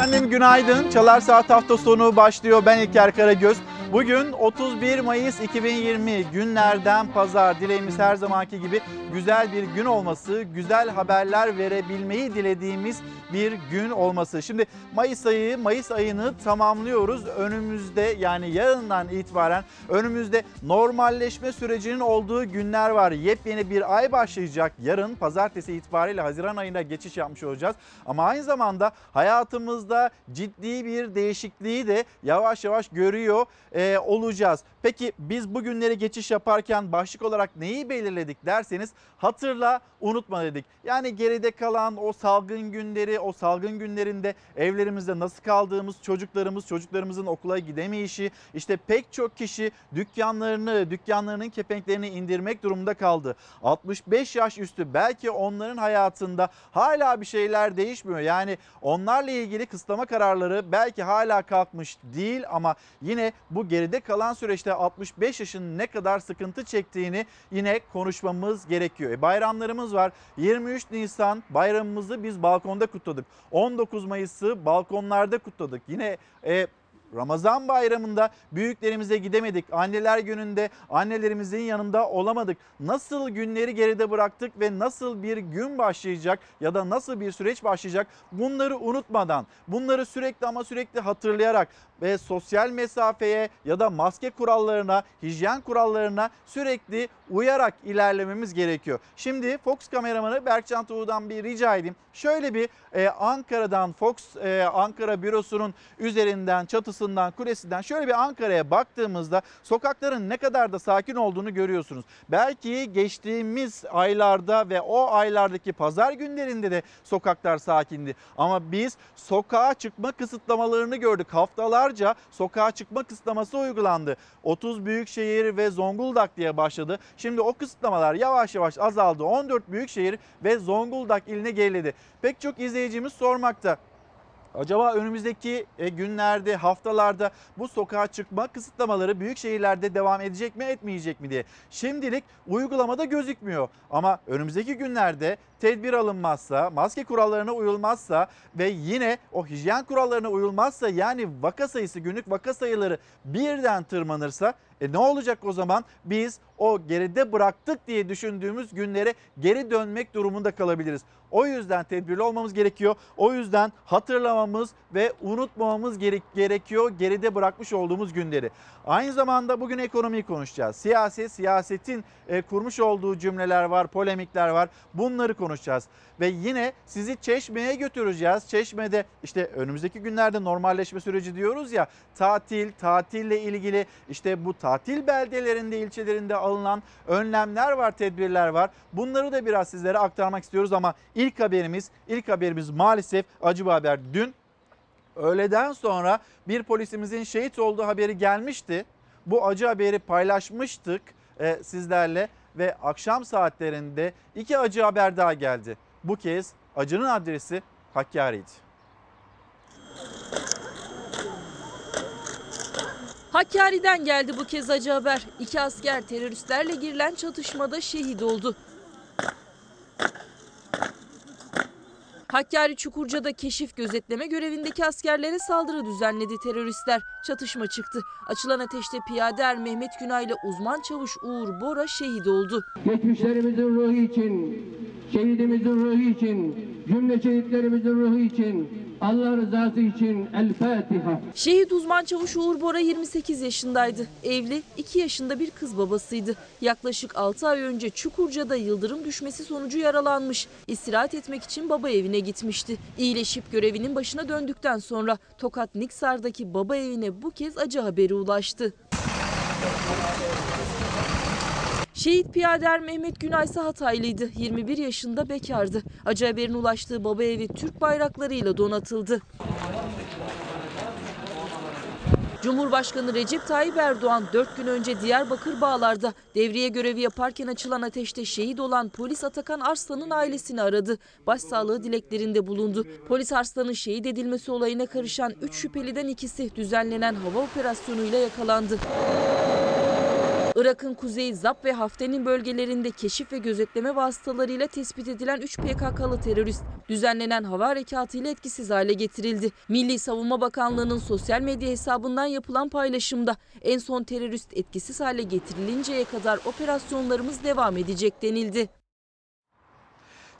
Efendim günaydın. Çalar Saat hafta sonu başlıyor. Ben İlker Karagöz. Bugün 31 Mayıs 2020 günlerden pazar. Dileğimiz her zamanki gibi güzel bir gün olması, güzel haberler verebilmeyi dilediğimiz bir gün olması. Şimdi Mayıs ayı, Mayıs ayını tamamlıyoruz. Önümüzde yani yarından itibaren önümüzde normalleşme sürecinin olduğu günler var. Yepyeni bir ay başlayacak. Yarın pazartesi itibariyle Haziran ayına geçiş yapmış olacağız. Ama aynı zamanda hayatımızda ciddi bir değişikliği de yavaş yavaş görüyor e, olacağız. Peki biz bu günleri geçiş yaparken başlık olarak neyi belirledik derseniz hatırla unutma dedik. Yani geride kalan o salgın günleri, o salgın günlerinde evlerimizde nasıl kaldığımız, çocuklarımız, çocuklarımızın okula gidemeyişi, işte pek çok kişi dükkanlarını, dükkanlarının kepenklerini indirmek durumunda kaldı. 65 yaş üstü belki onların hayatında hala bir şeyler değişmiyor. Yani onlarla ilgili kısıtlama kararları belki hala kalkmış değil ama yine bu geride kalan süreçte 65 yaşın ne kadar sıkıntı çektiğini yine konuşmamız gerekiyor. E bayramlarımız var. 23 Nisan bayramımızı biz balkonda kutladık. 19 Mayıs'ı balkonlarda kutladık. Yine e, Ramazan bayramında büyüklerimize gidemedik. Anneler gününde annelerimizin yanında olamadık. Nasıl günleri geride bıraktık ve nasıl bir gün başlayacak ya da nasıl bir süreç başlayacak bunları unutmadan, bunları sürekli ama sürekli hatırlayarak ve sosyal mesafeye ya da maske kurallarına, hijyen kurallarına sürekli uyarak ilerlememiz gerekiyor. Şimdi Fox kameramanı Berkcan Tuğ'dan bir rica edeyim. Şöyle bir e, Ankara'dan Fox e, Ankara bürosunun üzerinden, çatısından, kulesinden şöyle bir Ankara'ya baktığımızda sokakların ne kadar da sakin olduğunu görüyorsunuz. Belki geçtiğimiz aylarda ve o aylardaki pazar günlerinde de sokaklar sakindi. Ama biz sokağa çıkma kısıtlamalarını gördük. Haftalarca sokağa çıkma kısıtlaması uygulandı. 30 büyük şehir ve Zonguldak diye başladı. Şimdi o kısıtlamalar yavaş yavaş azaldı. 14 büyük şehir ve Zonguldak iline geriledi. Pek çok izleyicimiz sormakta. Acaba önümüzdeki e, günlerde, haftalarda bu sokağa çıkma kısıtlamaları büyük şehirlerde devam edecek mi, etmeyecek mi diye. Şimdilik uygulamada gözükmüyor ama önümüzdeki günlerde tedbir alınmazsa, maske kurallarına uyulmazsa ve yine o hijyen kurallarına uyulmazsa yani vaka sayısı, günlük vaka sayıları birden tırmanırsa e ne olacak o zaman? Biz o geride bıraktık diye düşündüğümüz günlere geri dönmek durumunda kalabiliriz. O yüzden tedbirli olmamız gerekiyor. O yüzden hatırlamamız ve unutmamamız gerek gerekiyor geride bırakmış olduğumuz günleri. Aynı zamanda bugün ekonomiyi konuşacağız. Siyaset, siyasetin e, kurmuş olduğu cümleler var, polemikler var. Bunları konuşacağız. Ve yine sizi Çeşme'ye götüreceğiz. Çeşme'de işte önümüzdeki günlerde normalleşme süreci diyoruz ya. Tatil, tatille ilgili işte bu tatil beldelerinde, ilçelerinde alınan önlemler var, tedbirler var. Bunları da biraz sizlere aktarmak istiyoruz ama ilk haberimiz, ilk haberimiz maalesef acı bir haber. Dün öğleden sonra bir polisimizin şehit olduğu haberi gelmişti. Bu acı haberi paylaşmıştık e, sizlerle ve akşam saatlerinde iki acı haber daha geldi. Bu kez acının adresi Hakkari'ydi. Hakkari'den geldi bu kez acı haber. İki asker teröristlerle girilen çatışmada şehit oldu. Hakkari Çukurca'da keşif gözetleme görevindeki askerlere saldırı düzenledi teröristler. Çatışma çıktı. Açılan ateşte piyade er Mehmet Günay ile uzman çavuş Uğur Bora şehit oldu. Geçmişlerimizin ruhu için, şehidimizin ruhu için, cümle şehitlerimizin ruhu için, Allah rızası için El Fatiha. Şehit uzman çavuş Uğur Bora 28 yaşındaydı. Evli, 2 yaşında bir kız babasıydı. Yaklaşık 6 ay önce Çukurca'da yıldırım düşmesi sonucu yaralanmış. İstirahat etmek için baba evine gitmişti. İyileşip görevinin başına döndükten sonra Tokat Niksar'daki baba evine bu kez acı haberi ulaştı. Şehit piyader Mehmet Günay ise Hataylıydı. 21 yaşında bekardı. Acı haberin ulaştığı baba evi Türk bayraklarıyla donatıldı. Cumhurbaşkanı Recep Tayyip Erdoğan 4 gün önce Diyarbakır Bağlar'da devriye görevi yaparken açılan ateşte şehit olan polis Atakan Arslan'ın ailesini aradı. Başsağlığı dileklerinde bulundu. Polis Arslan'ın şehit edilmesi olayına karışan 3 şüpheliden ikisi düzenlenen hava operasyonuyla yakalandı. Irak'ın kuzeyi Zap ve Hafte'nin bölgelerinde keşif ve gözetleme vasıtalarıyla tespit edilen 3 PKK'lı terörist düzenlenen hava harekatı ile etkisiz hale getirildi. Milli Savunma Bakanlığı'nın sosyal medya hesabından yapılan paylaşımda en son terörist etkisiz hale getirilinceye kadar operasyonlarımız devam edecek denildi.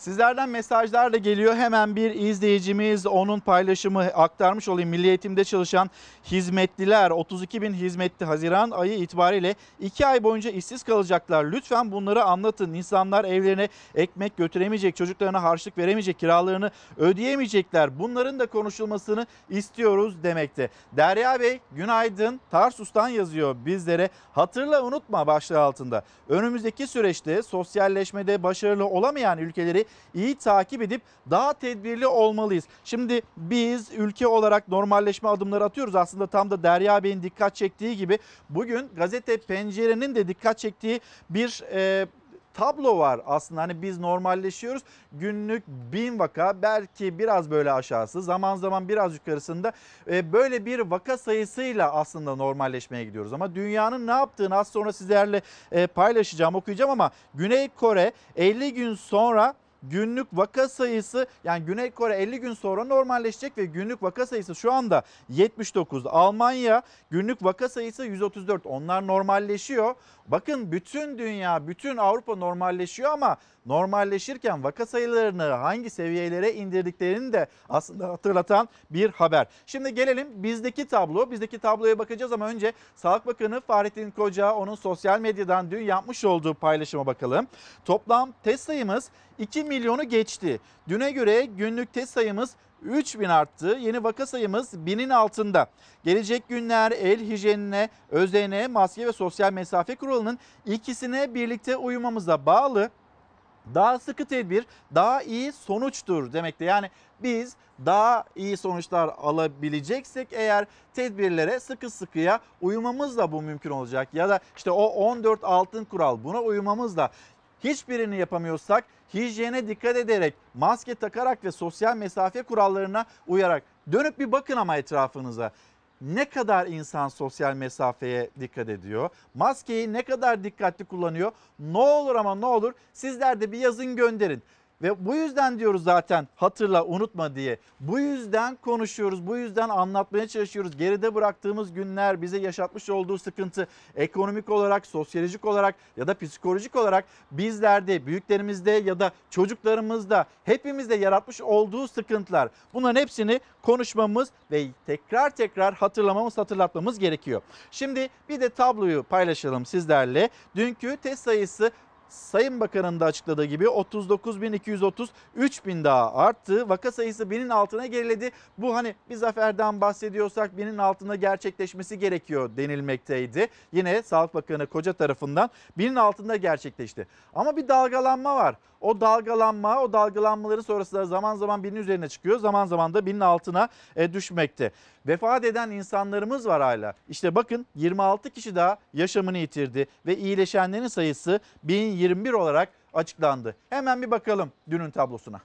Sizlerden mesajlar da geliyor. Hemen bir izleyicimiz onun paylaşımı aktarmış olayım. Milli Eğitim'de çalışan hizmetliler 32 bin hizmetli Haziran ayı itibariyle 2 ay boyunca işsiz kalacaklar. Lütfen bunları anlatın. İnsanlar evlerine ekmek götüremeyecek, çocuklarına harçlık veremeyecek, kiralarını ödeyemeyecekler. Bunların da konuşulmasını istiyoruz demekte. Derya Bey günaydın. Tarsus'tan yazıyor bizlere. Hatırla unutma başlığı altında. Önümüzdeki süreçte sosyalleşmede başarılı olamayan ülkeleri iyi takip edip daha tedbirli olmalıyız. Şimdi biz ülke olarak normalleşme adımları atıyoruz. Aslında tam da Derya Bey'in dikkat çektiği gibi bugün gazete Pencere'nin de dikkat çektiği bir e, tablo var aslında hani biz normalleşiyoruz günlük bin vaka belki biraz böyle aşağısı zaman zaman biraz yukarısında e, böyle bir vaka sayısıyla aslında normalleşmeye gidiyoruz ama dünyanın ne yaptığını az sonra sizlerle e, paylaşacağım okuyacağım ama Güney Kore 50 gün sonra günlük vaka sayısı yani Güney Kore 50 gün sonra normalleşecek ve günlük vaka sayısı şu anda 79. Almanya günlük vaka sayısı 134. Onlar normalleşiyor. Bakın bütün dünya, bütün Avrupa normalleşiyor ama normalleşirken vaka sayılarını hangi seviyelere indirdiklerini de aslında hatırlatan bir haber. Şimdi gelelim bizdeki tablo. Bizdeki tabloya bakacağız ama önce Sağlık Bakanı Fahrettin Koca onun sosyal medyadan dün yapmış olduğu paylaşıma bakalım. Toplam test sayımız 2 milyonu geçti. Düne göre günlük test sayımız 3000 arttı. Yeni vaka sayımız 1000'in altında. Gelecek günler el hijyenine, özene, maske ve sosyal mesafe kuralının ikisine birlikte uyumamıza bağlı. Daha sıkı tedbir daha iyi sonuçtur demekte. Yani biz daha iyi sonuçlar alabileceksek eğer tedbirlere sıkı sıkıya uymamızla bu mümkün olacak. Ya da işte o 14 altın kural buna uymamızla hiçbirini yapamıyorsak hijyene dikkat ederek, maske takarak ve sosyal mesafe kurallarına uyarak dönüp bir bakın ama etrafınıza. Ne kadar insan sosyal mesafeye dikkat ediyor? Maskeyi ne kadar dikkatli kullanıyor? Ne olur ama ne olur sizler de bir yazın gönderin. Ve bu yüzden diyoruz zaten hatırla unutma diye. Bu yüzden konuşuyoruz, bu yüzden anlatmaya çalışıyoruz. Geride bıraktığımız günler bize yaşatmış olduğu sıkıntı ekonomik olarak, sosyolojik olarak ya da psikolojik olarak bizlerde, büyüklerimizde ya da çocuklarımızda hepimizde yaratmış olduğu sıkıntılar. Bunların hepsini konuşmamız ve tekrar tekrar hatırlamamız, hatırlatmamız gerekiyor. Şimdi bir de tabloyu paylaşalım sizlerle. Dünkü test sayısı Sayın Bakan'ın da açıkladığı gibi 39.230 3000 daha arttı. Vaka sayısı binin altına geriledi. Bu hani bir zaferden bahsediyorsak binin altında gerçekleşmesi gerekiyor denilmekteydi. Yine Sağlık Bakanı Koca tarafından binin altında gerçekleşti. Ama bir dalgalanma var. O dalgalanma, o dalgalanmaları sonrasında zaman zaman binin üzerine çıkıyor. Zaman zaman da binin altına e, düşmekte. Vefat eden insanlarımız var hala. İşte bakın 26 kişi daha yaşamını yitirdi ve iyileşenlerin sayısı 1021 olarak açıklandı. Hemen bir bakalım dünün tablosuna.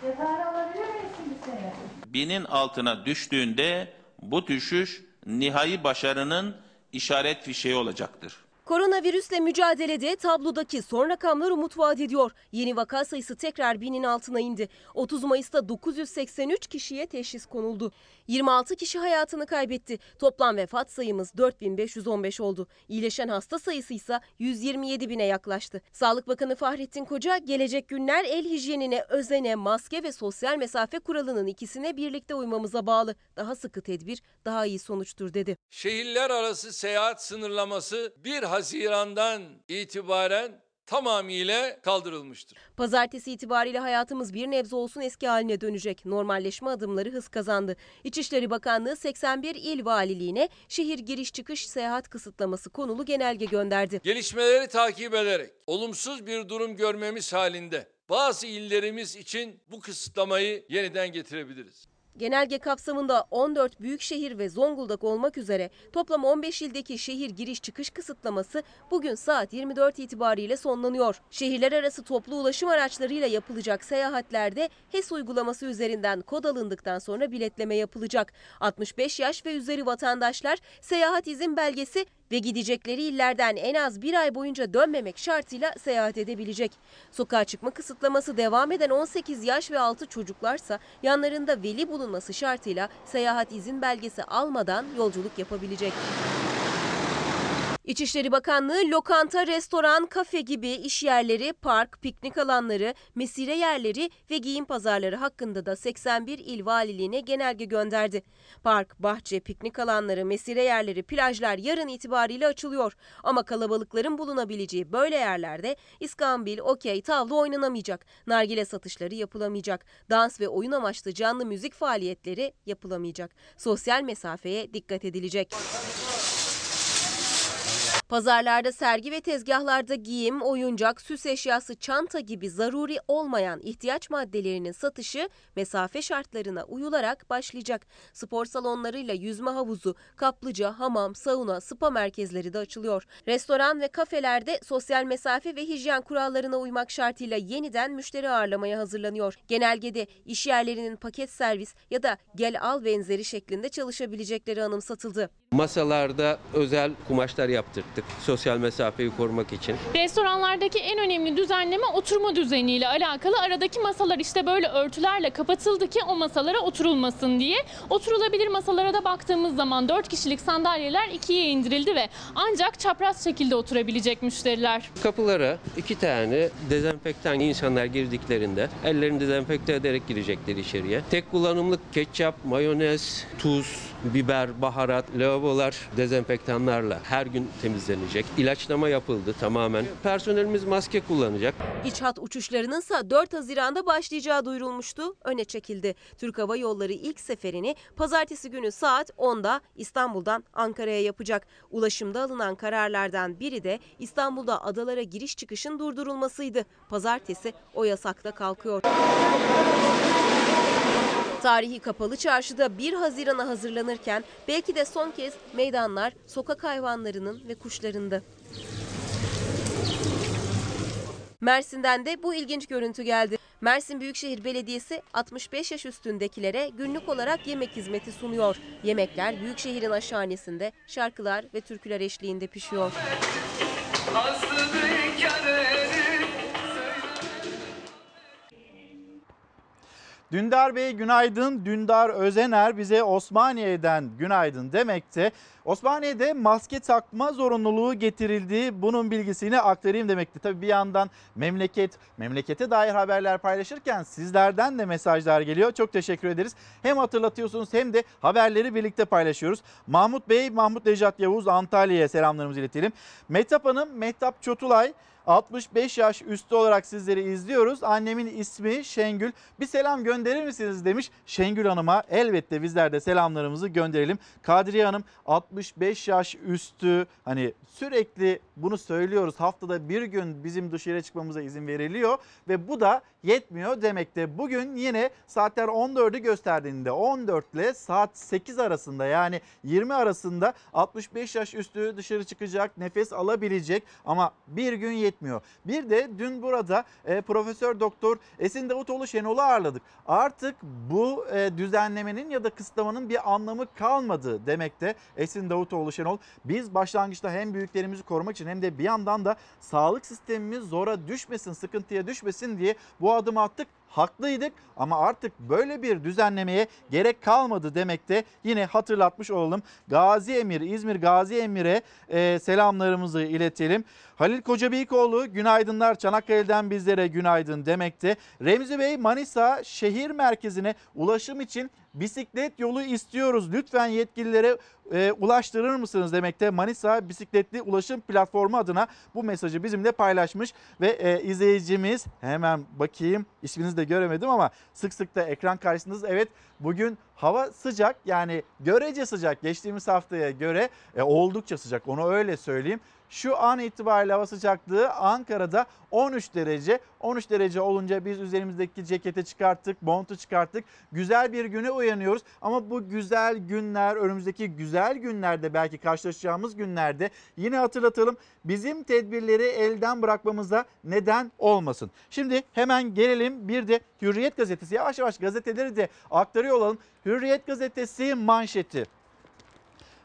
Cezayir alabilir miyiz şimdi seni? binin altına düştüğünde bu düşüş nihai başarının işaret fişeği olacaktır. Koronavirüsle mücadelede tablodaki son rakamlar umut vaat ediyor. Yeni vaka sayısı tekrar binin altına indi. 30 Mayıs'ta 983 kişiye teşhis konuldu. 26 kişi hayatını kaybetti. Toplam vefat sayımız 4515 oldu. İyileşen hasta sayısı ise 127 bine yaklaştı. Sağlık Bakanı Fahrettin Koca gelecek günler el hijyenine, özene, maske ve sosyal mesafe kuralının ikisine birlikte uymamıza bağlı. Daha sıkı tedbir daha iyi sonuçtur dedi. Şehirler arası seyahat sınırlaması 1 Haziran'dan itibaren tamamıyla kaldırılmıştır. Pazartesi itibariyle hayatımız bir nebze olsun eski haline dönecek. Normalleşme adımları hız kazandı. İçişleri Bakanlığı 81 il valiliğine şehir giriş çıkış seyahat kısıtlaması konulu genelge gönderdi. Gelişmeleri takip ederek olumsuz bir durum görmemiz halinde bazı illerimiz için bu kısıtlamayı yeniden getirebiliriz. Genelge kapsamında 14 büyük şehir ve Zonguldak olmak üzere toplam 15 ildeki şehir giriş çıkış kısıtlaması bugün saat 24 itibariyle sonlanıyor. Şehirler arası toplu ulaşım araçlarıyla yapılacak seyahatlerde HES uygulaması üzerinden kod alındıktan sonra biletleme yapılacak. 65 yaş ve üzeri vatandaşlar seyahat izin belgesi ve gidecekleri illerden en az bir ay boyunca dönmemek şartıyla seyahat edebilecek. Sokağa çıkma kısıtlaması devam eden 18 yaş ve altı çocuklarsa yanlarında veli bulunması şartıyla seyahat izin belgesi almadan yolculuk yapabilecek. İçişleri Bakanlığı lokanta, restoran, kafe gibi iş yerleri, park, piknik alanları, mesire yerleri ve giyim pazarları hakkında da 81 il valiliğine genelge gönderdi. Park, bahçe, piknik alanları, mesire yerleri, plajlar yarın itibariyle açılıyor. Ama kalabalıkların bulunabileceği böyle yerlerde iskambil, okey, tavla oynanamayacak. Nargile satışları yapılamayacak. Dans ve oyun amaçlı canlı müzik faaliyetleri yapılamayacak. Sosyal mesafeye dikkat edilecek. Pazarlarda sergi ve tezgahlarda giyim, oyuncak, süs eşyası, çanta gibi zaruri olmayan ihtiyaç maddelerinin satışı mesafe şartlarına uyularak başlayacak. Spor salonlarıyla yüzme havuzu, kaplıca, hamam, sauna, spa merkezleri de açılıyor. Restoran ve kafelerde sosyal mesafe ve hijyen kurallarına uymak şartıyla yeniden müşteri ağırlamaya hazırlanıyor. Genelgede iş yerlerinin paket servis ya da gel al benzeri şeklinde çalışabilecekleri anımsatıldı. Masalarda özel kumaşlar yaptırdık sosyal mesafeyi korumak için. Restoranlardaki en önemli düzenleme oturma düzeniyle alakalı. Aradaki masalar işte böyle örtülerle kapatıldı ki o masalara oturulmasın diye. Oturulabilir masalara da baktığımız zaman 4 kişilik sandalyeler ikiye indirildi ve ancak çapraz şekilde oturabilecek müşteriler. Kapılara iki tane dezenfektan insanlar girdiklerinde ellerini dezenfekte ederek girecekler içeriye. Tek kullanımlık ketçap, mayonez, tuz, biber, baharat, lavabolar dezenfektanlarla her gün temizlenecek. İlaçlama yapıldı tamamen. Personelimiz maske kullanacak. İç hat uçuşlarının ise 4 Haziran'da başlayacağı duyurulmuştu. Öne çekildi. Türk Hava Yolları ilk seferini pazartesi günü saat 10'da İstanbul'dan Ankara'ya yapacak. Ulaşımda alınan kararlardan biri de İstanbul'da adalara giriş çıkışın durdurulmasıydı. Pazartesi o yasakta kalkıyor. Tarihi kapalı çarşıda 1 Haziran'a hazırlanırken belki de son kez meydanlar sokak hayvanlarının ve kuşlarında. Mersin'den de bu ilginç görüntü geldi. Mersin Büyükşehir Belediyesi 65 yaş üstündekilere günlük olarak yemek hizmeti sunuyor. Yemekler Büyükşehir'in aşhanesinde şarkılar ve türküler eşliğinde pişiyor. Dündar Bey günaydın. Dündar Özener bize Osmaniye'den günaydın demekte. Osmaniye'de maske takma zorunluluğu getirildi. Bunun bilgisini aktarayım demekti. Tabii bir yandan memleket, memlekete dair haberler paylaşırken sizlerden de mesajlar geliyor. Çok teşekkür ederiz. Hem hatırlatıyorsunuz hem de haberleri birlikte paylaşıyoruz. Mahmut Bey, Mahmut Necat Yavuz Antalya'ya selamlarımızı iletelim. Mehtap Hanım, Mehtap Çotulay 65 yaş üstü olarak sizleri izliyoruz. Annemin ismi Şengül. Bir selam gönderir misiniz demiş Şengül Hanım'a. Elbette bizler de selamlarımızı gönderelim. Kadriye Hanım 65 yaş üstü hani sürekli bunu söylüyoruz. Haftada bir gün bizim dışarı çıkmamıza izin veriliyor ve bu da yetmiyor demekte. Bugün yine saatler 14'ü gösterdiğinde 14 ile saat 8 arasında yani 20 arasında 65 yaş üstü dışarı çıkacak, nefes alabilecek ama bir gün yetmiyor. Bir de dün burada e, Profesör Doktor Esin Davutoğlu Şenol'u ağırladık. Artık bu e, düzenlemenin ya da kısıtlamanın bir anlamı kalmadı demekte Esin Davutoğlu Şenol. Biz başlangıçta hem büyüklerimizi korumak için hem de bir yandan da sağlık sistemimiz zora düşmesin, sıkıntıya düşmesin diye bu adımı attık. Haklıydık ama artık böyle bir düzenlemeye gerek kalmadı demekte yine hatırlatmış olalım. Gazi Emir, İzmir Gazi Emir'e e, selamlarımızı iletelim. Halil Kocabeykoğlu günaydınlar Çanakkale'den bizlere günaydın demekte. Remzi Bey Manisa şehir merkezine ulaşım için bisiklet yolu istiyoruz. Lütfen yetkililere e, ulaştırır mısınız demekte. Manisa Bisikletli Ulaşım Platformu adına bu mesajı bizimle paylaşmış ve e, izleyicimiz hemen bakayım isminizi göremedim ama sık sık da ekran karşısındayız. Evet bugün hava sıcak yani görece sıcak geçtiğimiz haftaya göre e, oldukça sıcak onu öyle söyleyeyim. Şu an itibariyle hava sıcaklığı Ankara'da 13 derece. 13 derece olunca biz üzerimizdeki ceketi çıkarttık, montu çıkarttık. Güzel bir güne uyanıyoruz. Ama bu güzel günler, önümüzdeki güzel günlerde belki karşılaşacağımız günlerde yine hatırlatalım. Bizim tedbirleri elden bırakmamıza neden olmasın. Şimdi hemen gelelim bir de Hürriyet gazetesi. Yavaş yavaş gazeteleri de aktarıyor olalım. Hürriyet gazetesi manşeti.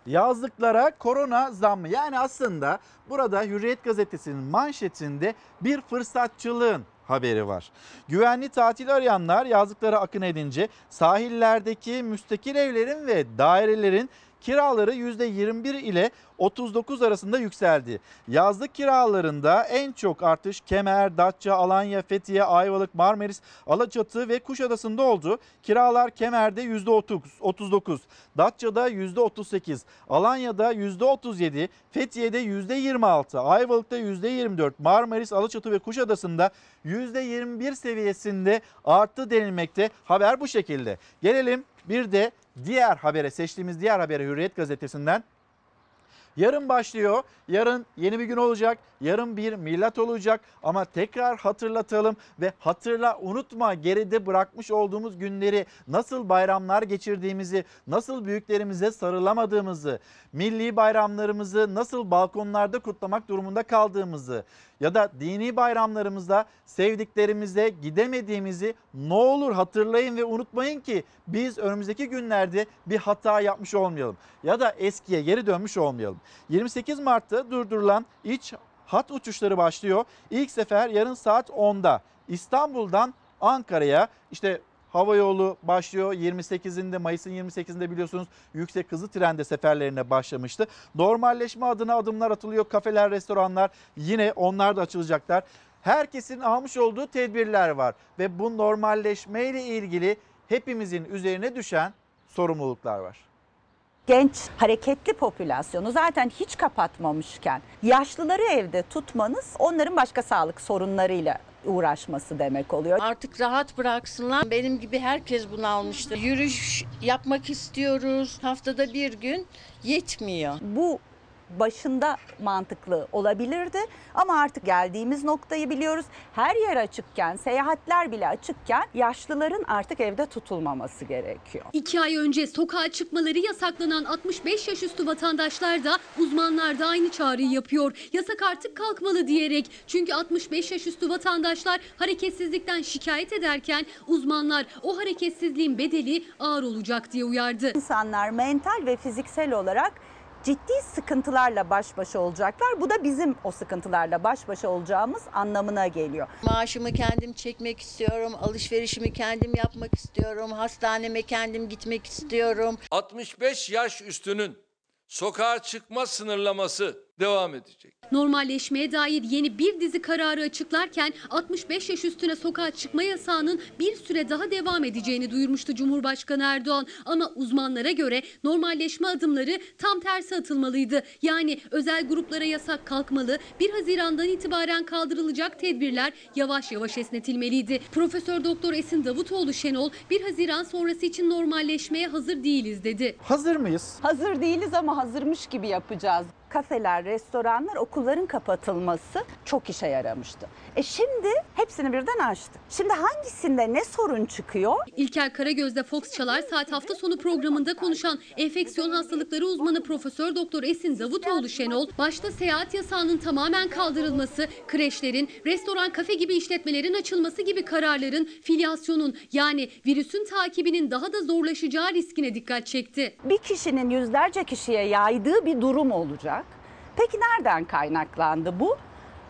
Yazlıklara korona zammı. Yani aslında burada Hürriyet gazetesinin manşetinde bir fırsatçılığın haberi var. Güvenli tatil arayanlar yazlıklara akın edince sahillerdeki müstakil evlerin ve dairelerin kiraları %21 ile 39 arasında yükseldi. Yazlık kiralarında en çok artış Kemer, Datça, Alanya, Fethiye, Ayvalık, Marmaris, Alaçatı ve Kuşadası'nda oldu. Kiralar Kemer'de %39, Datça'da %38, Alanya'da %37, Fethiye'de %26, Ayvalık'ta %24, Marmaris, Alaçatı ve Kuşadası'nda %21 seviyesinde arttı denilmekte. Haber bu şekilde. Gelelim bir de diğer habere seçtiğimiz diğer habere Hürriyet gazetesinden. Yarın başlıyor. Yarın yeni bir gün olacak. Yarın bir milat olacak ama tekrar hatırlatalım ve hatırla unutma geride bırakmış olduğumuz günleri nasıl bayramlar geçirdiğimizi, nasıl büyüklerimize sarılamadığımızı, milli bayramlarımızı nasıl balkonlarda kutlamak durumunda kaldığımızı ya da dini bayramlarımızda sevdiklerimize gidemediğimizi ne olur hatırlayın ve unutmayın ki biz önümüzdeki günlerde bir hata yapmış olmayalım ya da eskiye geri dönmüş olmayalım. 28 Mart'ta durdurulan iç hat uçuşları başlıyor. İlk sefer yarın saat 10'da İstanbul'dan Ankara'ya işte hava yolu başlıyor. 28'inde Mayıs'ın 28'inde biliyorsunuz yüksek hızlı trende seferlerine başlamıştı. Normalleşme adına adımlar atılıyor. Kafeler, restoranlar yine onlar da açılacaklar. Herkesin almış olduğu tedbirler var ve bu normalleşme ile ilgili hepimizin üzerine düşen sorumluluklar var genç hareketli popülasyonu zaten hiç kapatmamışken yaşlıları evde tutmanız onların başka sağlık sorunlarıyla uğraşması demek oluyor. Artık rahat bıraksınlar. Benim gibi herkes bunu almıştı. Yürüyüş yapmak istiyoruz. Haftada bir gün yetmiyor. Bu başında mantıklı olabilirdi ama artık geldiğimiz noktayı biliyoruz. Her yer açıkken, seyahatler bile açıkken yaşlıların artık evde tutulmaması gerekiyor. İki ay önce sokağa çıkmaları yasaklanan 65 yaş üstü vatandaşlar da uzmanlar da aynı çağrıyı yapıyor. Yasak artık kalkmalı diyerek. Çünkü 65 yaş üstü vatandaşlar hareketsizlikten şikayet ederken uzmanlar o hareketsizliğin bedeli ağır olacak diye uyardı. İnsanlar mental ve fiziksel olarak ciddi sıkıntılarla baş başa olacaklar. Bu da bizim o sıkıntılarla baş başa olacağımız anlamına geliyor. Maaşımı kendim çekmek istiyorum, alışverişimi kendim yapmak istiyorum, hastaneme kendim gitmek istiyorum. 65 yaş üstünün sokağa çıkma sınırlaması devam edecek. Normalleşmeye dair yeni bir dizi kararı açıklarken 65 yaş üstüne sokağa çıkma yasağının bir süre daha devam edeceğini duyurmuştu Cumhurbaşkanı Erdoğan. Ama uzmanlara göre normalleşme adımları tam tersi atılmalıydı. Yani özel gruplara yasak kalkmalı, 1 Haziran'dan itibaren kaldırılacak tedbirler yavaş yavaş esnetilmeliydi. Profesör Doktor Esin Davutoğlu Şenol 1 Haziran sonrası için normalleşmeye hazır değiliz dedi. Hazır mıyız? Hazır değiliz ama hazırmış gibi yapacağız kafeler, restoranlar, okulların kapatılması çok işe yaramıştı. E şimdi hepsini birden açtık. Şimdi hangisinde ne sorun çıkıyor? İlker Karagöz'de Fox Çalar Saat hafta sonu programında konuşan enfeksiyon hastalıkları uzmanı Profesör Doktor Esin Davutoğlu Şenol, başta seyahat yasağının tamamen kaldırılması, kreşlerin, restoran, kafe gibi işletmelerin açılması gibi kararların filyasyonun yani virüsün takibinin daha da zorlaşacağı riskine dikkat çekti. Bir kişinin yüzlerce kişiye yaydığı bir durum olacak. Peki nereden kaynaklandı bu?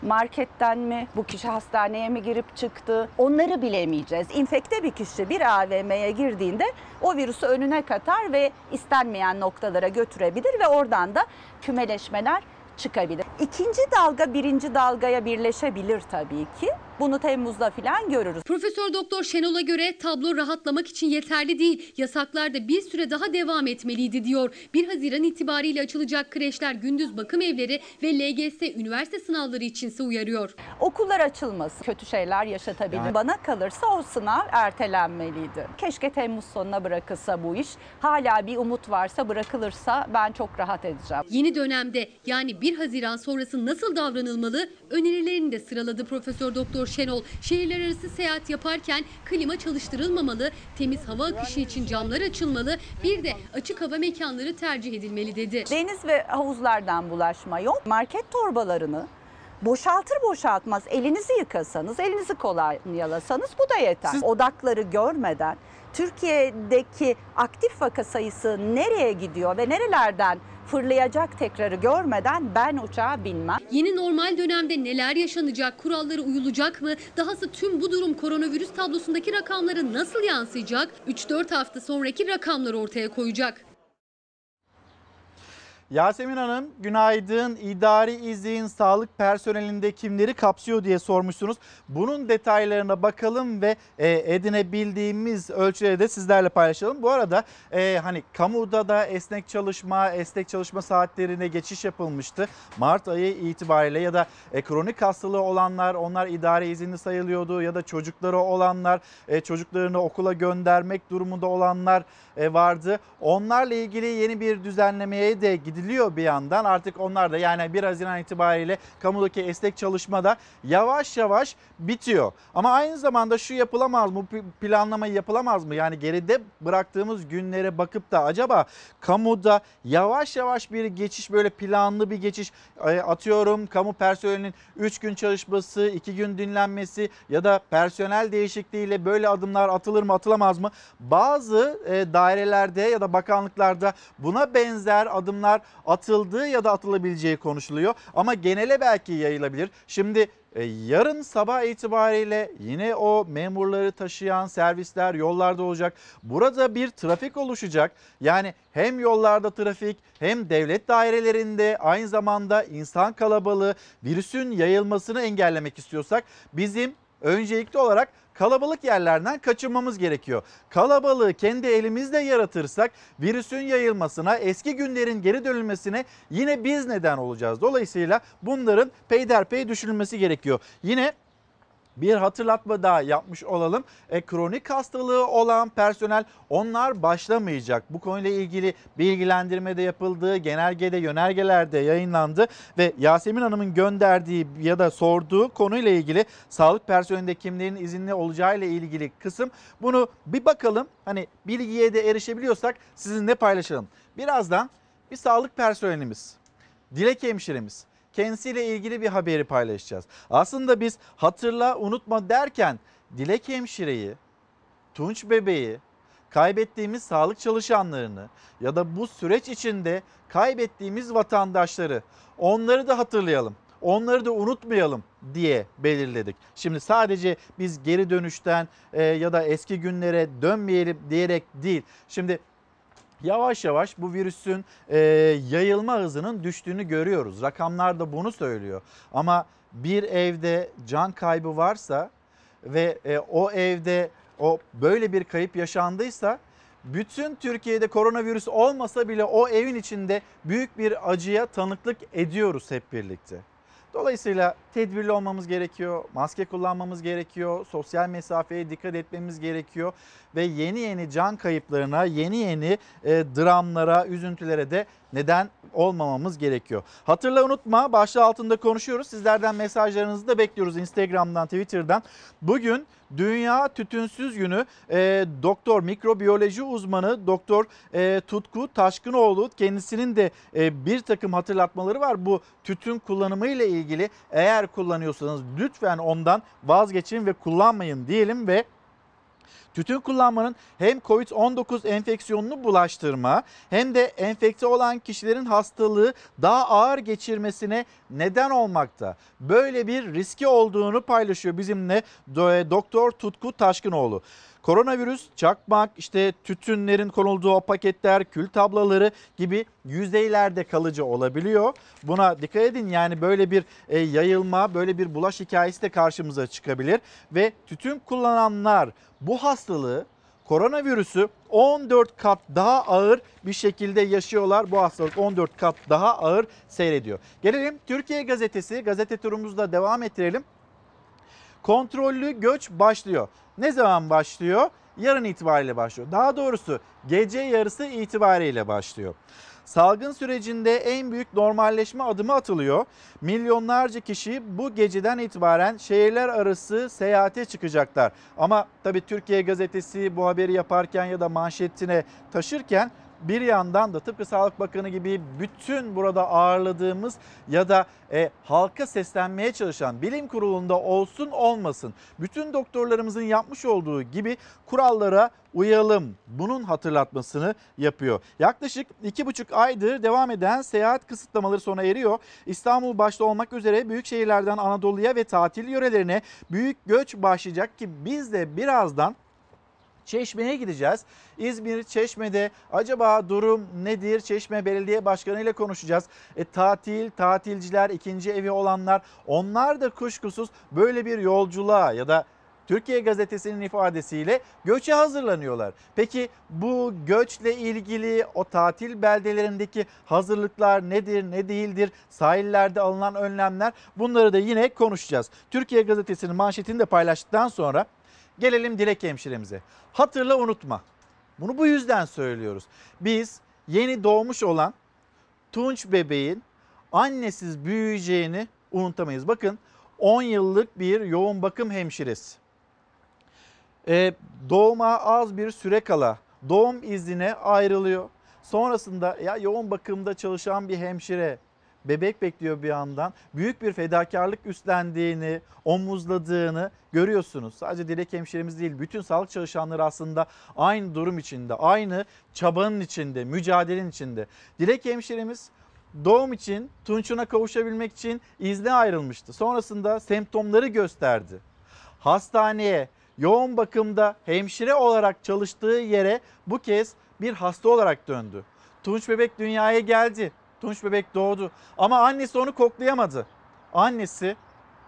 Marketten mi? Bu kişi hastaneye mi girip çıktı? Onları bilemeyeceğiz. İnfekte bir kişi bir AVM'ye girdiğinde o virüsü önüne katar ve istenmeyen noktalara götürebilir ve oradan da kümeleşmeler çıkabilir. İkinci dalga birinci dalgaya birleşebilir tabii ki. Bunu Temmuz'da falan görürüz. Profesör Doktor Şenol'a göre tablo rahatlamak için yeterli değil. Yasaklar da bir süre daha devam etmeliydi diyor. 1 Haziran itibariyle açılacak kreşler, gündüz bakım evleri ve LGS üniversite sınavları içinse uyarıyor. Okullar açılması kötü şeyler yaşatabilir. Yani... Bana kalırsa o sınav ertelenmeliydi. Keşke Temmuz sonuna bırakılsa bu iş. Hala bir umut varsa bırakılırsa ben çok rahat edeceğim. Yeni dönemde yani 1 Haziran sonrası nasıl davranılmalı önerilerini de sıraladı Profesör Doktor Şenol şehirler arası seyahat yaparken klima çalıştırılmamalı, temiz hava akışı için camlar açılmalı, bir de açık hava mekanları tercih edilmeli dedi. Deniz ve havuzlardan bulaşma yok. Market torbalarını boşaltır boşaltmaz elinizi yıkasanız, elinizi kolonyalasanız bu da yeter. Siz... Odakları görmeden Türkiye'deki aktif vaka sayısı nereye gidiyor ve nerelerden fırlayacak tekrarı görmeden ben uçağa binmem. Yeni normal dönemde neler yaşanacak, kurallara uyulacak mı? Dahası tüm bu durum koronavirüs tablosundaki rakamlara nasıl yansıyacak? 3-4 hafta sonraki rakamları ortaya koyacak. Yasemin Hanım günaydın. İdari izin sağlık personelinde kimleri kapsıyor diye sormuşsunuz. Bunun detaylarına bakalım ve e, edinebildiğimiz ölçüde de sizlerle paylaşalım. Bu arada e, hani kamuda da esnek çalışma, esnek çalışma saatlerine geçiş yapılmıştı. Mart ayı itibariyle ya da e, kronik hastalığı olanlar onlar idari izinli sayılıyordu ya da çocukları olanlar e, çocuklarını okula göndermek durumunda olanlar vardı. Onlarla ilgili yeni bir düzenlemeye de gidiliyor bir yandan. Artık onlar da yani 1 Haziran itibariyle kamudaki esnek çalışma da yavaş yavaş bitiyor. Ama aynı zamanda şu yapılamaz mı? Planlama yapılamaz mı? Yani geride bıraktığımız günlere bakıp da acaba kamuda yavaş yavaş bir geçiş böyle planlı bir geçiş e, atıyorum kamu personelinin 3 gün çalışması, 2 gün dinlenmesi ya da personel değişikliğiyle böyle adımlar atılır mı atılamaz mı? Bazı e, dairelerde ya da bakanlıklarda buna benzer adımlar atıldığı ya da atılabileceği konuşuluyor. Ama genele belki yayılabilir. Şimdi e, yarın sabah itibariyle yine o memurları taşıyan servisler yollarda olacak. Burada bir trafik oluşacak. Yani hem yollarda trafik hem devlet dairelerinde aynı zamanda insan kalabalığı virüsün yayılmasını engellemek istiyorsak bizim öncelikli olarak kalabalık yerlerden kaçınmamız gerekiyor. Kalabalığı kendi elimizle yaratırsak virüsün yayılmasına, eski günlerin geri dönülmesine yine biz neden olacağız. Dolayısıyla bunların peyderpey düşünülmesi gerekiyor. Yine bir hatırlatma daha yapmış olalım. E, kronik hastalığı olan personel onlar başlamayacak. Bu konuyla ilgili bilgilendirme de yapıldı. Genelgede, yönergelerde yayınlandı ve Yasemin Hanım'ın gönderdiği ya da sorduğu konuyla ilgili sağlık personelinde kimlerin izinli olacağı ile ilgili kısım. Bunu bir bakalım. Hani bilgiye de erişebiliyorsak sizinle paylaşalım. Birazdan bir sağlık personelimiz, dilek hemşiremiz, kendisiyle ilgili bir haberi paylaşacağız. Aslında biz hatırla unutma derken Dilek Hemşire'yi, Tunç Bebeği, kaybettiğimiz sağlık çalışanlarını ya da bu süreç içinde kaybettiğimiz vatandaşları onları da hatırlayalım. Onları da unutmayalım diye belirledik. Şimdi sadece biz geri dönüşten e, ya da eski günlere dönmeyelim diyerek değil. Şimdi yavaş yavaş bu virüsün e, yayılma hızının düştüğünü görüyoruz. Rakamlar da bunu söylüyor. Ama bir evde can kaybı varsa ve e, o evde o böyle bir kayıp yaşandıysa bütün Türkiye'de koronavirüs olmasa bile o evin içinde büyük bir acıya tanıklık ediyoruz hep birlikte. Dolayısıyla tedbirli olmamız gerekiyor, maske kullanmamız gerekiyor, sosyal mesafeye dikkat etmemiz gerekiyor ve yeni yeni can kayıplarına, yeni yeni e, dramlara, üzüntülere de neden olmamamız gerekiyor. Hatırla unutma başlığı altında konuşuyoruz. Sizlerden mesajlarınızı da bekliyoruz Instagram'dan, Twitter'dan. Bugün Dünya Tütünsüz Günü e, doktor mikrobiyoloji uzmanı doktor e, Tutku Taşkınoğlu kendisinin de e, bir takım hatırlatmaları var. Bu tütün kullanımı ile ilgili eğer kullanıyorsanız lütfen ondan vazgeçin ve kullanmayın diyelim ve Tütün kullanmanın hem COVID-19 enfeksiyonunu bulaştırma hem de enfekte olan kişilerin hastalığı daha ağır geçirmesine neden olmakta. Böyle bir riski olduğunu paylaşıyor bizimle Doktor Tutku Taşkınoğlu. Koronavirüs, çakmak, işte tütünlerin konulduğu o paketler, kül tablaları gibi yüzeylerde kalıcı olabiliyor. Buna dikkat edin yani böyle bir e, yayılma, böyle bir bulaş hikayesi de karşımıza çıkabilir. Ve tütün kullananlar bu hastalığı koronavirüsü 14 kat daha ağır bir şekilde yaşıyorlar. Bu hastalık 14 kat daha ağır seyrediyor. Gelelim Türkiye Gazetesi, gazete turumuzda devam ettirelim. Kontrollü göç başlıyor. Ne zaman başlıyor? Yarın itibariyle başlıyor. Daha doğrusu gece yarısı itibariyle başlıyor. Salgın sürecinde en büyük normalleşme adımı atılıyor. Milyonlarca kişi bu geceden itibaren şehirler arası seyahate çıkacaklar. Ama tabii Türkiye gazetesi bu haberi yaparken ya da manşetine taşırken bir yandan da tıpkı Sağlık Bakanı gibi bütün burada ağırladığımız ya da e, halka seslenmeye çalışan bilim kurulunda olsun olmasın bütün doktorlarımızın yapmış olduğu gibi kurallara uyalım. Bunun hatırlatmasını yapıyor. Yaklaşık iki buçuk aydır devam eden seyahat kısıtlamaları sona eriyor. İstanbul başta olmak üzere büyük şehirlerden Anadolu'ya ve tatil yörelerine büyük göç başlayacak ki biz de birazdan Çeşme'ye gideceğiz. İzmir, Çeşme'de acaba durum nedir? Çeşme Belediye Başkanı ile konuşacağız. E, tatil, tatilciler, ikinci evi olanlar onlar da kuşkusuz böyle bir yolculuğa ya da Türkiye Gazetesi'nin ifadesiyle göçe hazırlanıyorlar. Peki bu göçle ilgili o tatil beldelerindeki hazırlıklar nedir, ne değildir? Sahillerde alınan önlemler bunları da yine konuşacağız. Türkiye Gazetesi'nin manşetini de paylaştıktan sonra Gelelim Dilek hemşiremize. Hatırla unutma. Bunu bu yüzden söylüyoruz. Biz yeni doğmuş olan Tunç bebeğin annesiz büyüyeceğini unutamayız. Bakın 10 yıllık bir yoğun bakım hemşiresi. Ee, doğuma az bir süre kala doğum iznine ayrılıyor. Sonrasında ya yoğun bakımda çalışan bir hemşire bebek bekliyor bir yandan. Büyük bir fedakarlık üstlendiğini, omuzladığını görüyorsunuz. Sadece Dilek hemşiremiz değil, bütün sağlık çalışanları aslında aynı durum içinde, aynı çabanın içinde, mücadelenin içinde. Dilek hemşiremiz doğum için, Tunç'una kavuşabilmek için izne ayrılmıştı. Sonrasında semptomları gösterdi. Hastaneye, yoğun bakımda hemşire olarak çalıştığı yere bu kez bir hasta olarak döndü. Tunç bebek dünyaya geldi. Tunç bebek doğdu ama annesi onu koklayamadı. Annesi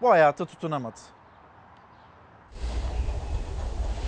bu hayata tutunamadı.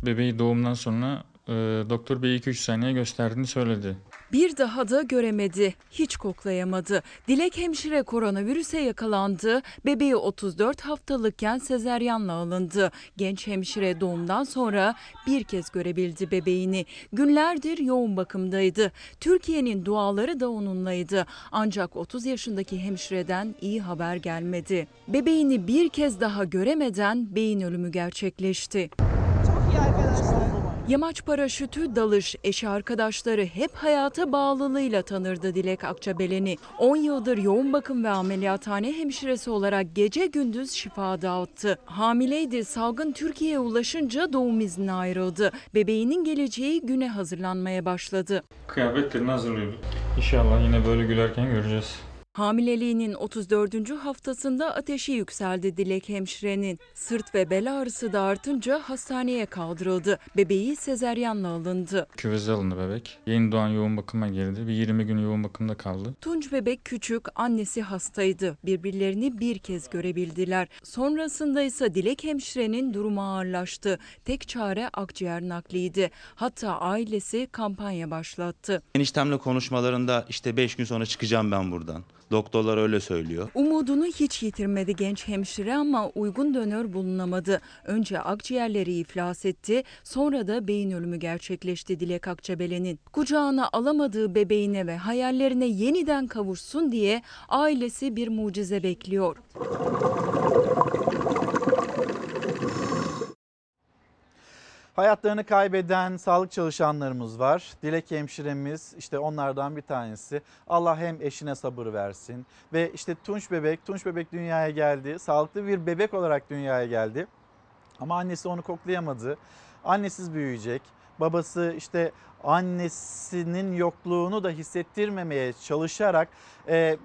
Bebeği doğumdan sonra e, doktor bey 2-3 saniye gösterdiğini söyledi. Bir daha da göremedi, hiç koklayamadı. Dilek hemşire koronavirüse yakalandı. Bebeği 34 haftalıkken sezeryanla alındı. Genç hemşire doğumdan sonra bir kez görebildi bebeğini. Günlerdir yoğun bakımdaydı. Türkiye'nin duaları da onunlaydı. Ancak 30 yaşındaki hemşireden iyi haber gelmedi. Bebeğini bir kez daha göremeden beyin ölümü gerçekleşti. Yamaç paraşütü, dalış, eşi arkadaşları hep hayata bağlılığıyla tanırdı Dilek Akçabelen'i. 10 yıldır yoğun bakım ve ameliyathane hemşiresi olarak gece gündüz şifa dağıttı. Hamileydi, salgın Türkiye'ye ulaşınca doğum iznine ayrıldı. Bebeğinin geleceği güne hazırlanmaya başladı. Kıyafetlerini hazırlıyorduk. İnşallah yine böyle gülerken göreceğiz. Hamileliğinin 34. haftasında ateşi yükseldi Dilek hemşirenin. Sırt ve bel ağrısı da artınca hastaneye kaldırıldı. Bebeği sezeryanla alındı. Küveze alındı bebek. Yeni doğan yoğun bakıma girdi. Bir 20 gün yoğun bakımda kaldı. Tunç bebek küçük, annesi hastaydı. Birbirlerini bir kez görebildiler. Sonrasında ise Dilek hemşirenin durumu ağırlaştı. Tek çare akciğer nakliydi. Hatta ailesi kampanya başlattı. Eniştemle konuşmalarında işte 5 gün sonra çıkacağım ben buradan. Doktorlar öyle söylüyor. Umudunu hiç yitirmedi genç hemşire ama uygun dönör bulunamadı. Önce akciğerleri iflas etti, sonra da beyin ölümü gerçekleşti Dilek Akçabelen'in. Kucağına alamadığı bebeğine ve hayallerine yeniden kavuşsun diye ailesi bir mucize bekliyor. Hayatlarını kaybeden sağlık çalışanlarımız var. Dilek hemşiremiz işte onlardan bir tanesi. Allah hem eşine sabır versin ve işte Tunç bebek, Tunç bebek dünyaya geldi. Sağlıklı bir bebek olarak dünyaya geldi. Ama annesi onu koklayamadı. Annesiz büyüyecek. Babası işte annesinin yokluğunu da hissettirmemeye çalışarak e,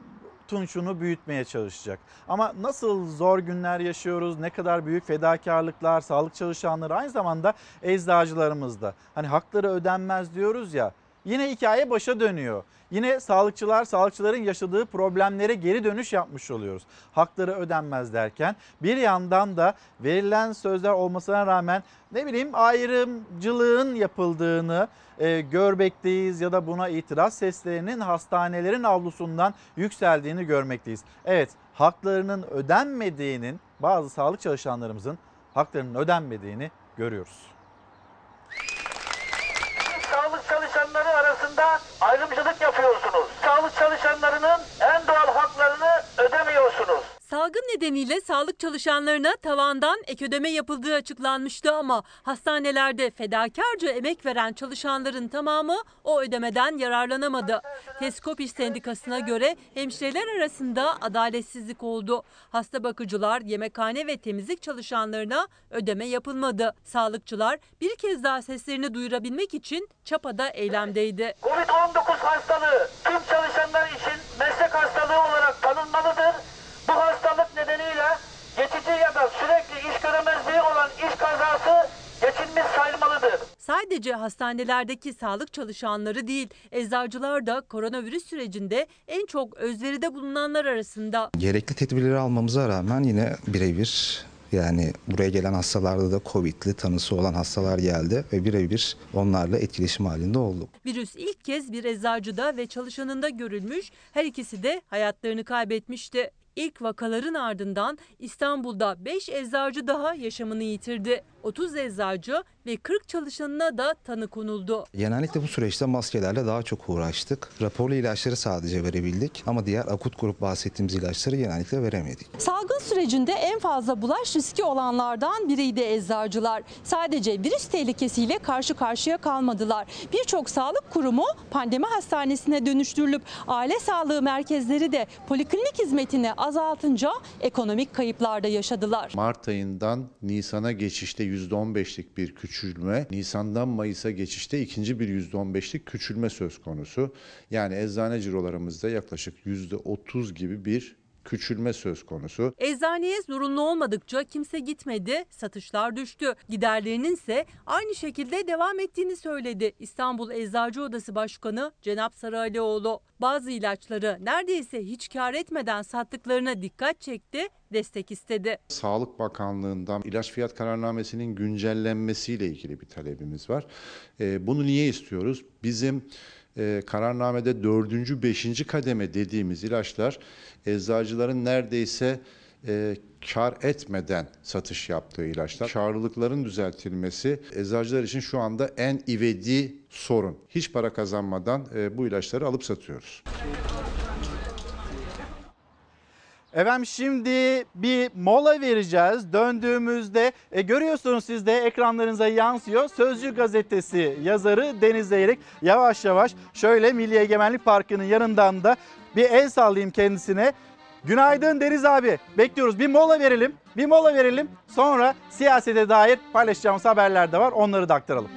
Tunç'unu büyütmeye çalışacak. Ama nasıl zor günler yaşıyoruz, ne kadar büyük fedakarlıklar, sağlık çalışanları aynı zamanda eczacılarımız da. Hani hakları ödenmez diyoruz ya yine hikaye başa dönüyor. Yine sağlıkçılar, sağlıkçıların yaşadığı problemlere geri dönüş yapmış oluyoruz. Hakları ödenmez derken bir yandan da verilen sözler olmasına rağmen ne bileyim ayrımcılığın yapıldığını e, görmekteyiz ya da buna itiraz seslerinin hastanelerin avlusundan yükseldiğini görmekteyiz. Evet haklarının ödenmediğinin bazı sağlık çalışanlarımızın haklarının ödenmediğini görüyoruz. sağlık çalışanları arasında çalışanlarının en doğal haklarını ödemiyorsunuz. Salgın nedeniyle sağlık çalışanlarına tavandan ek ödeme yapıldığı açıklanmıştı ama hastanelerde fedakarca emek veren çalışanların tamamı o ödemeden yararlanamadı. Teskop İş Sendikası'na göre hemşireler arasında adaletsizlik oldu. Hasta bakıcılar, yemekhane ve temizlik çalışanlarına ödeme yapılmadı. Sağlıkçılar bir kez daha seslerini duyurabilmek için çapada eylemdeydi. Covid-19 hastalığı tüm çalışanlar için meslek hastalığı olarak tanınmalıdır. Bu hastalık nedeniyle geçici ya da sürekli iş göremezliği olan iş kazası geçilmiş sayılmalıdır. Sadece hastanelerdeki sağlık çalışanları değil, eczacılar da koronavirüs sürecinde en çok özveride bulunanlar arasında. Gerekli tedbirleri almamıza rağmen yine birebir yani buraya gelen hastalarda da Covid'li tanısı olan hastalar geldi ve birebir onlarla etkileşim halinde olduk. Virüs ilk kez bir eczacıda ve çalışanında görülmüş, her ikisi de hayatlarını kaybetmişti. İlk vakaların ardından İstanbul'da 5 eczacı daha yaşamını yitirdi. 30 eczacı ve 40 çalışanına da tanı konuldu. Genellikle bu süreçte maskelerle daha çok uğraştık. Raporlu ilaçları sadece verebildik ama diğer akut grup bahsettiğimiz ilaçları genellikle veremedik. Salgın sürecinde en fazla bulaş riski olanlardan biriydi eczacılar. Sadece virüs tehlikesiyle karşı karşıya kalmadılar. Birçok sağlık kurumu pandemi hastanesine dönüştürülüp aile sağlığı merkezleri de poliklinik hizmetini azaltınca ekonomik kayıplar da yaşadılar. Mart ayından Nisan'a geçişte %15'lik bir küçülme, Nisan'dan Mayıs'a geçişte ikinci bir %15'lik küçülme söz konusu. Yani eczane cirolarımızda yaklaşık %30 gibi bir küçülme söz konusu. Eczaneye zorunlu olmadıkça kimse gitmedi, satışlar düştü. Giderlerinin ise aynı şekilde devam ettiğini söyledi İstanbul Eczacı Odası Başkanı Cenap Sarıalioğlu. Bazı ilaçları neredeyse hiç kar etmeden sattıklarına dikkat çekti, destek istedi. Sağlık Bakanlığı'ndan ilaç fiyat kararnamesinin güncellenmesiyle ilgili bir talebimiz var. Ee, bunu niye istiyoruz? Bizim e, kararnamede dördüncü, beşinci kademe dediğimiz ilaçlar eczacıların neredeyse e, kar etmeden satış yaptığı ilaçlar. Karlılıkların düzeltilmesi eczacılar için şu anda en ivedi sorun. Hiç para kazanmadan e, bu ilaçları alıp satıyoruz. Efendim şimdi bir mola vereceğiz. Döndüğümüzde e, görüyorsunuz siz de ekranlarınıza yansıyor. Sözcü gazetesi yazarı Deniz Zeyrek yavaş yavaş şöyle Milli Egemenlik Parkı'nın yanından da bir el sallayayım kendisine. Günaydın Deniz abi. Bekliyoruz. Bir mola verelim. Bir mola verelim. Sonra siyasete dair paylaşacağımız haberler de var. Onları da aktaralım.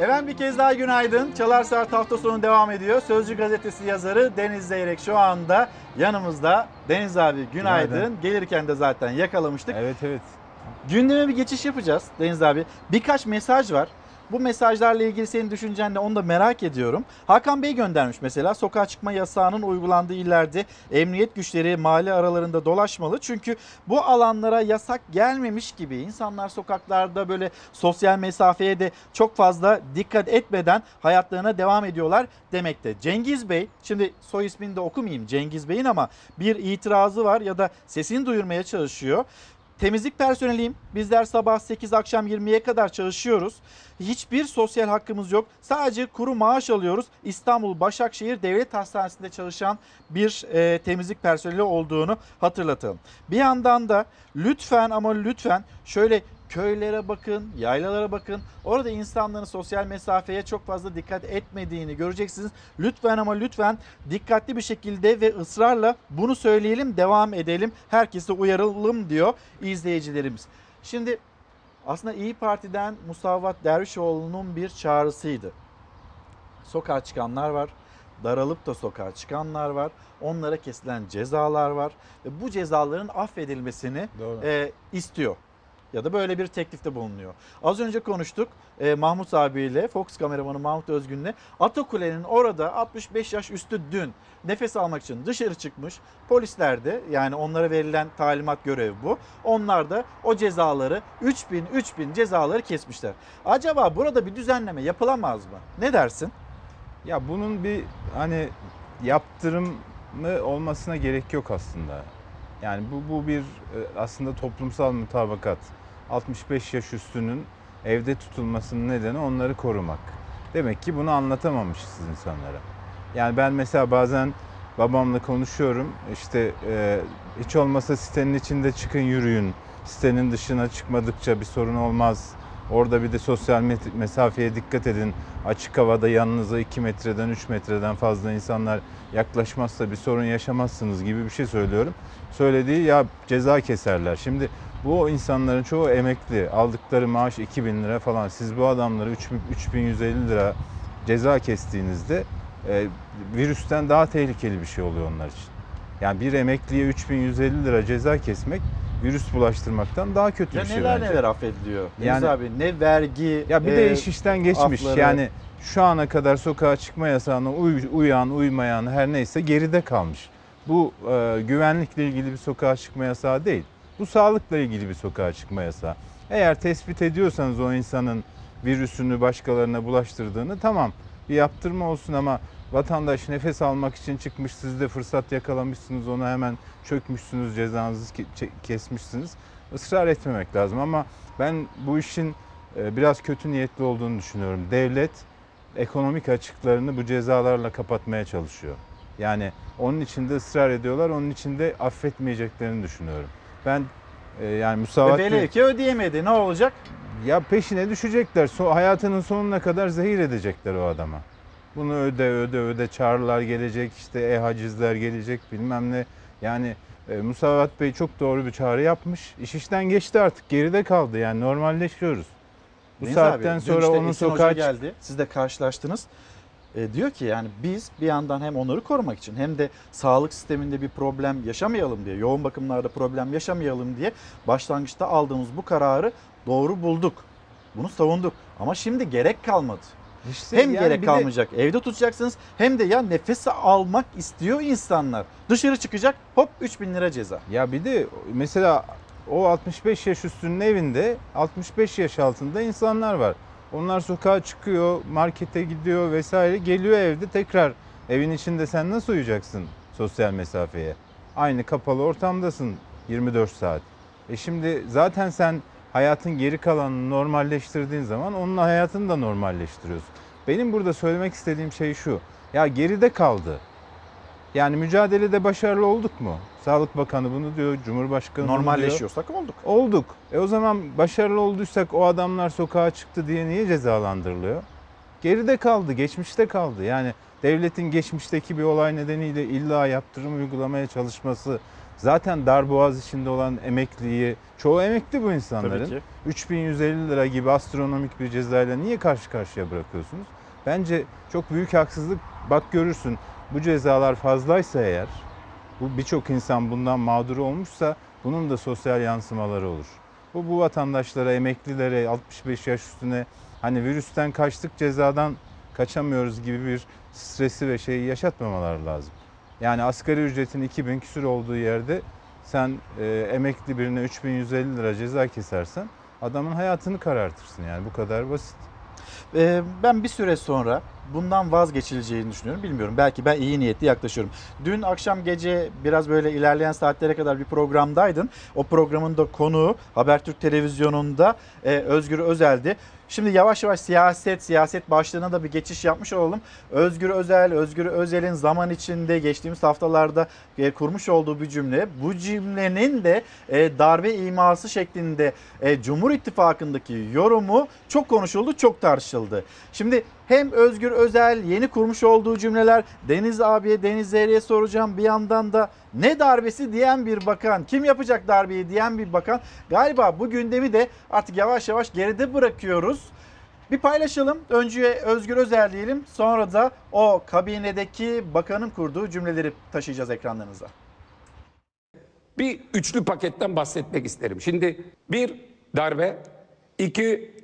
Efendim bir kez daha günaydın. Çalar Saat hafta sonu devam ediyor. Sözcü gazetesi yazarı Deniz Zeyrek şu anda yanımızda. Deniz abi günaydın. Günaydın. Gelirken de zaten yakalamıştık. Evet evet. Gündeme bir geçiş yapacağız Deniz abi. Birkaç mesaj var. Bu mesajlarla ilgili senin düşüncen ne onu da merak ediyorum. Hakan Bey göndermiş mesela sokağa çıkma yasağının uygulandığı illerde emniyet güçleri mahalle aralarında dolaşmalı. Çünkü bu alanlara yasak gelmemiş gibi insanlar sokaklarda böyle sosyal mesafeye de çok fazla dikkat etmeden hayatlarına devam ediyorlar demekte. Cengiz Bey şimdi soy ismini de okumayayım Cengiz Bey'in ama bir itirazı var ya da sesini duyurmaya çalışıyor. Temizlik personeliyim. Bizler sabah 8 akşam 20'ye kadar çalışıyoruz. Hiçbir sosyal hakkımız yok. Sadece kuru maaş alıyoruz. İstanbul Başakşehir Devlet Hastanesi'nde çalışan bir e, temizlik personeli olduğunu hatırlatalım. Bir yandan da lütfen ama lütfen şöyle köylere bakın, yaylalara bakın. Orada insanların sosyal mesafeye çok fazla dikkat etmediğini göreceksiniz. Lütfen ama lütfen dikkatli bir şekilde ve ısrarla bunu söyleyelim, devam edelim. Herkese uyaralım diyor izleyicilerimiz. Şimdi aslında İyi Parti'den Musavat Dervişoğlu'nun bir çağrısıydı. Sokağa çıkanlar var. Daralıp da sokağa çıkanlar var. Onlara kesilen cezalar var. Ve bu cezaların affedilmesini e, istiyor ya da böyle bir teklifte bulunuyor. Az önce konuştuk e, Mahmut abiyle, Fox kameramanı Mahmut Özgün'le. Atakule'nin orada 65 yaş üstü dün nefes almak için dışarı çıkmış. Polisler de yani onlara verilen talimat görev bu. Onlar da o cezaları 3000 3000 cezaları kesmişler. Acaba burada bir düzenleme yapılamaz mı? Ne dersin? Ya bunun bir hani yaptırımı olmasına gerek yok aslında. Yani bu, bu bir e, aslında toplumsal mutabakat. 65 yaş üstünün evde tutulmasının nedeni onları korumak. Demek ki bunu anlatamamışız insanlara. Yani ben mesela bazen babamla konuşuyorum. İşte e, hiç olmasa sitenin içinde çıkın yürüyün. Sitenin dışına çıkmadıkça bir sorun olmaz. Orada bir de sosyal mesafeye dikkat edin. Açık havada yanınıza 2 metreden 3 metreden fazla insanlar yaklaşmazsa bir sorun yaşamazsınız gibi bir şey söylüyorum. Söylediği ya ceza keserler. Şimdi bu insanların çoğu emekli. Aldıkları maaş 2000 lira falan. Siz bu adamları 3000 3150 lira ceza kestiğinizde e, virüsten daha tehlikeli bir şey oluyor onlar için. Yani bir emekliye 3150 lira ceza kesmek virüs bulaştırmaktan daha kötü Ya bir şey neler bence. neler affediliyor. Deniz Yani- abi ne vergi Ya bir e, de iş işten geçmiş. afları. Yani şu ana kadar sokağa çıkma yasağına uy- uyan, uymayan her neyse geride kalmış. Bu e, güvenlikle ilgili bir sokağa çıkma yasağı değil. Bu sağlıkla ilgili bir sokağa çıkma yasağı. Eğer tespit ediyorsanız o insanın virüsünü başkalarına bulaştırdığını tamam bir yaptırma olsun ama vatandaş nefes almak için çıkmış siz de fırsat yakalamışsınız ona hemen çökmüşsünüz cezanızı kesmişsiniz. Israr etmemek lazım ama ben bu işin e, biraz kötü niyetli olduğunu düşünüyorum. Devlet ekonomik açıklarını bu cezalarla kapatmaya çalışıyor. Yani onun için de ısrar ediyorlar, onun için de affetmeyeceklerini düşünüyorum. Ben e, yani Ve musavat velev ki ödeyemedi ne olacak? ya peşine düşecekler. So, hayatının sonuna kadar zehir edecekler o adama. Bunu öde öde öde çağrılar gelecek işte e-hacizler gelecek bilmem ne. Yani e, Musavat Bey çok doğru bir çağrı yapmış. İş işten geçti artık geride kaldı yani normalleşiyoruz. Bu Deniz saatten abi, sonra işte onun Hoca sokağa geldi. Siz de karşılaştınız. E, diyor ki yani biz bir yandan hem onları korumak için hem de sağlık sisteminde bir problem yaşamayalım diye, yoğun bakımlarda problem yaşamayalım diye başlangıçta aldığımız bu kararı doğru bulduk. Bunu savunduk. Ama şimdi gerek kalmadı. İşte hem yani gerek bir de- kalmayacak evde tutacaksınız hem de ya nefes almak istiyor insanlar. Dışarı çıkacak hop 3000 lira ceza. Ya bir de mesela o 65 yaş üstünün evinde 65 yaş altında insanlar var. Onlar sokağa çıkıyor, markete gidiyor vesaire geliyor evde tekrar evin içinde sen nasıl uyuyacaksın sosyal mesafeye? Aynı kapalı ortamdasın 24 saat. E şimdi zaten sen hayatın geri kalanını normalleştirdiğin zaman onun hayatını da normalleştiriyorsun. Benim burada söylemek istediğim şey şu. Ya geride kaldı. Yani mücadelede başarılı olduk mu? Sağlık Bakanı bunu diyor, Cumhurbaşkanı bunu diyor. Normalleşiyorsak olduk. Olduk. E o zaman başarılı olduysak o adamlar sokağa çıktı diye niye cezalandırılıyor? Geride kaldı, geçmişte kaldı. Yani devletin geçmişteki bir olay nedeniyle illa yaptırım uygulamaya çalışması zaten darboğaz içinde olan emekliyi, çoğu emekli bu insanların. Tabii ki. 3150 lira gibi astronomik bir cezayla niye karşı karşıya bırakıyorsunuz? Bence çok büyük haksızlık. Bak görürsün bu cezalar fazlaysa eğer, bu birçok insan bundan mağdur olmuşsa bunun da sosyal yansımaları olur. Bu bu vatandaşlara, emeklilere, 65 yaş üstüne hani virüsten kaçtık cezadan kaçamıyoruz gibi bir stresi ve şeyi yaşatmamaları lazım. Yani asgari ücretin 2000 küsür olduğu yerde sen e, emekli birine 3150 lira ceza kesersen adamın hayatını karartırsın yani bu kadar basit. Ee, ben bir süre sonra bundan vazgeçileceğini düşünüyorum. Bilmiyorum. Belki ben iyi niyetli yaklaşıyorum. Dün akşam gece biraz böyle ilerleyen saatlere kadar bir programdaydın. O programın da konuğu Habertürk Televizyonu'nda e, Özgür Özel'di. Şimdi yavaş yavaş siyaset, siyaset başlığına da bir geçiş yapmış olalım. Özgür Özel, Özgür Özel'in zaman içinde geçtiğimiz haftalarda e, kurmuş olduğu bir cümle. Bu cümlenin de e, darbe iması şeklinde e, Cumhur İttifakı'ndaki yorumu çok konuşuldu, çok tartışıldı. Şimdi hem Özgür Özel yeni kurmuş olduğu cümleler Deniz abiye, Deniz Zehri'ye soracağım. Bir yandan da ne darbesi diyen bir bakan, kim yapacak darbeyi diyen bir bakan. Galiba bu gündemi de artık yavaş yavaş geride bırakıyoruz. Bir paylaşalım. Önce Özgür Özel diyelim. Sonra da o kabinedeki bakanın kurduğu cümleleri taşıyacağız ekranlarınıza. Bir üçlü paketten bahsetmek isterim. Şimdi bir darbe, iki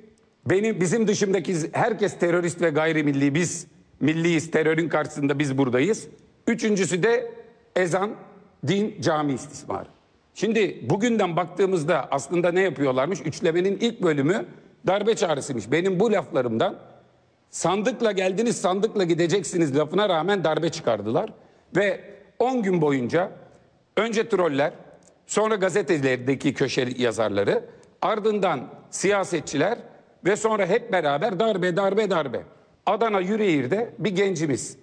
benim bizim dışımdaki herkes terörist ve gayrimilli biz milliyiz terörün karşısında biz buradayız. Üçüncüsü de ezan, din, cami istismarı. Şimdi bugünden baktığımızda aslında ne yapıyorlarmış? Üçlemenin ilk bölümü darbe çağrısıymış. Benim bu laflarımdan sandıkla geldiniz sandıkla gideceksiniz lafına rağmen darbe çıkardılar. Ve 10 gün boyunca önce troller sonra gazetelerdeki köşe yazarları ardından siyasetçiler ve sonra hep beraber darbe darbe darbe. Adana Yüreğir'de bir gencimiz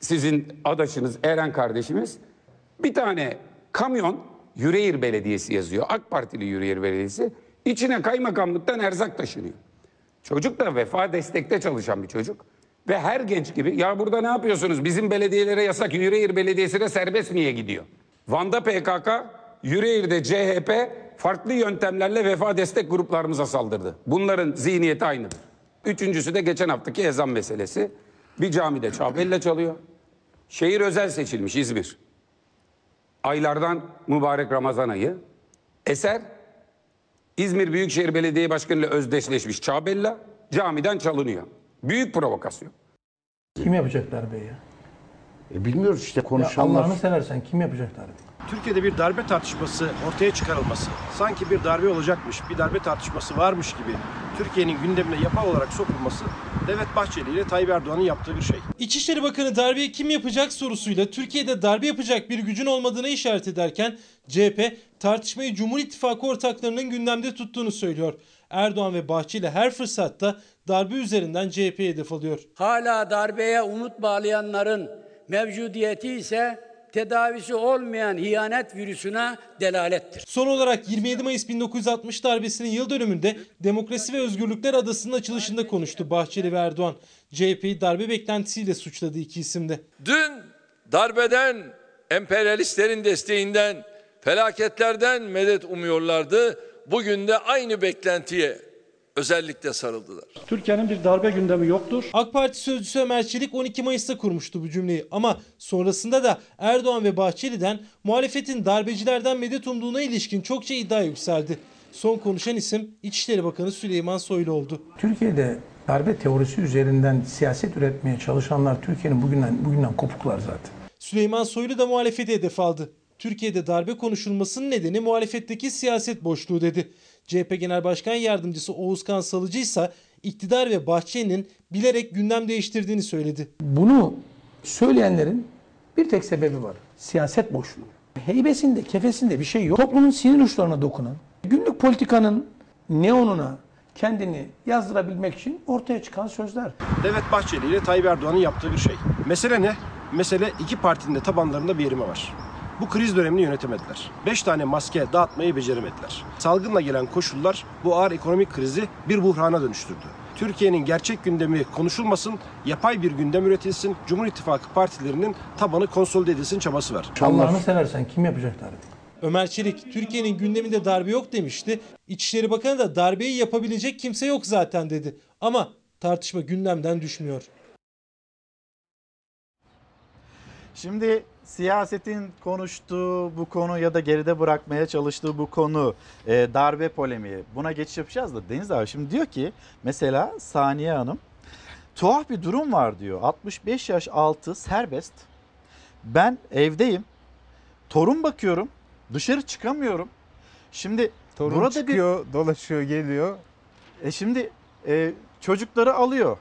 sizin adaşınız Eren kardeşimiz bir tane kamyon Yüreğir Belediyesi yazıyor. AK Partili Yüreğir Belediyesi. İçine kaymakamlıktan erzak taşınıyor. Çocuk da vefa destekte çalışan bir çocuk. Ve her genç gibi ya burada ne yapıyorsunuz? Bizim belediyelere yasak Yüreğir Belediyesi'ne serbest niye gidiyor? Van'da PKK, Yüreğir'de CHP farklı yöntemlerle vefa destek gruplarımıza saldırdı. Bunların zihniyeti aynıdır. Üçüncüsü de geçen haftaki ezan meselesi. Bir camide çavbelle çalıyor. Şehir özel seçilmiş İzmir. Aylardan mübarek Ramazan ayı. Eser İzmir Büyükşehir Belediye Başkanı ile özdeşleşmiş Çağbella camiden çalınıyor. Büyük provokasyon. Kim yapacak darbeyi ya? E bilmiyoruz işte ya konuşanlar. Allah'ını seversen kim yapacak darbeyi? Türkiye'de bir darbe tartışması ortaya çıkarılması, sanki bir darbe olacakmış, bir darbe tartışması varmış gibi Türkiye'nin gündemine yapay olarak sokulması Devlet Bahçeli ile Tayyip Erdoğan'ın yaptığı bir şey. İçişleri Bakanı darbeyi kim yapacak sorusuyla Türkiye'de darbe yapacak bir gücün olmadığına işaret ederken CHP tartışmayı Cumhur İttifakı ortaklarının gündemde tuttuğunu söylüyor. Erdoğan ve Bahçeli her fırsatta darbe üzerinden CHP'ye hedef alıyor. Hala darbeye umut bağlayanların mevcudiyeti ise tedavisi olmayan hiyanet virüsüne delalettir. Son olarak 27 Mayıs 1960 darbesinin yıl dönümünde Demokrasi ve Özgürlükler Adası'nın açılışında konuştu Bahçeli ve Erdoğan. CHP'yi darbe beklentisiyle suçladı iki isim de. Dün darbeden, emperyalistlerin desteğinden, felaketlerden medet umuyorlardı. Bugün de aynı beklentiye özellikle sarıldılar. Türkiye'nin bir darbe gündemi yoktur. AK Parti sözcüsü Ömer Çelik 12 Mayıs'ta kurmuştu bu cümleyi ama sonrasında da Erdoğan ve Bahçeli'den muhalefetin darbecilerden medet umduğuna ilişkin çokça iddia yükseldi. Son konuşan isim İçişleri Bakanı Süleyman Soylu oldu. Türkiye'de darbe teorisi üzerinden siyaset üretmeye çalışanlar Türkiye'nin bugünden bugünden kopuklar zaten. Süleyman Soylu da muhalefeti hedef aldı. Türkiye'de darbe konuşulmasının nedeni muhalefetteki siyaset boşluğu dedi. CHP Genel Başkan Yardımcısı Oğuzkan Salıcı ise iktidar ve Bahçeli'nin bilerek gündem değiştirdiğini söyledi. Bunu söyleyenlerin bir tek sebebi var. Siyaset boşluğu. Heybesinde, kefesinde bir şey yok. Toplumun sinir uçlarına dokunan, günlük politikanın neonuna kendini yazdırabilmek için ortaya çıkan sözler. Devlet Bahçeli ile Tayyip Erdoğan'ın yaptığı bir şey. Mesele ne? Mesele iki partinin de tabanlarında bir yerime var. Bu kriz dönemini yönetemediler. Beş tane maske dağıtmayı beceremediler. Salgınla gelen koşullar bu ağır ekonomik krizi bir buhrana dönüştürdü. Türkiye'nin gerçek gündemi konuşulmasın, yapay bir gündem üretilsin, Cumhur İttifakı partilerinin tabanı konsolide edilsin çabası var. Allah'ını seversen kim yapacak darbeyi? Ömer Çelik Türkiye'nin gündeminde darbe yok demişti. İçişleri Bakanı da darbeyi yapabilecek kimse yok zaten dedi. Ama tartışma gündemden düşmüyor. Şimdi siyasetin konuştuğu bu konu ya da geride bırakmaya çalıştığı bu konu e, darbe polemiği. Buna geçiş yapacağız da Deniz abi şimdi diyor ki mesela Saniye Hanım tuhaf bir durum var diyor. 65 yaş altı serbest. Ben evdeyim. Torun bakıyorum. Dışarı çıkamıyorum. Şimdi Torun burada çıkıyor, dolaşıyor, geliyor. bir e şimdi e, çocukları alıyor.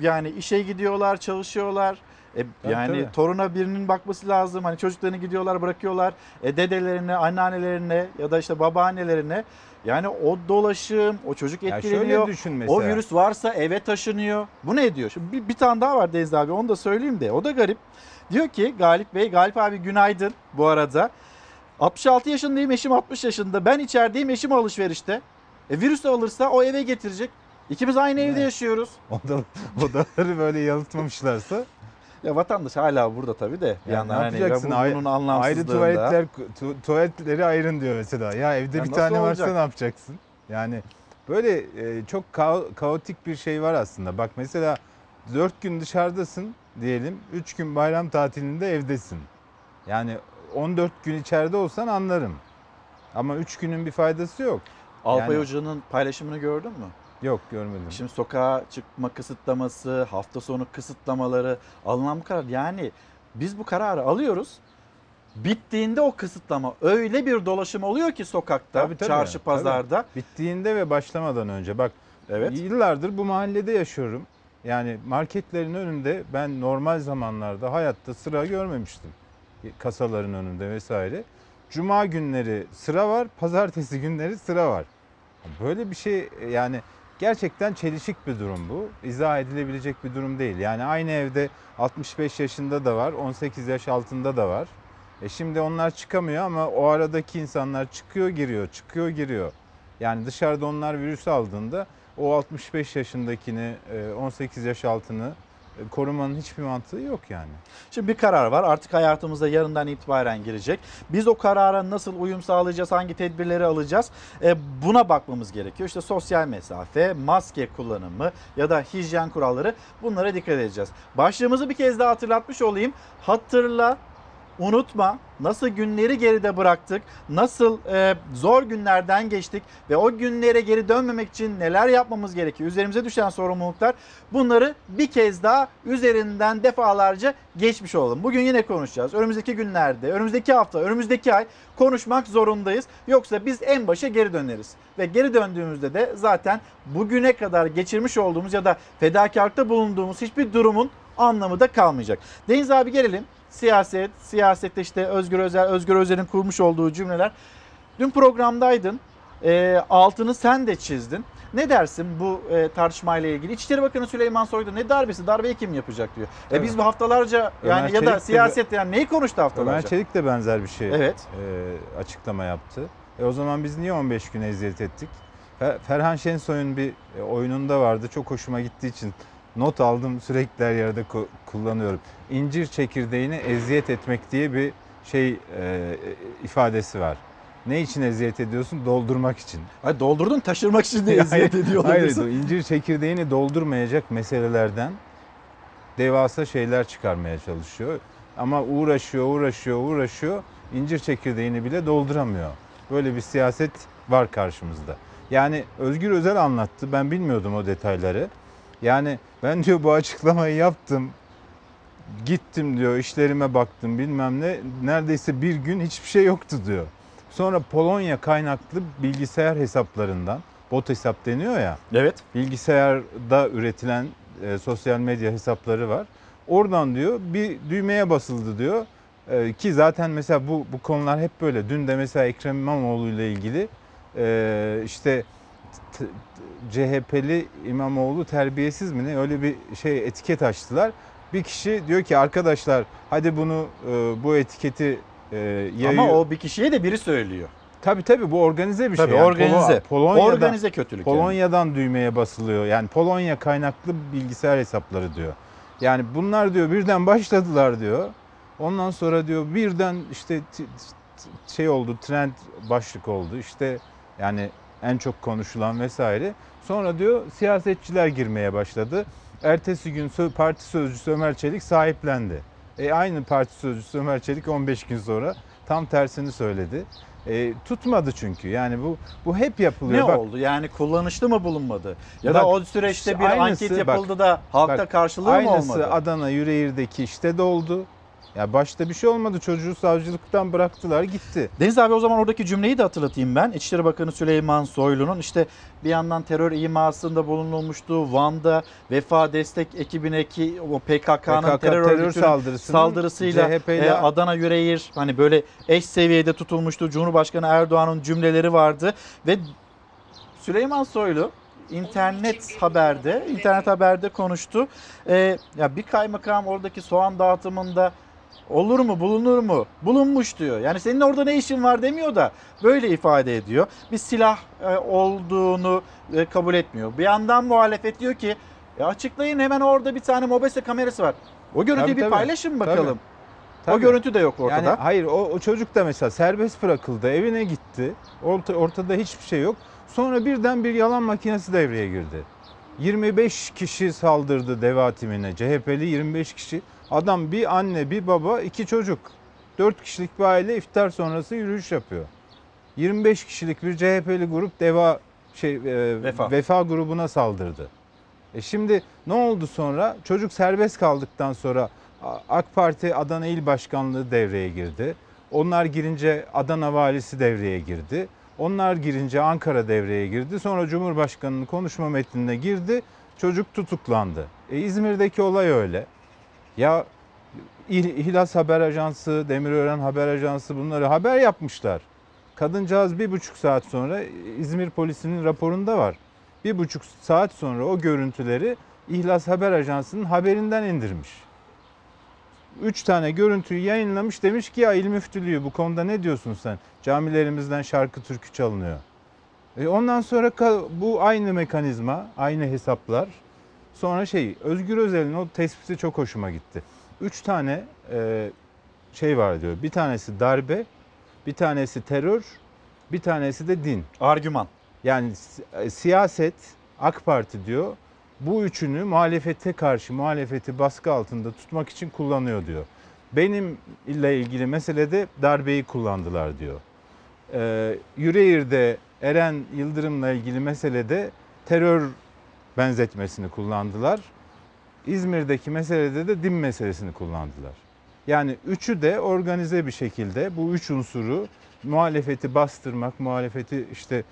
Yani işe gidiyorlar çalışıyorlar e, Tabii, yani tabii. toruna birinin bakması lazım. Hani çocuklarını gidiyorlar bırakıyorlar. E, dedelerine, anneannelerine ya da işte babaannelerine. Yani o dolaşım, o çocuk etkileniyor. o virüs varsa eve taşınıyor. Bu ne diyor? Şimdi bir, bir tane daha var Deniz abi onu da söyleyeyim de. O da garip. Diyor ki Galip Bey, Galip abi günaydın bu arada. 66 yaşındayım eşim 60 yaşında. Ben içerideyim eşim alışverişte. E, virüs alırsa o eve getirecek. İkimiz aynı evde yaşıyoruz. Oda, odaları böyle yalıtmamışlarsa Ya vatandaş hala burada tabii de. Bir ya yandan ne hani yapacaksın? Ay- bunun ayrı tuvaletler tu- tuvaletleri ayırın diyor mesela. Ya evde Ya bir tane varsa olacak? ne yapacaksın? Yani böyle e, çok kao- kaotik bir şey var aslında. Bak mesela 4 gün dışarıdasın diyelim. 3 gün bayram tatilinde evdesin. Yani 14 gün içeride olsan anlarım. Ama 3 günün bir faydası yok. Alpay Yani- Hoca'nın paylaşımını gördün mü? Yok görmedim. Şimdi sokağa çıkma kısıtlaması, hafta sonu kısıtlamaları alınan bu karar. Yani biz bu kararı alıyoruz. Bittiğinde o kısıtlama öyle bir dolaşım oluyor ki sokakta, Tabii, tabii, çarşı, tabii. pazarda. Bittiğinde ve başlamadan önce bak Evet. yıllardır bu mahallede yaşıyorum. Yani marketlerin önünde ben normal zamanlarda hayatta sıra görmemiştim. Kasaların önünde vesaire. Cuma günleri sıra var, pazartesi günleri sıra var. Böyle bir şey yani gerçekten çelişik bir durum bu. İzah edilebilecek bir durum değil. Yani aynı evde 65 yaşında da var, 18 yaş altında da var. E şimdi onlar çıkamıyor ama o aradaki insanlar çıkıyor giriyor, çıkıyor giriyor. Yani dışarıda onlar virüs aldığında o 65 yaşındakini, e, 18 yaş altını e, korumanın hiçbir mantığı yok yani. Şimdi bir karar var artık hayatımıza yarından itibaren girecek. Biz o karara nasıl uyum sağlayacağız, hangi tedbirleri alacağız E, buna bakmamız gerekiyor. İşte sosyal mesafe, maske kullanımı ya da hijyen kuralları bunlara dikkat edeceğiz. Başlığımızı bir kez daha hatırlatmış olayım. Hatırla, unutma nasıl günleri geride bıraktık, nasıl e, zor günlerden geçtik ve o günlere geri dönmemek için neler yapmamız gerekiyor, üzerimize düşen sorumluluklar bunları bir kez daha üzerinden defalarca geçmiş olalım. Bugün yine konuşacağız. Önümüzdeki günlerde, önümüzdeki hafta, önümüzdeki ay konuşmak zorundayız. Yoksa biz en başa geri döneriz. Ve geri döndüğümüzde de zaten bugüne kadar geçirmiş olduğumuz ya da fedakarlıkta bulunduğumuz hiçbir durumun anlamı da kalmayacak. Deniz abi gelelim siyaset, siyasette işte Özgür Özel, Özgür Özel'in kurmuş olduğu cümleler. Dün programdaydın, e, altını sen de çizdin. Ne dersin bu e, tartışmayla ilgili? İçişleri Bakanı Süleyman Soylu ne darbesi, darbeyi kim yapacak diyor. E biz bu haftalarca Ömer yani ya Çelik da siyaset yani neyi konuştu haftalarca? Ömer Çelik de benzer bir şey Evet. e, açıklama yaptı. E o zaman biz niye 15 gün eziyet ettik? Fer- Ferhan Şensoy'un bir e, oyununda vardı. Çok hoşuma gittiği için not aldım. Sürekli her yerde ku- kullanıyorum. İncir çekirdeğini eziyet etmek diye bir şey e, ifadesi var. Ne için eziyet ediyorsun? Doldurmak için. Hayır doldurdun taşırmak için de eziyet Hayır, ediyor Hayır, olabilirsin. incir çekirdeğini doldurmayacak meselelerden devasa şeyler çıkarmaya çalışıyor. Ama uğraşıyor, uğraşıyor, uğraşıyor. İncir çekirdeğini bile dolduramıyor. Böyle bir siyaset var karşımızda. Yani Özgür Özel anlattı. Ben bilmiyordum o detayları. Yani ben diyor bu açıklamayı yaptım. Gittim diyor işlerime baktım bilmem ne. Neredeyse bir gün hiçbir şey yoktu diyor. Sonra Polonya kaynaklı bilgisayar hesaplarından bot hesap deniyor ya. Evet. Bilgisayarda üretilen e, sosyal medya hesapları var. Oradan diyor bir düğmeye basıldı diyor. E, ki zaten mesela bu bu konular hep böyle. Dün de mesela Ekrem İmamoğlu ile ilgili e, işte CHP'li İmamoğlu terbiyesiz mi ne öyle bir şey etiket açtılar. Bir kişi diyor ki arkadaşlar hadi bunu e, bu etiketi e, yayıyor. Ama o bir kişiye de biri söylüyor. Tabii tabii bu organize bir Tabii, şey. Yani organize. Polo- Polonya'dan, Organize kötülük yani. Polonya'dan düğmeye basılıyor. Yani Polonya kaynaklı bilgisayar hesapları diyor. Yani bunlar diyor birden başladılar diyor. Ondan sonra diyor birden işte şey oldu trend başlık oldu. İşte yani en çok konuşulan vesaire. Sonra diyor siyasetçiler girmeye başladı. Ertesi gün parti sözcüsü Ömer Çelik sahiplendi. E aynı parti sözcüsü Ömer Çelik 15 gün sonra tam tersini söyledi. E, tutmadı çünkü. Yani bu bu hep yapılıyor. Ne Bak, oldu? Yani kullanışlı mı bulunmadı? Ya Bak, da o süreçte bir aynısı, anket bak, yapıldı da halkta bak, karşılığı mı aynısı olmadı? Adana Yüreğir'deki işte de oldu. Ya başta bir şey olmadı. Çocuğu savcılıktan bıraktılar gitti. Deniz abi o zaman oradaki cümleyi de hatırlatayım ben. İçişleri Bakanı Süleyman Soylu'nun işte bir yandan terör imasında bulunulmuştu. Van'da Vefa Destek ekibine ki o PKK'nın PKK terör, terör saldırısının saldırısıyla e, Adana Yüreğir hani böyle eş seviyede tutulmuştu. Cumhurbaşkanı Erdoğan'ın cümleleri vardı ve Süleyman Soylu internet haberde, internet haberde konuştu. Ee, ya bir kaymakam oradaki soğan dağıtımında olur mu, bulunur mu? Bulunmuş diyor. Yani senin orada ne işin var demiyor da böyle ifade ediyor. Bir silah e, olduğunu e, kabul etmiyor. Bir yandan muhalefet diyor ki ya açıklayın hemen orada bir tane mobese kamerası var. O görüntüyü Tabii, bir tabii. paylaşın bakalım. Tabii. O görüntü de yok ortada. Yani hayır o, o çocuk da mesela serbest bırakıldı. Evine gitti. Orta, ortada hiçbir şey yok. Sonra birden bir yalan makinesi devreye girdi. 25 kişi saldırdı deva timine. CHP'li 25 kişi. Adam bir anne, bir baba, iki çocuk. 4 kişilik bir aile iftar sonrası yürüyüş yapıyor. 25 kişilik bir CHP'li grup deva şey e, Vefa. vefa grubuna saldırdı. E şimdi ne oldu sonra? Çocuk serbest kaldıktan sonra AK Parti Adana İl Başkanlığı devreye girdi. Onlar girince Adana Valisi devreye girdi. Onlar girince Ankara devreye girdi. Sonra Cumhurbaşkanı'nın konuşma metnine girdi. Çocuk tutuklandı. E İzmir'deki olay öyle. Ya İhlas Haber Ajansı, Demirören Haber Ajansı bunları haber yapmışlar. Kadıncağız bir buçuk saat sonra İzmir polisinin raporunda var. bir buçuk saat sonra o görüntüleri İhlas Haber Ajansı'nın haberinden indirmiş. Üç tane görüntüyü yayınlamış demiş ki ya il müftülüğü bu konuda ne diyorsun sen? Camilerimizden şarkı türkü çalınıyor. E ondan sonra bu aynı mekanizma, aynı hesaplar. Sonra şey Özgür Özel'in o tespiti çok hoşuma gitti. Üç tane e, şey var diyor. Bir tanesi darbe, bir tanesi terör, bir tanesi de din. Argüman. Yani e, siyaset, AK Parti diyor. Bu üçünü muhalefete karşı, muhalefeti baskı altında tutmak için kullanıyor diyor. Benim ile ilgili meselede darbeyi kullandılar diyor. Ee, Yüreğir'de Eren Yıldırım'la ilgili meselede terör benzetmesini kullandılar. İzmir'deki meselede de din meselesini kullandılar. Yani üçü de organize bir şekilde bu üç unsuru muhalefeti bastırmak, muhalefeti işte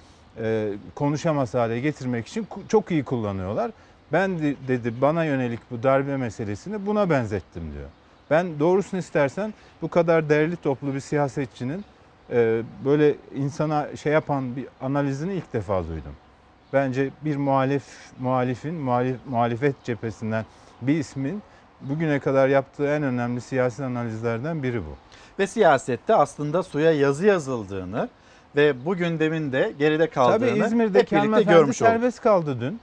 e, konuşamaz hale getirmek için çok iyi kullanıyorlar. Ben de- dedi bana yönelik bu darbe meselesini buna benzettim diyor. Ben doğrusunu istersen bu kadar değerli toplu bir siyasetçinin e, böyle insana şey yapan bir analizini ilk defa duydum. Bence bir muhalif muhalifin muhalif, muhalefet cephesinden bir ismin bugüne kadar yaptığı en önemli siyasi analizlerden biri bu. Ve siyasette aslında suya yazı yazıldığını ve bu gündemin de geride kaldığını Tabii İzmir'deki hep birlikte görmüş olduk. serbest kaldı dün.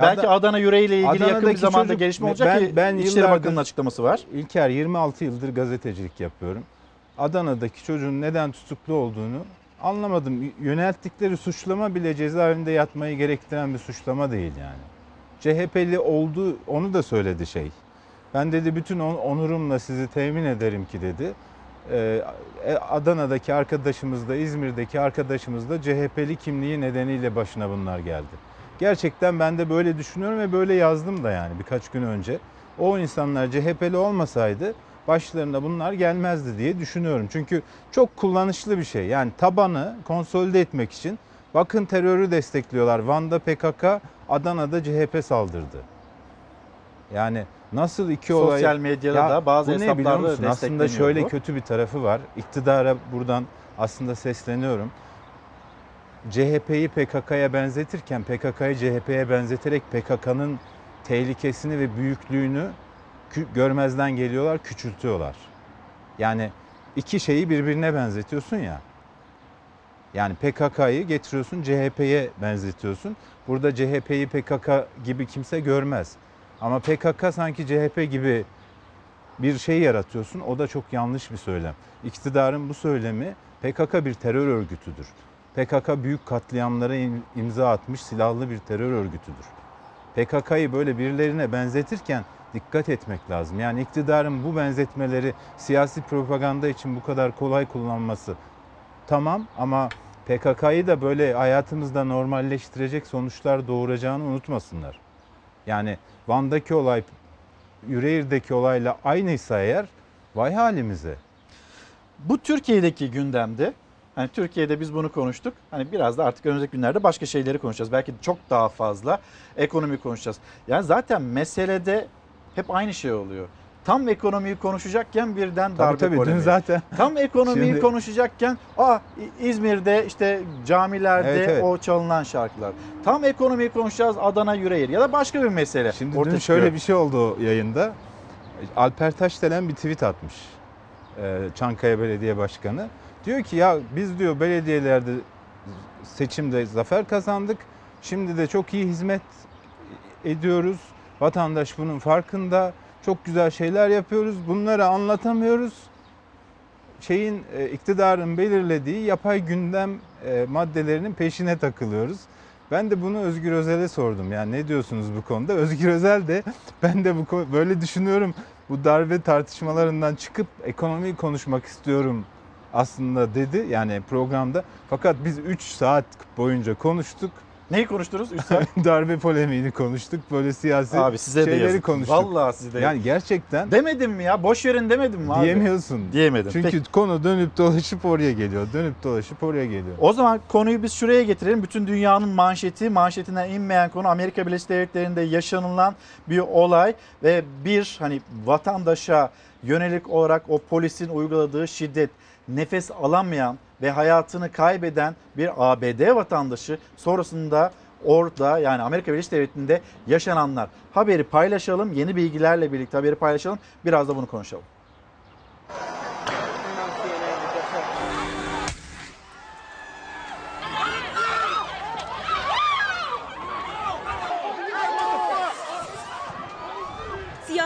Belki Adana yüreğiyle ilgili yakın bir Adana'daki zamanda çocuk- gelişme olacak ben, ki ben İçişleri Bakanı'nın açıklaması var. İlker 26 yıldır gazetecilik yapıyorum. Adana'daki çocuğun neden tutuklu olduğunu anlamadım. Yönelttikleri suçlama bile cezaevinde yatmayı gerektiren bir suçlama değil yani. CHP'li oldu onu da söyledi şey. Ben dedi bütün on- onurumla sizi temin ederim ki dedi. Ee, e, Adana'daki arkadaşımız da İzmir'deki arkadaşımız da CHP'li kimliği nedeniyle başına bunlar geldi. Gerçekten ben de böyle düşünüyorum ve böyle yazdım da yani birkaç gün önce. O insanlar CHP'li olmasaydı başlarına bunlar gelmezdi diye düşünüyorum. Çünkü çok kullanışlı bir şey. Yani tabanı konsolide etmek için bakın terörü destekliyorlar. Van'da PKK, Adana'da CHP saldırdı. Yani nasıl iki olay... Sosyal medyada da bazı hesaplarda musun? Aslında şöyle bu. kötü bir tarafı var. İktidara buradan aslında sesleniyorum. CHP'yi PKK'ya benzetirken PKK'yı CHP'ye benzeterek PKK'nın tehlikesini ve büyüklüğünü görmezden geliyorlar, küçültüyorlar. Yani iki şeyi birbirine benzetiyorsun ya. Yani PKK'yı getiriyorsun CHP'ye benzetiyorsun. Burada CHP'yi PKK gibi kimse görmez. Ama PKK sanki CHP gibi bir şey yaratıyorsun. O da çok yanlış bir söylem. İktidarın bu söylemi PKK bir terör örgütüdür. PKK büyük katliamlara im- imza atmış silahlı bir terör örgütüdür. PKK'yı böyle birilerine benzetirken dikkat etmek lazım. Yani iktidarın bu benzetmeleri siyasi propaganda için bu kadar kolay kullanması tamam ama PKK'yı da böyle hayatımızda normalleştirecek sonuçlar doğuracağını unutmasınlar. Yani Van'daki olay Yüreğir'deki olayla aynıysa eğer vay halimize. Bu Türkiye'deki gündemde hani Türkiye'de biz bunu konuştuk. Hani biraz da artık önümüzdeki günlerde başka şeyleri konuşacağız. Belki çok daha fazla ekonomi konuşacağız. Yani zaten meselede hep aynı şey oluyor. Tam ekonomiyi konuşacakken birden darbe tabii, dün polemiği. zaten- Tam ekonomiyi Şimdi- konuşacakken İ- İzmir'de işte camilerde Evet, evet. o çalınan şarkılar. Tam ekonomiyi konuşacağız Adana Yüreğir ya da başka bir mesele. Şimdi ortaya dün çıkıyor. şöyle bir şey oldu yayında. Alper Taşdelen bir tweet atmış. Ee, Çankaya Belediye Başkanı. Diyor ki ya biz diyor belediyelerde seçimde zafer kazandık. Şimdi de çok iyi hizmet ediyoruz. Vatandaş bunun farkında. Çok güzel şeyler yapıyoruz. Bunları anlatamıyoruz. Şeyin e, iktidarın belirlediği yapay gündem e, maddelerinin peşine takılıyoruz. Ben de bunu Özgür Özel'e sordum. Yani ne diyorsunuz bu konuda? Özgür Özel de ben de bu böyle düşünüyorum. Bu darbe tartışmalarından çıkıp ekonomiyi konuşmak istiyorum aslında dedi. Yani programda. Fakat biz 3 saat boyunca konuştuk. Neyi konuştunuz? 3 saat? darbe polemiğini konuştuk. Böyle siyasi Abi size de şeyleri yazık. konuştuk. Vallahi size de Yani gerçekten Demedim mi ya? Boş verin demedim mi abi? diyemiyorsun. Diyemedim. Çünkü Peki. konu dönüp dolaşıp oraya geliyor. Dönüp dolaşıp oraya geliyor. O zaman konuyu biz şuraya getirelim. Bütün dünyanın manşeti, manşetinden inmeyen konu Amerika Birleşik Devletleri'nde yaşanılan bir olay ve bir hani vatandaşa yönelik olarak o polisin uyguladığı şiddet, nefes alamayan ve hayatını kaybeden bir ABD vatandaşı sonrasında orada yani Amerika Birleşik Devletleri'nde yaşananlar. Haberi paylaşalım. Yeni bilgilerle birlikte haberi paylaşalım. Biraz da bunu konuşalım.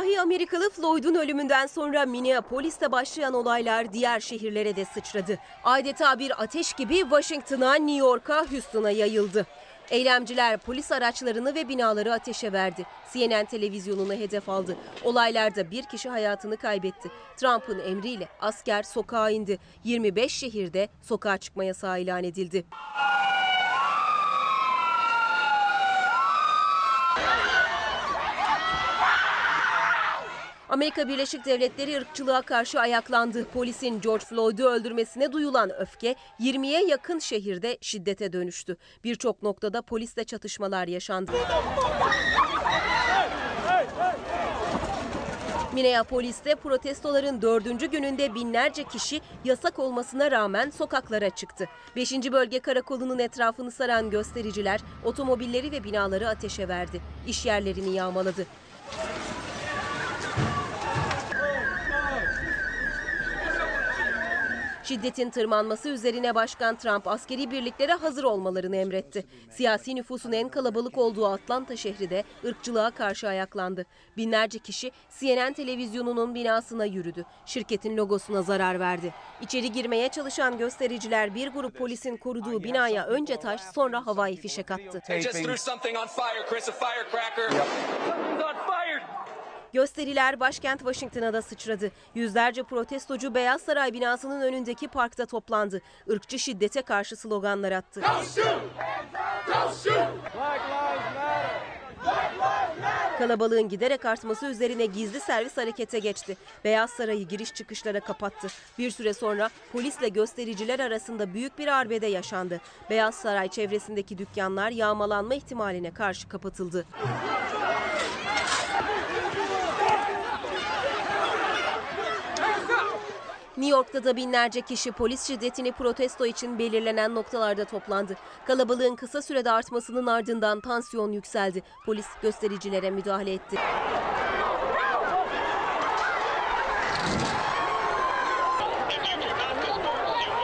Siyahi Amerikalı Floyd'un ölümünden sonra Minneapolis'te başlayan olaylar diğer şehirlere de sıçradı. Adeta bir ateş gibi Washington'a, New York'a, Houston'a yayıldı. Eylemciler polis araçlarını ve binaları ateşe verdi. CNN televizyonunu hedef aldı. Olaylarda bir kişi hayatını kaybetti. Trump'ın emriyle asker sokağa indi. 25 şehirde sokağa çıkma yasağı ilan edildi. Amerika Birleşik Devletleri ırkçılığa karşı ayaklandı. Polisin George Floyd'u öldürmesine duyulan öfke 20'ye yakın şehirde şiddete dönüştü. Birçok noktada polisle çatışmalar yaşandı. Minneapolis'te protestoların dördüncü gününde binlerce kişi yasak olmasına rağmen sokaklara çıktı. 5. Bölge Karakolu'nun etrafını saran göstericiler otomobilleri ve binaları ateşe verdi. İş yerlerini yağmaladı. Şiddetin tırmanması üzerine Başkan Trump askeri birliklere hazır olmalarını emretti. Siyasi nüfusun en kalabalık olduğu Atlanta şehri de ırkçılığa karşı ayaklandı. Binlerce kişi CNN televizyonunun binasına yürüdü. Şirketin logosuna zarar verdi. İçeri girmeye çalışan göstericiler bir grup polisin koruduğu binaya önce taş sonra havai fişek attı. Gösteriler başkent Washington'a da sıçradı. Yüzlerce protestocu Beyaz Saray binasının önündeki parkta toplandı. Irkçı şiddete karşı sloganlar attı. Kalabalığın giderek artması üzerine gizli servis harekete geçti. Beyaz Saray'ı giriş çıkışlara kapattı. Bir süre sonra polisle göstericiler arasında büyük bir arbede yaşandı. Beyaz Saray çevresindeki dükkanlar yağmalanma ihtimaline karşı kapatıldı. New York'ta da binlerce kişi polis şiddetini protesto için belirlenen noktalarda toplandı. Kalabalığın kısa sürede artmasının ardından tansiyon yükseldi. Polis göstericilere müdahale etti.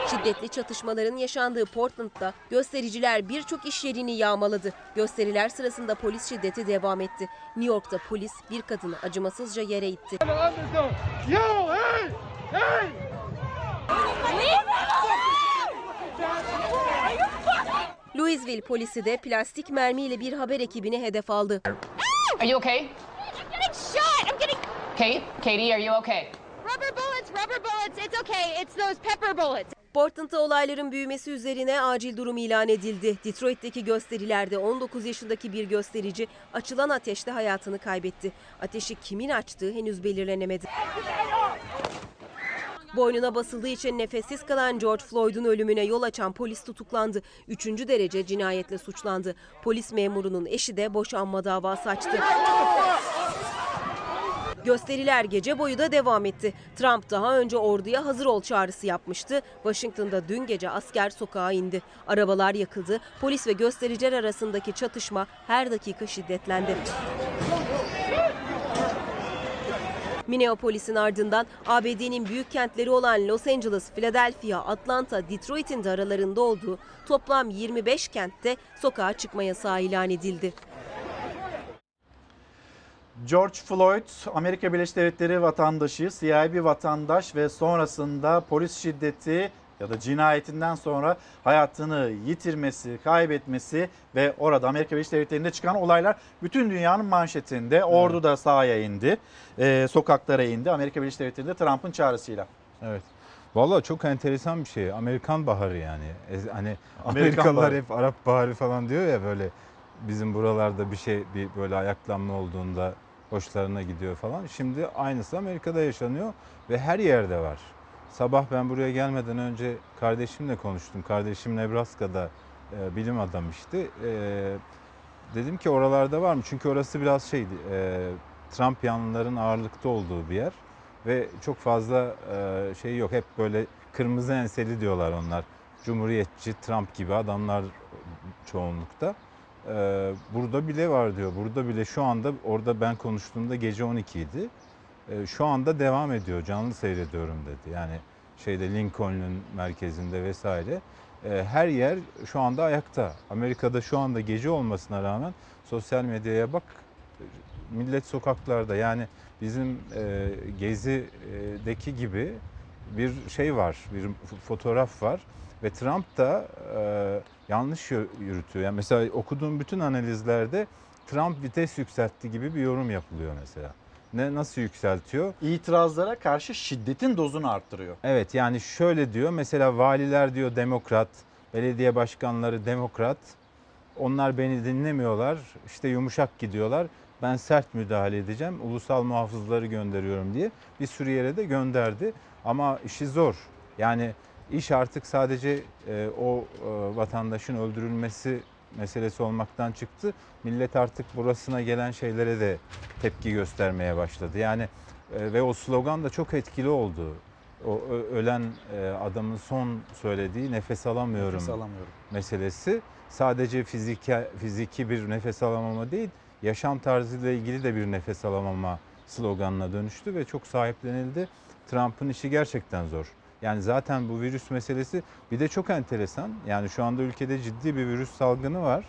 Şiddetli çatışmaların yaşandığı Portland'da göstericiler birçok iş yerini yağmaladı. Gösteriler sırasında polis şiddeti devam etti. New York'ta polis bir kadını acımasızca yere itti. Yo, hey! Hey! Louisville polisi de plastik mermiyle bir haber ekibini hedef aldı. Are you okay? getting shot. I'm getting Kate? Katie, are you okay? rubber bullets, rubber bullets. It's okay. It's those pepper bullets. Portland'da olayların büyümesi üzerine acil durum ilan edildi. Detroit'teki gösterilerde 19 yaşındaki bir gösterici açılan ateşte hayatını kaybetti. Ateşi kimin açtığı henüz belirlenemedi. Boynuna basıldığı için nefessiz kalan George Floyd'un ölümüne yol açan polis tutuklandı. Üçüncü derece cinayetle suçlandı. Polis memurunun eşi de boşanma davası açtı. Gösteriler gece boyu da devam etti. Trump daha önce orduya hazır ol çağrısı yapmıştı. Washington'da dün gece asker sokağa indi. Arabalar yakıldı. Polis ve göstericiler arasındaki çatışma her dakika şiddetlendi. Minneapolis'in ardından ABD'nin büyük kentleri olan Los Angeles, Philadelphia, Atlanta, Detroit'in de aralarında olduğu toplam 25 kentte sokağa çıkma yasağı ilan edildi. George Floyd, Amerika Birleşik Devletleri vatandaşı, siyahi bir vatandaş ve sonrasında polis şiddeti ya da cinayetinden sonra hayatını yitirmesi, kaybetmesi ve orada Amerika Birleşik Devletleri'nde çıkan olaylar bütün dünyanın manşetinde. Ordu da sahaya indi, e, sokaklara indi Amerika Birleşik Devletleri'nde Trump'ın çağrısıyla. Evet. Vallahi çok enteresan bir şey. Amerikan baharı yani. E, Hani Amerikan Amerikalılar baharı. hep Arap baharı falan diyor ya böyle bizim buralarda bir şey bir böyle ayaklanma olduğunda hoşlarına gidiyor falan. Şimdi aynısı Amerika'da yaşanıyor ve her yerde var. Sabah ben buraya gelmeden önce kardeşimle konuştum. Kardeşim Nebraska'da e, bilim adamı işte. E, dedim ki oralarda var mı? Çünkü orası biraz şeydi. E, Trump yanlıların ağırlıkta olduğu bir yer ve çok fazla e, şey yok. Hep böyle kırmızı enseli diyorlar onlar. Cumhuriyetçi, Trump gibi adamlar çoğunlukta. Ee, burada bile var diyor. Burada bile şu anda orada ben konuştuğumda gece 12 idi. Ee, şu anda devam ediyor. Canlı seyrediyorum dedi. Yani şeyde Lincoln'un merkezinde vesaire. Ee, her yer şu anda ayakta. Amerika'da şu anda gece olmasına rağmen sosyal medyaya bak millet sokaklarda yani bizim e, Gezi'deki gibi bir şey var, bir fotoğraf var ve Trump da e, yanlış yürütüyor. Yani mesela okuduğum bütün analizlerde Trump vites yükseltti gibi bir yorum yapılıyor mesela. Ne nasıl yükseltiyor? İtirazlara karşı şiddetin dozunu arttırıyor. Evet yani şöyle diyor mesela valiler diyor demokrat, belediye başkanları demokrat. Onlar beni dinlemiyorlar. işte yumuşak gidiyorlar. Ben sert müdahale edeceğim. Ulusal muhafızları gönderiyorum diye bir sürü yere de gönderdi. Ama işi zor. Yani iş artık sadece e, o e, vatandaşın öldürülmesi meselesi olmaktan çıktı. Millet artık burasına gelen şeylere de tepki göstermeye başladı. Yani e, ve o slogan da çok etkili oldu. O ölen e, adamın son söylediği nefes alamıyorum, Nefes alamıyorum. meselesi sadece fiziki fiziki bir nefes alamama değil, yaşam tarzıyla ilgili de bir nefes alamama sloganına dönüştü ve çok sahiplenildi. Trump'ın işi gerçekten zor. Yani zaten bu virüs meselesi bir de çok enteresan. Yani şu anda ülkede ciddi bir virüs salgını var.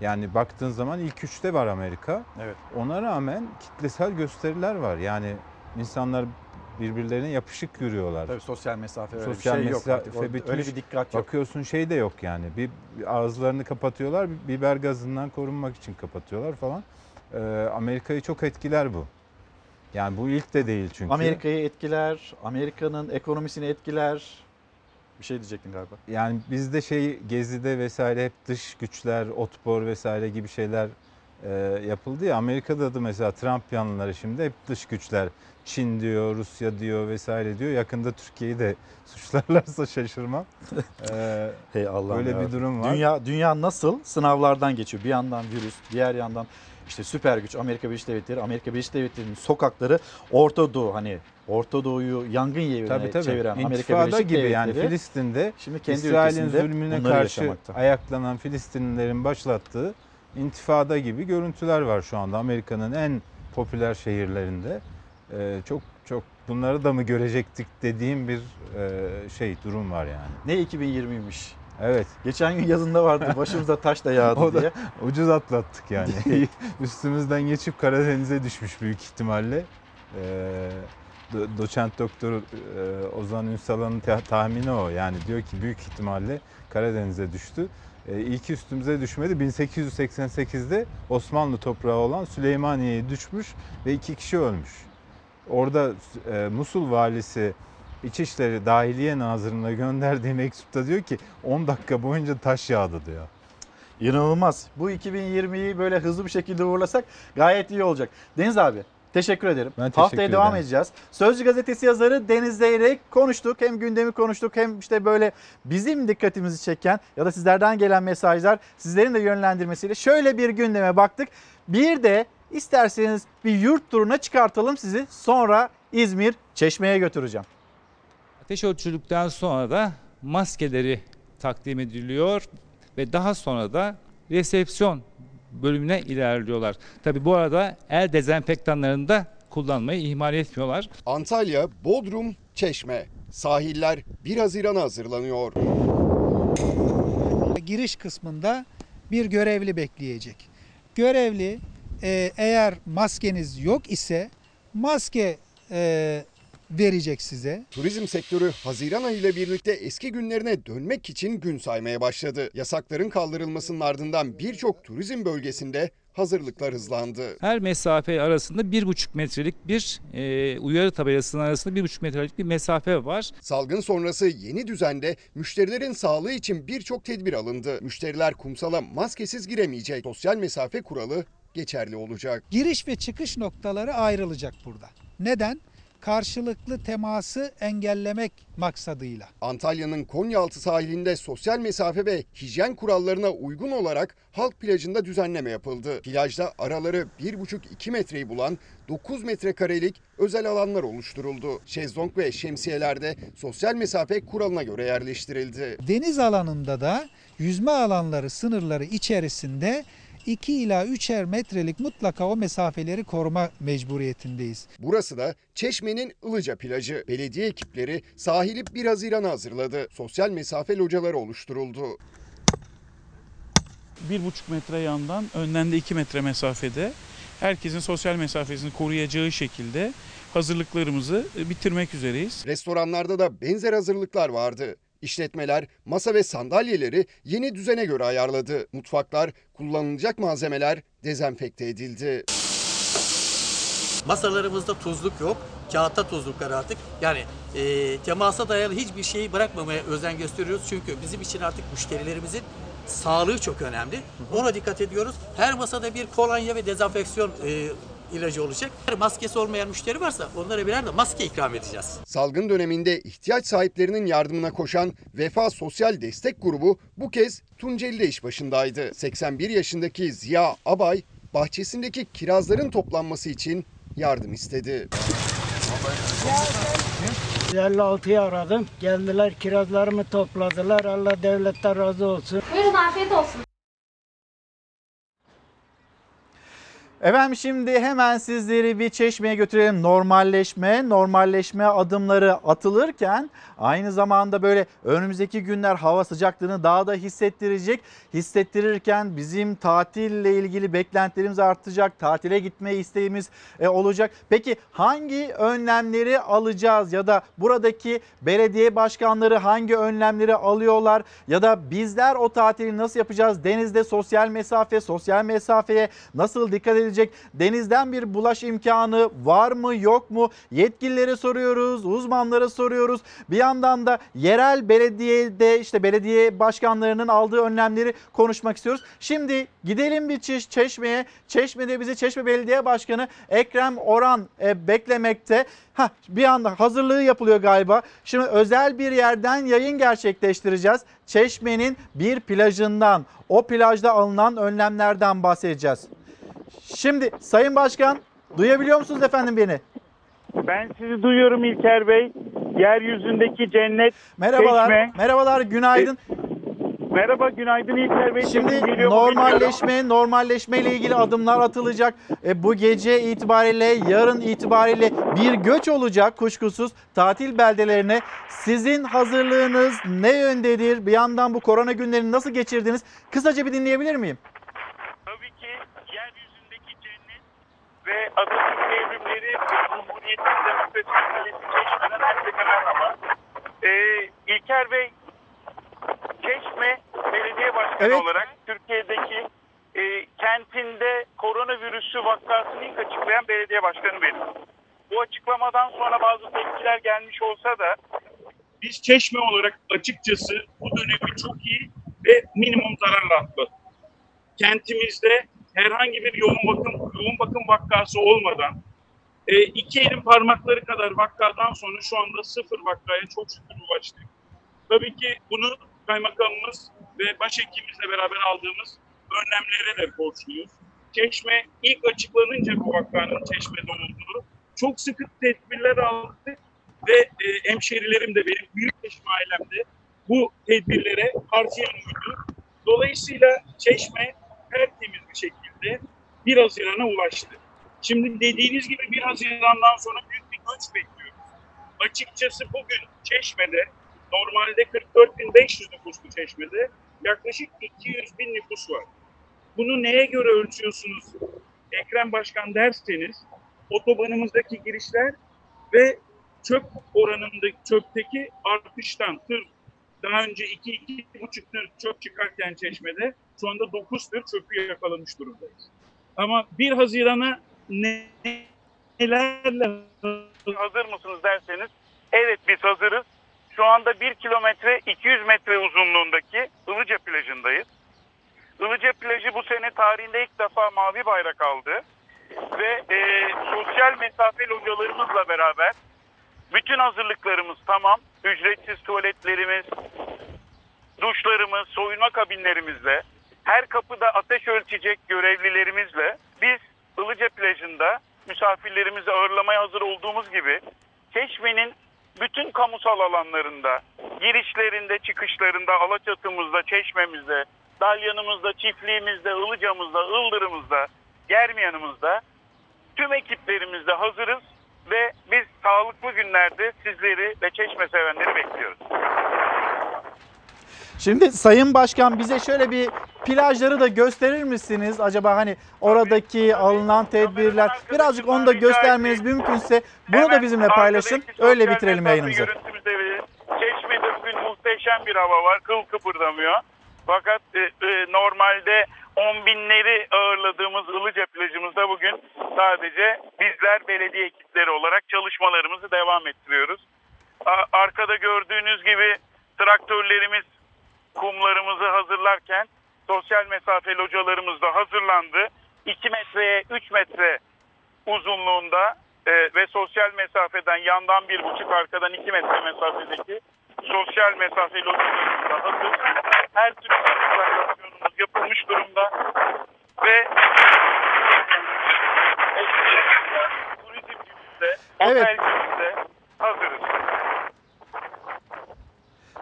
Yani baktığın zaman ilk üçte var Amerika. Evet. Ona rağmen kitlesel gösteriler var. Yani insanlar birbirlerine yapışık yürüyorlar. Tabii sosyal mesafe öyle Sosyal bir şey yok artık. mesafe O- bitmiş. Öyle bir dikkat yok. Bakıyorsun şey de yok yani. Bir, ağızlarını kapatıyorlar. bir Biber gazından korunmak için kapatıyorlar falan. Ee, Amerika'yı çok etkiler bu. Yani bu ilk de değil çünkü. Amerika'yı etkiler, Amerika'nın ekonomisini etkiler. Bir şey diyecektin galiba. Yani bizde şey gezide vesaire hep dış güçler, otpor vesaire gibi şeyler e, yapıldı ya. Amerika'da da mesela Trump yanlıları şimdi hep dış güçler. Çin diyor, Rusya diyor vesaire diyor. Yakında Türkiye'yi de suçlarlarsa şaşırmam. Ee, Hey Allah'ım Öyle ya. bir durum var. Dünya dünya nasıl sınavlardan geçiyor? Bir yandan virüs, diğer yandan işte süper güç Amerika Birleşik Devletleri, Amerika Birleşik Devletleri'nin sokakları Orta Doğu hani Orta Doğu'yu yangın yerine Tabii tabii. çeviren Amerika İntifada Birleşik gibi Devletleri yani Filistin'de şimdi kendi İsrail'in zulmüne karşı yaşamakta. ayaklanan Filistinlilerin başlattığı intifada gibi görüntüler var şu anda Amerika'nın en popüler şehirlerinde. Ee, çok çok bunları da mı görecektik dediğim bir e, şey durum var yani. Ne 2020'ymiş. Evet. Geçen gün yazında vardı başımıza taş da yağdı O da diye. ucuz atlattık yani. Üstümüzden geçip Karadeniz'e düşmüş büyük ihtimalle. Ee, do- doçent doktor e, Ozan Ünsal'ın ta- tahmini o. Yani diyor ki büyük ihtimalle Karadeniz'e düştü. E, ilk üstümüze düşmedi. 1888'de Osmanlı toprağı olan Süleymaniye'ye düşmüş ve iki kişi ölmüş. Orada e, Musul valisi İçişleri Dahiliye Nazırı'na gönderdiği mektupta diyor ki 10 dakika boyunca taş yağdı diyor. İnanılmaz. Bu 2020'yi böyle hızlı bir şekilde uğurlasak gayet iyi olacak. Deniz abi teşekkür ederim. Ben teşekkür Haftaya devam ederim. edeceğiz. Sözcü gazetesi yazarı Deniz Zeyrek konuştuk. Hem gündemi konuştuk hem işte böyle bizim dikkatimizi çeken ya da sizlerden gelen mesajlar sizlerin de yönlendirmesiyle şöyle bir gündeme baktık. Bir de isterseniz bir yurt turuna çıkartalım sizi. Sonra İzmir Çeşme'ye götüreceğim. Ateş ölçüldükten sonra da maskeleri takdim ediliyor ve daha sonra da resepsiyon bölümüne ilerliyorlar. Tabi bu arada el dezenfektanlarını da kullanmayı ihmal etmiyorlar. Antalya, Bodrum, Çeşme. Sahiller 1 Haziran'a hazırlanıyor. Giriş kısmında bir görevli bekleyecek. Görevli e, eğer maskeniz yok ise maske e, verecek size. Turizm sektörü Haziran ayı ile birlikte eski günlerine dönmek için gün saymaya başladı. Yasakların kaldırılmasının ardından birçok turizm bölgesinde hazırlıklar hızlandı. Her mesafe arasında 1,5 metrelik bir e, uyarı tabelasının arasında 1,5 metrelik bir mesafe var. Salgın sonrası yeni düzende müşterilerin sağlığı için birçok tedbir alındı. Müşteriler kumsala maskesiz giremeyecek. Sosyal mesafe kuralı geçerli olacak. Giriş ve çıkış noktaları ayrılacak burada. Neden? Karşılıklı teması engellemek maksadıyla. Antalya'nın Konyaaltı sahilinde sosyal mesafe ve hijyen kurallarına uygun olarak halk plajında düzenleme yapıldı. Plajda araları 1,5-2 metreyi bulan 9 metrekarelik özel alanlar oluşturuldu. Şezlong ve şemsiyeler de sosyal mesafe kuralına göre yerleştirildi. Deniz alanında da yüzme alanları sınırları içerisinde 2 ila 3'er metrelik mutlaka o mesafeleri koruma mecburiyetindeyiz. Burası da Çeşme'nin Ilıca plajı. Belediye ekipleri sahili 1 Haziran'a hazırladı. Sosyal mesafe locaları oluşturuldu. bir buçuk metre yandan önden de iki metre mesafede herkesin sosyal mesafesini koruyacağı şekilde hazırlıklarımızı e, bitirmek üzereyiz. Restoranlarda da benzer hazırlıklar vardı. İşletmeler masa ve sandalyeleri yeni düzene göre ayarladı. Mutfaklar, kullanılacak malzemeler dezenfekte edildi. Masalarımızda tuzluk yok. Kağıtta tuzluk var artık. Yani e, temasa dayalı hiçbir şeyi bırakmamaya özen gösteriyoruz. Çünkü bizim için artık müşterilerimizin sağlığı çok önemli. Ona dikkat ediyoruz. Her masada bir kolonya ve dezenfeksiyon e, ilacı olacak. Eğer maskesi olmayan müşteri varsa onlara birer de maske ikram edeceğiz. Salgın döneminde ihtiyaç sahiplerinin yardımına koşan Vefa Sosyal Destek Grubu bu kez Tunceli'de iş başındaydı. 81 yaşındaki Ziya Abay bahçesindeki kirazların toplanması için yardım istedi. 56'yı aradım. Geldiler kirazlarımı topladılar. Allah devletten razı olsun. Buyurun afiyet olsun. Efendim şimdi hemen sizleri bir çeşmeye götürelim. Normalleşme, normalleşme adımları atılırken aynı zamanda böyle önümüzdeki günler hava sıcaklığını daha da hissettirecek. Hissettirirken bizim tatille ilgili beklentilerimiz artacak. Tatile gitme isteğimiz e, olacak. Peki hangi önlemleri alacağız ya da buradaki belediye başkanları hangi önlemleri alıyorlar ya da bizler o tatili nasıl yapacağız? Denizde sosyal mesafe, sosyal mesafeye nasıl dikkat edilecek? Denizden bir bulaş imkanı var mı yok mu? Yetkililere soruyoruz, uzmanlara soruyoruz. Bir yandan da yerel belediyede işte belediye başkanlarının aldığı önlemleri konuşmak istiyoruz. Şimdi gidelim bir Çeş- Çeşme'ye. Çeşme'de bizi Çeşme Belediye Başkanı Ekrem Oran e, beklemekte. Hah, bir anda hazırlığı yapılıyor galiba. Şimdi özel bir yerden yayın gerçekleştireceğiz. Çeşme'nin bir plajından, o plajda alınan önlemlerden bahsedeceğiz. Şimdi Sayın Başkan duyabiliyor musunuz efendim beni? Ben sizi duyuyorum İlker Bey. Yeryüzündeki cennet Merhabalar. Çeşme. Merhabalar, günaydın. Merhaba, günaydın İlker Bey. Şimdi geliyor normalleşme, normalleşme ile ilgili adımlar atılacak. E, bu gece itibariyle, yarın itibariyle bir göç olacak kuşkusuz tatil beldelerine. Sizin hazırlığınız ne yöndedir? Bir yandan bu korona günlerini nasıl geçirdiniz? Kısaca bir dinleyebilir miyim? Tabii ki yeryüzündeki cennet ve Atatürk devrimleri Cumhuriyet'in demokrasi kalesi Çeşme'den herkese merhaba. Ee, İlker Bey, Çeşme Belediye Başkanı Evet. olarak Türkiye'deki e, kentinde koronavirüsü vakasını ilk açıklayan belediye başkanı benim. Bu açıklamadan sonra bazı tepkiler gelmiş olsa da biz Çeşme olarak açıkçası bu dönemi çok iyi ve minimum zararla atlattık. Kentimizde herhangi bir yoğun bakım yoğun bakım vakası olmadan e, iki elin parmakları kadar vakadan sonra şu anda sıfır vakaya çok şükür ulaştık. Tabii ki bunu kaymakamımız ve başhekimimizle beraber aldığımız önlemlere de borçluyuz. Çeşme ilk açıklanınca bu vakanın Çeşme'de olduğu çok sıkı tedbirler aldık ve e, hemşerilerim de benim büyük Çeşme ailemde bu tedbirlere harfiyen uydu. Dolayısıyla Çeşme tertemiz bir şekilde 1 Haziran'a ulaştı. Şimdi dediğiniz gibi 1 Haziran'dan sonra büyük bir göç bekliyoruz. Açıkçası bugün Çeşme'de normalde 44.500 nüfuslu Çeşme'de yaklaşık 200 bin nüfus var. Bunu neye göre ölçüyorsunuz Ekrem Başkan derseniz otobanımızdaki girişler ve çöp oranındaki çöpteki artıştan tır daha önce 2-2,5 tır çöp çıkarken Çeşme'de şu anda 9 tır çöpü yakalamış durumdayız. Ama 1 Haziran'a ne- nelerle hazır mısınız derseniz evet biz hazırız. Şu anda 1 kilometre 200 metre uzunluğundaki Ilıca plajındayız. Ilıca plajı bu sene tarihinde ilk defa mavi bayrak aldı. Ve e, sosyal mesafe localarımızla beraber bütün hazırlıklarımız tamam. Ücretsiz tuvaletlerimiz, duşlarımız, soyunma kabinlerimizle, her kapıda ateş ölçecek görevlilerimizle biz Ilıca plajında misafirlerimizi ağırlamaya hazır olduğumuz gibi Çeşme'nin bütün kamusal alanlarında, girişlerinde, çıkışlarında, Alaçatımızda, Çeşme'mizde, Dalyanımızda, çiftliğimizde, Ilıca'mızda, Ildırımızda, Germiyanımızda tüm ekiplerimizde hazırız ve biz sağlıklı günlerde sizleri ve çeşme sevenleri bekliyoruz. Şimdi Sayın Başkan bize şöyle bir plajları da gösterir misiniz? Acaba hani oradaki alınan tedbirler birazcık onu da göstermeniz mümkünse bunu da bizimle paylaşın. Öyle bitirelim yayınımızı. Çeşme'de bugün muhteşem bir hava var. Kıl kıpırdamıyor. Fakat e, e, normalde on binleri ağırladığımız Ilıca plajımızda bugün sadece bizler belediye ekipleri olarak çalışmalarımızı devam ettiriyoruz. Arkada gördüğünüz gibi traktörlerimiz kumlarımızı hazırlarken sosyal mesafe localarımız da hazırlandı. 2 metreye 3 metre uzunluğunda e, ve sosyal mesafeden yandan bir buçuk arkadan 2 metre mesafedeki sosyal mesafe localarımız da hazır. Her türlü yapılmış durumda ve turizm gününde, Evet. hazırız.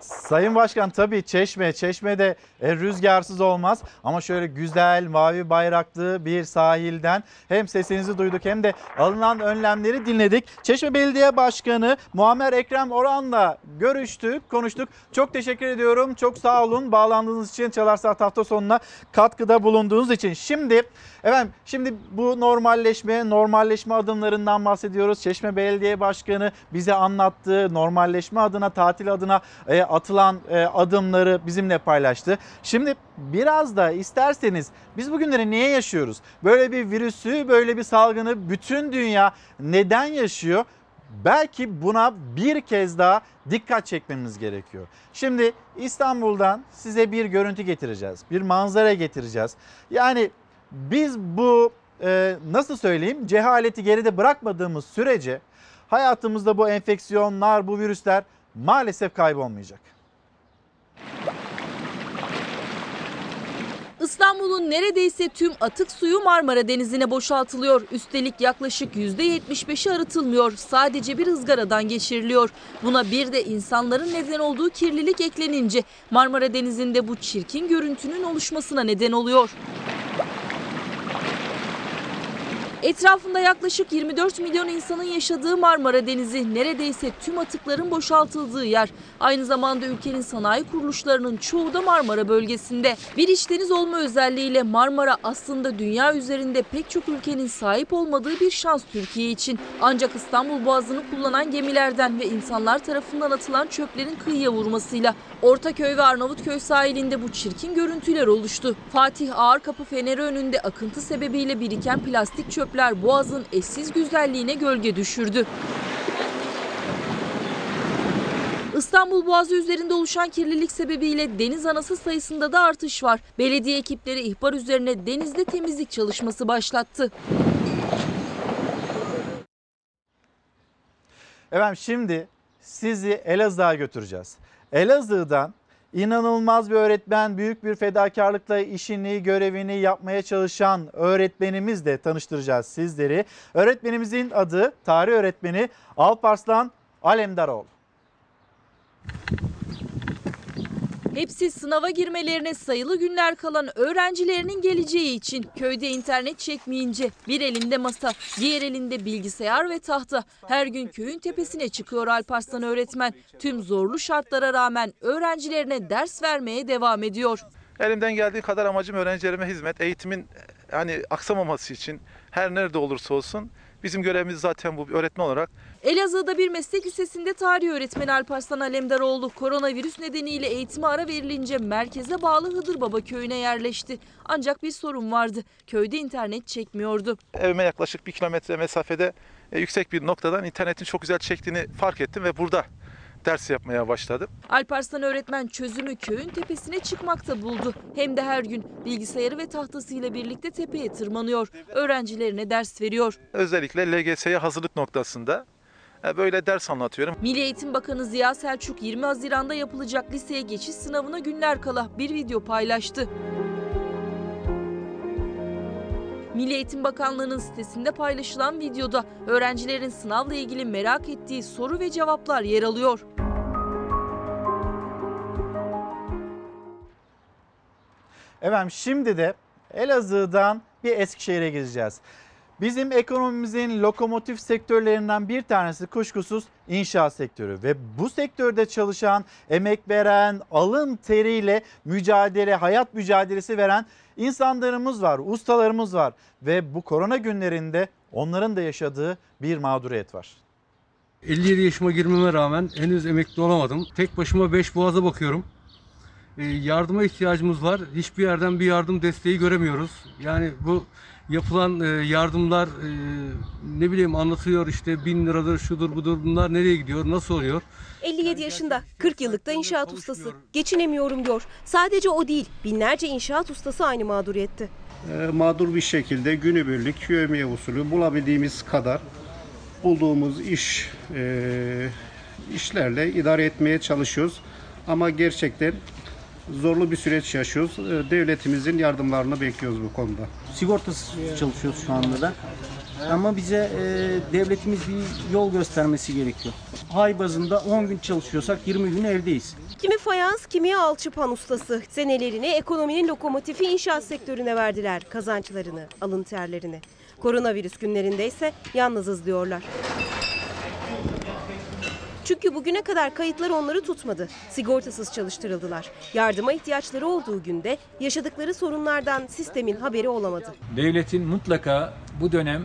Sayın Başkan tabii Çeşme, Çeşme'de e, rüzgarsız olmaz ama şöyle güzel mavi bayraklı bir sahilden hem sesinizi duyduk hem de alınan önlemleri dinledik. Çeşme Belediye Başkanı Muammer Ekrem Orhan'la görüştük, konuştuk. Çok teşekkür ediyorum. Çok sağ olun bağlandığınız için Çalar Saat hafta sonuna katkıda bulunduğunuz için. Şimdi efendim şimdi bu normalleşme, normalleşme adımlarından bahsediyoruz. Çeşme Belediye Başkanı bize anlattığı normalleşme adına, tatil adına e, atılan e, adımları bizimle paylaştı. Şimdi biraz da isterseniz biz bugünleri niye yaşıyoruz? Böyle bir virüsü, böyle bir salgını bütün dünya neden yaşıyor? Belki buna bir kez daha dikkat çekmemiz gerekiyor. Şimdi İstanbul'dan size bir görüntü getireceğiz. Bir manzara getireceğiz. Yani biz bu e, nasıl söyleyeyim cehaleti geride bırakmadığımız sürece hayatımızda bu enfeksiyonlar, bu virüsler maalesef kaybolmayacak. İstanbul'un neredeyse tüm atık suyu Marmara Denizi'ne boşaltılıyor. Üstelik yaklaşık %75'i arıtılmıyor. Sadece bir ızgaradan geçiriliyor. Buna bir de insanların neden olduğu kirlilik eklenince Marmara Denizi'nde bu çirkin görüntünün oluşmasına neden oluyor. Etrafında yaklaşık 24 milyon insanın yaşadığı Marmara Denizi neredeyse tüm atıkların boşaltıldığı yer. Aynı zamanda ülkenin sanayi kuruluşlarının çoğu da Marmara bölgesinde. Bir iç deniz olma özelliğiyle Marmara aslında dünya üzerinde pek çok ülkenin sahip olmadığı bir şans Türkiye için. Ancak İstanbul Boğazı'nı kullanan gemilerden ve insanlar tarafından atılan çöplerin kıyıya vurmasıyla Ortaköy ve Arnavutköy sahilinde bu çirkin görüntüler oluştu. Fatih Ağırkapı Feneri önünde akıntı sebebiyle biriken plastik çöpler Boğaz'ın eşsiz güzelliğine gölge düşürdü. İstanbul Boğazı üzerinde oluşan kirlilik sebebiyle deniz anası sayısında da artış var. Belediye ekipleri ihbar üzerine denizde temizlik çalışması başlattı. Efendim şimdi sizi Elazığ'a götüreceğiz. Elazığ'dan inanılmaz bir öğretmen, büyük bir fedakarlıkla işini, görevini yapmaya çalışan öğretmenimizle tanıştıracağız sizleri. Öğretmenimizin adı tarih öğretmeni Alparslan Alemdaroğlu. Hepsi sınava girmelerine sayılı günler kalan öğrencilerinin geleceği için köyde internet çekmeyince bir elinde masa, diğer elinde bilgisayar ve tahta. Her gün köyün tepesine çıkıyor Alparslan öğretmen. Tüm zorlu şartlara rağmen öğrencilerine ders vermeye devam ediyor. Elimden geldiği kadar amacım öğrencilerime hizmet, eğitimin hani aksamaması için her nerede olursa olsun bizim görevimiz zaten bu öğretmen olarak. Elazığ'da bir meslek lisesinde tarih öğretmeni Alparslan Alemdaroğlu koronavirüs nedeniyle eğitime ara verilince merkeze bağlı Hıdırbaba köyüne yerleşti. Ancak bir sorun vardı. Köyde internet çekmiyordu. Evime yaklaşık bir kilometre mesafede e, yüksek bir noktadan internetin çok güzel çektiğini fark ettim ve burada ders yapmaya başladım. Alparslan öğretmen çözümü köyün tepesine çıkmakta buldu. Hem de her gün bilgisayarı ve tahtasıyla birlikte tepeye tırmanıyor. Öğrencilerine ders veriyor. Özellikle LGS'ye hazırlık noktasında böyle ders anlatıyorum. Milli Eğitim Bakanı Ziya Selçuk 20 Haziran'da yapılacak liseye geçiş sınavına günler kala bir video paylaştı. Milli Eğitim Bakanlığı'nın sitesinde paylaşılan videoda öğrencilerin sınavla ilgili merak ettiği soru ve cevaplar yer alıyor. Efendim şimdi de Elazığ'dan bir Eskişehir'e gideceğiz. Bizim ekonomimizin lokomotif sektörlerinden bir tanesi kuşkusuz inşaat sektörü ve bu sektörde çalışan, emek veren, alın teriyle mücadele, hayat mücadelesi veren insanlarımız var, ustalarımız var ve bu korona günlerinde onların da yaşadığı bir mağduriyet var. 57 yaşıma girmeme rağmen henüz emekli olamadım. Tek başıma 5 boğaza bakıyorum. Ee, yardıma ihtiyacımız var. Hiçbir yerden bir yardım desteği göremiyoruz. Yani bu yapılan e, yardımlar e, ne bileyim anlatıyor işte bin liradır şudur budur bunlar nereye gidiyor nasıl oluyor? 57 yaşında, 40 yıllık da inşaat ustası. Geçinemiyorum diyor. Sadece o değil, binlerce inşaat ustası aynı mağduriyette. e, mağdur bir şekilde günübirlik yövmiye usulü bulabildiğimiz kadar bulduğumuz iş işlerle idare etmeye çalışıyoruz. Ama gerçekten zorlu bir süreç yaşıyoruz. E, Devletimizin yardımlarını bekliyoruz bu konuda. sigortasız çalışıyoruz şu anda da. Ama bize e, devletimiz bir yol göstermesi gerekiyor. Ay bazında 10 gün çalışıyorsak 20 gün evdeyiz. Kimi fayans, kimi alçıpan ustası. Senelerini ekonominin lokomotifi inşaat sektörüne verdiler kazançlarını, alın terlerini. Koronavirüs günlerinde ise yalnızız diyorlar. Çünkü bugüne kadar kayıtlar onları tutmadı. Sigortasız çalıştırıldılar. Yardıma ihtiyaçları olduğu günde yaşadıkları sorunlardan sistemin haberi olamadı. Devletin mutlaka bu dönem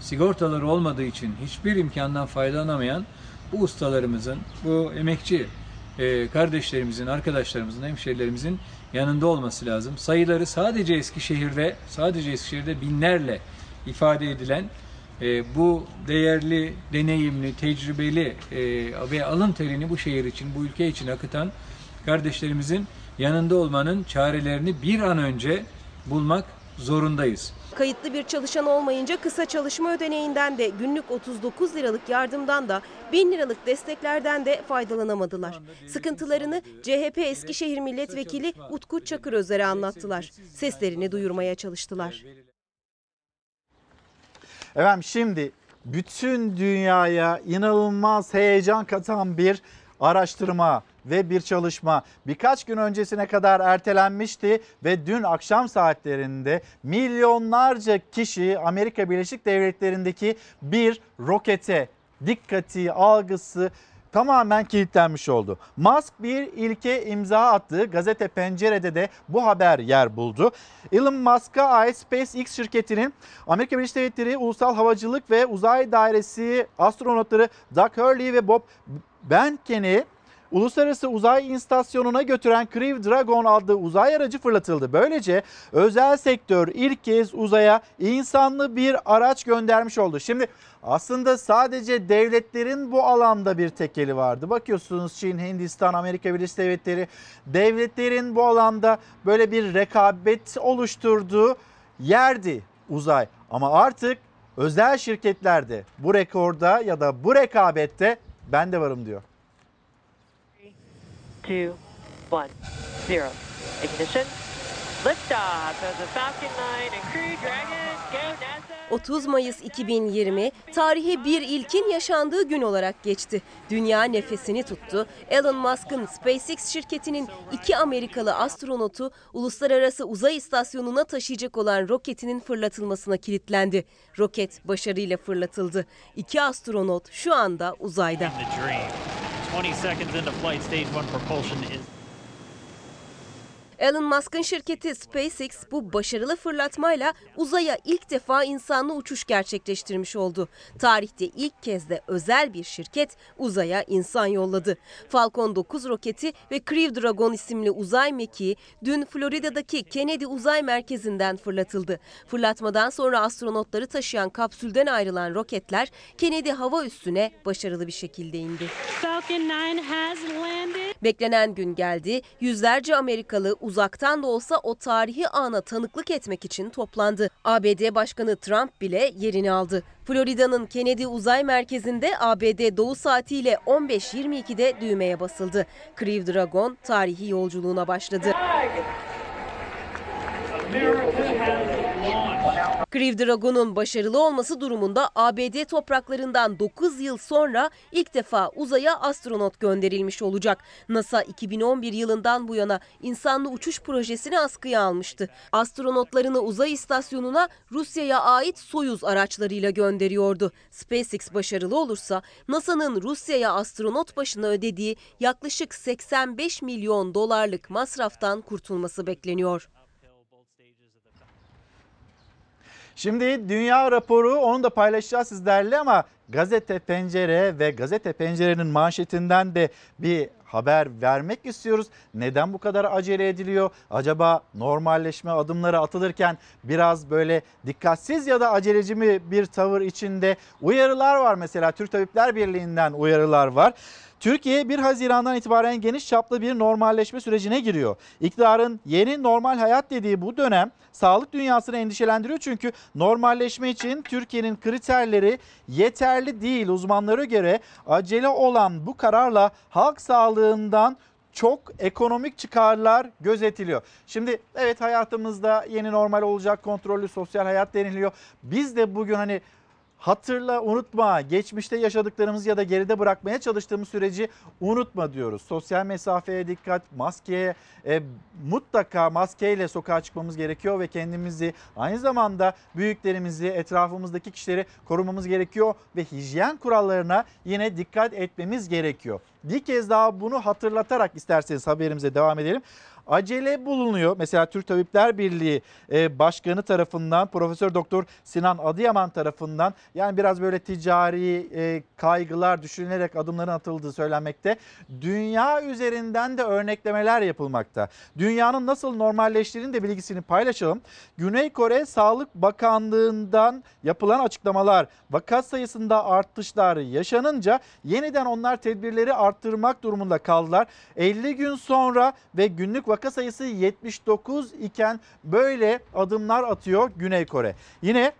sigortaları olmadığı için hiçbir imkandan faydalanamayan bu ustalarımızın, bu emekçi e, kardeşlerimizin, arkadaşlarımızın, hemşehrilerimizin yanında olması lazım. Sayıları sadece Eskişehir'de, sadece Eskişehir'de binlerle ifade edilen e, bu değerli, deneyimli, tecrübeli e, ve alın terini bu şehir için, bu ülke için akıtan kardeşlerimizin yanında olmanın çarelerini bir an önce bulmak zorundayız. Kayıtlı bir çalışan olmayınca kısa çalışma ödeneğinden de günlük 39 liralık yardımdan da 1000 liralık desteklerden de faydalanamadılar. Sıkıntılarını CHP Eskişehir Milletvekili Utku Çakırözer'e anlattılar. Seslerini duyurmaya çalıştılar. Efendim şimdi bütün dünyaya inanılmaz heyecan katan bir araştırma ve bir çalışma. Birkaç gün öncesine kadar ertelenmişti ve dün akşam saatlerinde milyonlarca kişi Amerika Birleşik Devletleri'ndeki bir rokete dikkati, algısı tamamen kilitlenmiş oldu. Musk bir ilke imza attı. Gazete Pencere'de de bu haber yer buldu. Elon Musk'a ait SpaceX şirketinin Amerika Birleşik Devletleri Ulusal Havacılık ve Uzay Dairesi astronotları Doug Hurley ve Bob Behnken'i Uluslararası Uzay İstasyonu'na götüren Crew Dragon adlı uzay aracı fırlatıldı. Böylece özel sektör ilk kez uzaya insanlı bir araç göndermiş oldu. Şimdi aslında sadece devletlerin bu alanda bir tekeli vardı. Bakıyorsunuz Çin, Hindistan, Amerika Birleşik Devletleri devletlerin bu alanda böyle bir rekabet oluşturduğu yerdi uzay. Ama artık özel şirketlerde bu rekorda ya da bu rekabette ben de varım diyor. Two, one, zero. Ignition. Liftoff of the Falcon 9 and Crew Dragon. Go NASA. 30 Mayıs 2020 tarihe bir ilkin yaşandığı gün olarak geçti. Dünya nefesini tuttu. Elon Musk'ın SpaceX şirketinin iki Amerikalı astronotu uluslararası uzay istasyonuna taşıyacak olan roketinin fırlatılmasına kilitlendi. Roket başarıyla fırlatıldı. İki astronot şu anda uzayda. The dream. 20 seconds into flight, stage one propulsion is. Elon Musk'ın şirketi SpaceX bu başarılı fırlatmayla uzaya ilk defa insanlı uçuş gerçekleştirmiş oldu. Tarihte ilk kez de özel bir şirket uzaya insan yolladı. Falcon 9 roketi ve Crew Dragon isimli uzay mekiği dün Florida'daki Kennedy Uzay Merkezi'nden fırlatıldı. Fırlatmadan sonra astronotları taşıyan kapsülden ayrılan roketler Kennedy hava üssüne başarılı bir şekilde indi. Falcon 9 has landed. Beklenen gün geldi. Yüzlerce Amerikalı uzaktan da olsa o tarihi ana tanıklık etmek için toplandı. ABD Başkanı Trump bile yerini aldı. Florida'nın Kennedy Uzay Merkezi'nde ABD Doğu saatiyle 15.22'de düğmeye basıldı. Crew Dragon tarihi yolculuğuna başladı. Crew Dragon'un başarılı olması durumunda ABD topraklarından 9 yıl sonra ilk defa uzaya astronot gönderilmiş olacak. NASA 2011 yılından bu yana insanlı uçuş projesini askıya almıştı. Astronotlarını uzay istasyonuna Rusya'ya ait Soyuz araçlarıyla gönderiyordu. SpaceX başarılı olursa NASA'nın Rusya'ya astronot başına ödediği yaklaşık 85 milyon dolarlık masraftan kurtulması bekleniyor. Şimdi dünya raporu onu da paylaşacağız sizlerle ama Gazete Pencere ve Gazete Pencere'nin manşetinden de bir haber vermek istiyoruz. Neden bu kadar acele ediliyor? Acaba normalleşme adımları atılırken biraz böyle dikkatsiz ya da aceleci mi bir tavır içinde uyarılar var mesela Türk Tabipler Birliği'nden uyarılar var. Türkiye 1 Haziran'dan itibaren geniş çaplı bir normalleşme sürecine giriyor. İktidarın yeni normal hayat dediği bu dönem sağlık dünyasını endişelendiriyor çünkü normalleşme için Türkiye'nin kriterleri yeterli değil. Uzmanlara göre acele olan bu kararla halk sağlığından çok ekonomik çıkarlar gözetiliyor. Şimdi evet hayatımızda yeni normal olacak kontrollü sosyal hayat deniliyor. Biz de bugün hani hatırla unutma geçmişte yaşadıklarımızı ya da geride bırakmaya çalıştığımız süreci unutma diyoruz. Sosyal mesafeye dikkat, maskeye e, mutlaka maskeyle sokağa çıkmamız gerekiyor ve kendimizi aynı zamanda büyüklerimizi etrafımızdaki kişileri korumamız gerekiyor ve hijyen kurallarına yine dikkat etmemiz gerekiyor. Bir kez daha bunu hatırlatarak isterseniz haberimize devam edelim acele bulunuyor. Mesela Türk Tabipler Birliği e, Başkanı tarafından Profesör Doktor Sinan Adıyaman tarafından yani biraz böyle ticari e, kaygılar düşünülerek adımların atıldığı söylenmekte. Dünya üzerinden de örneklemeler yapılmakta. Dünyanın nasıl normalleştiğinin de bilgisini paylaşalım. Güney Kore Sağlık Bakanlığı'ndan yapılan açıklamalar vaka sayısında artışlar yaşanınca yeniden onlar tedbirleri arttırmak durumunda kaldılar. 50 gün sonra ve günlük vaka sayısı 79 iken böyle adımlar atıyor Güney Kore. Yine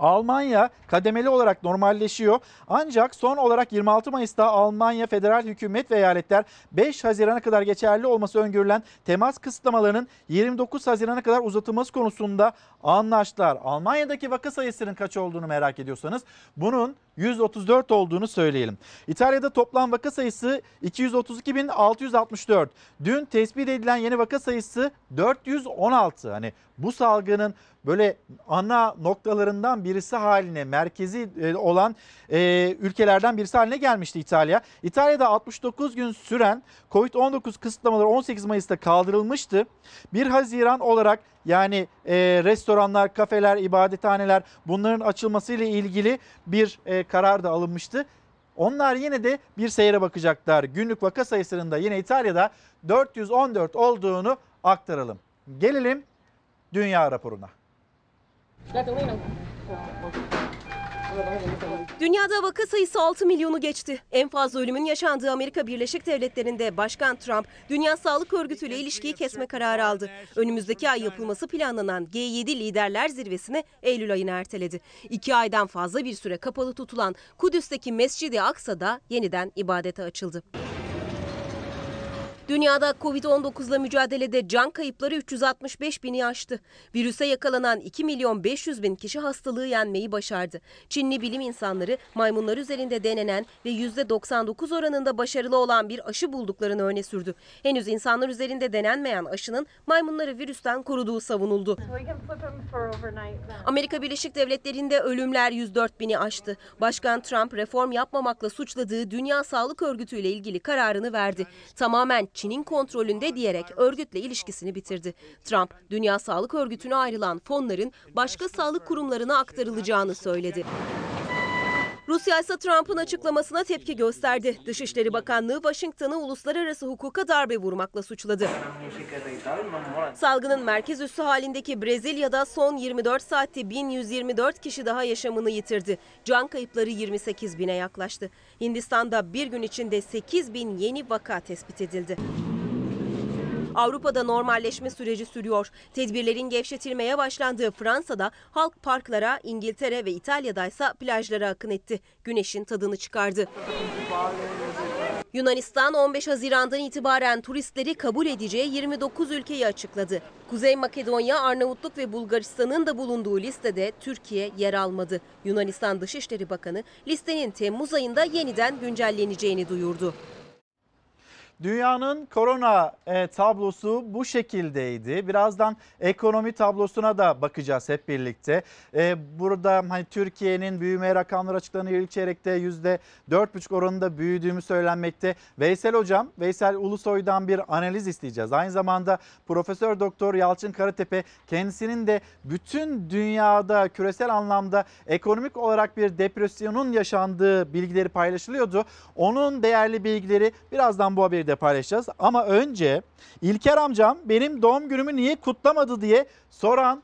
Almanya kademeli olarak normalleşiyor. Ancak son olarak 26 Mayıs'ta Almanya federal hükümet ve eyaletler 5 Haziran'a kadar geçerli olması öngörülen temas kısıtlamalarının 29 Haziran'a kadar uzatılması konusunda anlaştılar. Almanya'daki vaka sayısının kaç olduğunu merak ediyorsanız bunun 134 olduğunu söyleyelim. İtalya'da toplam vaka sayısı 232.664. Dün tespit edilen yeni vaka sayısı 416. Hani bu salgının böyle ana noktalarından birisi haline, merkezi e, olan e, ülkelerden birisi haline gelmişti İtalya. İtalya'da 69 gün süren Covid-19 kısıtlamaları 18 Mayıs'ta kaldırılmıştı. 1 Haziran olarak yani e, restoranlar, kafeler, ibadethaneler bunların açılmasıyla ilgili bir e, karar da alınmıştı. Onlar yine de bir seyre bakacaklar. Günlük vaka sayısının da yine İtalya'da 414 olduğunu aktaralım. Gelelim dünya raporuna. Dünyada vaka sayısı 6 milyonu geçti. En fazla ölümün yaşandığı Amerika Birleşik Devletleri'nde Başkan Trump, Dünya Sağlık Örgütü ile ilişkiyi kesme kararı aldı. Önümüzdeki ay yapılması planlanan G7 Liderler Zirvesi'ni Eylül ayına erteledi. İki aydan fazla bir süre kapalı tutulan Kudüs'teki Mescid-i Aksa'da yeniden ibadete açıldı. Dünyada Covid-19'la mücadelede can kayıpları 365 bini aştı. Virüse yakalanan 2 milyon 500 bin kişi hastalığı yenmeyi başardı. Çinli bilim insanları maymunlar üzerinde denenen ve %99 oranında başarılı olan bir aşı bulduklarını öne sürdü. Henüz insanlar üzerinde denenmeyen aşının maymunları virüsten koruduğu savunuldu. Amerika Birleşik Devletleri'nde ölümler 104 bini aştı. Başkan Trump reform yapmamakla suçladığı Dünya Sağlık Örgütü ile ilgili kararını verdi. Tamamen Çin'in kontrolünde diyerek örgütle ilişkisini bitirdi. Trump, Dünya Sağlık Örgütü'ne ayrılan fonların başka sağlık kurumlarına aktarılacağını söyledi. Rusya ise Trump'ın açıklamasına tepki gösterdi. Dışişleri Bakanlığı Washington'ı uluslararası hukuka darbe vurmakla suçladı. Salgının merkez üssü halindeki Brezilya'da son 24 saatte 1124 kişi daha yaşamını yitirdi. Can kayıpları 28 bine yaklaştı. Hindistan'da bir gün içinde 8 bin yeni vaka tespit edildi. Avrupa'da normalleşme süreci sürüyor. Tedbirlerin gevşetilmeye başlandığı Fransa'da halk parklara, İngiltere ve İtalya'da ise plajlara akın etti. Güneşin tadını çıkardı. Yunanistan 15 Haziran'dan itibaren turistleri kabul edeceği 29 ülkeyi açıkladı. Kuzey Makedonya, Arnavutluk ve Bulgaristan'ın da bulunduğu listede Türkiye yer almadı. Yunanistan Dışişleri Bakanı listenin Temmuz ayında yeniden güncelleneceğini duyurdu. Dünyanın korona e, tablosu bu şekildeydi. Birazdan ekonomi tablosuna da bakacağız hep birlikte. E, burada hani Türkiye'nin büyüme rakamları açıklanıyor. İlk çeyrekte %4,5 oranında büyüdüğümü söylenmekte. Veysel Hocam, Veysel Ulusoy'dan bir analiz isteyeceğiz. Aynı zamanda Profesör Doktor Yalçın Karatepe kendisinin de bütün dünyada küresel anlamda ekonomik olarak bir depresyonun yaşandığı bilgileri paylaşılıyordu. Onun değerli bilgileri birazdan bu haberi de paylaşacağız. Ama önce İlker amcam benim doğum günümü niye kutlamadı diye soran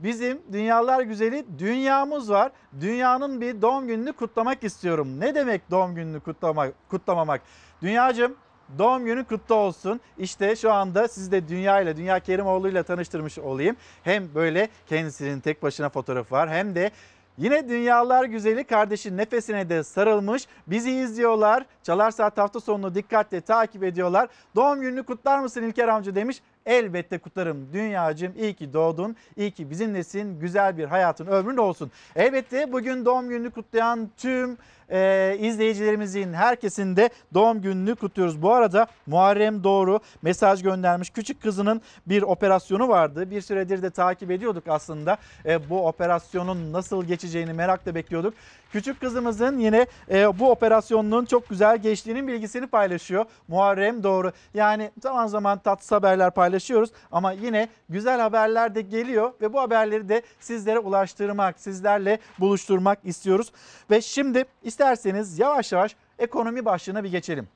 bizim dünyalar güzeli dünyamız var. Dünyanın bir doğum gününü kutlamak istiyorum. Ne demek doğum gününü kutlamak, kutlamamak? Dünyacım doğum günü kutlu olsun. İşte şu anda sizi de Dünya ile Dünya Kerimoğlu ile tanıştırmış olayım. Hem böyle kendisinin tek başına fotoğrafı var hem de Yine dünyalar güzeli kardeşin nefesine de sarılmış. Bizi izliyorlar. Çalar Saat hafta sonunu dikkatle takip ediyorlar. Doğum gününü kutlar mısın İlker amca demiş. Elbette kutlarım. Dünyacım iyi ki doğdun. İyi ki bizimlesin. Güzel bir hayatın ömrün olsun. Elbette bugün doğum gününü kutlayan tüm e, izleyicilerimizin herkesin de doğum gününü kutluyoruz. Bu arada Muharrem Doğru mesaj göndermiş. Küçük kızının bir operasyonu vardı. Bir süredir de takip ediyorduk aslında. E, bu operasyonun nasıl geçeceğini merakla bekliyorduk. Küçük kızımızın yine e, bu operasyonun çok güzel geçtiğinin bilgisini paylaşıyor. Muharrem Doğru. Yani zaman zaman tatsız haberler paylaşıyoruz ama yine güzel haberler de geliyor ve bu haberleri de sizlere ulaştırmak, sizlerle buluşturmak istiyoruz. Ve şimdi isterseniz yavaş yavaş ekonomi başlığına bir geçelim.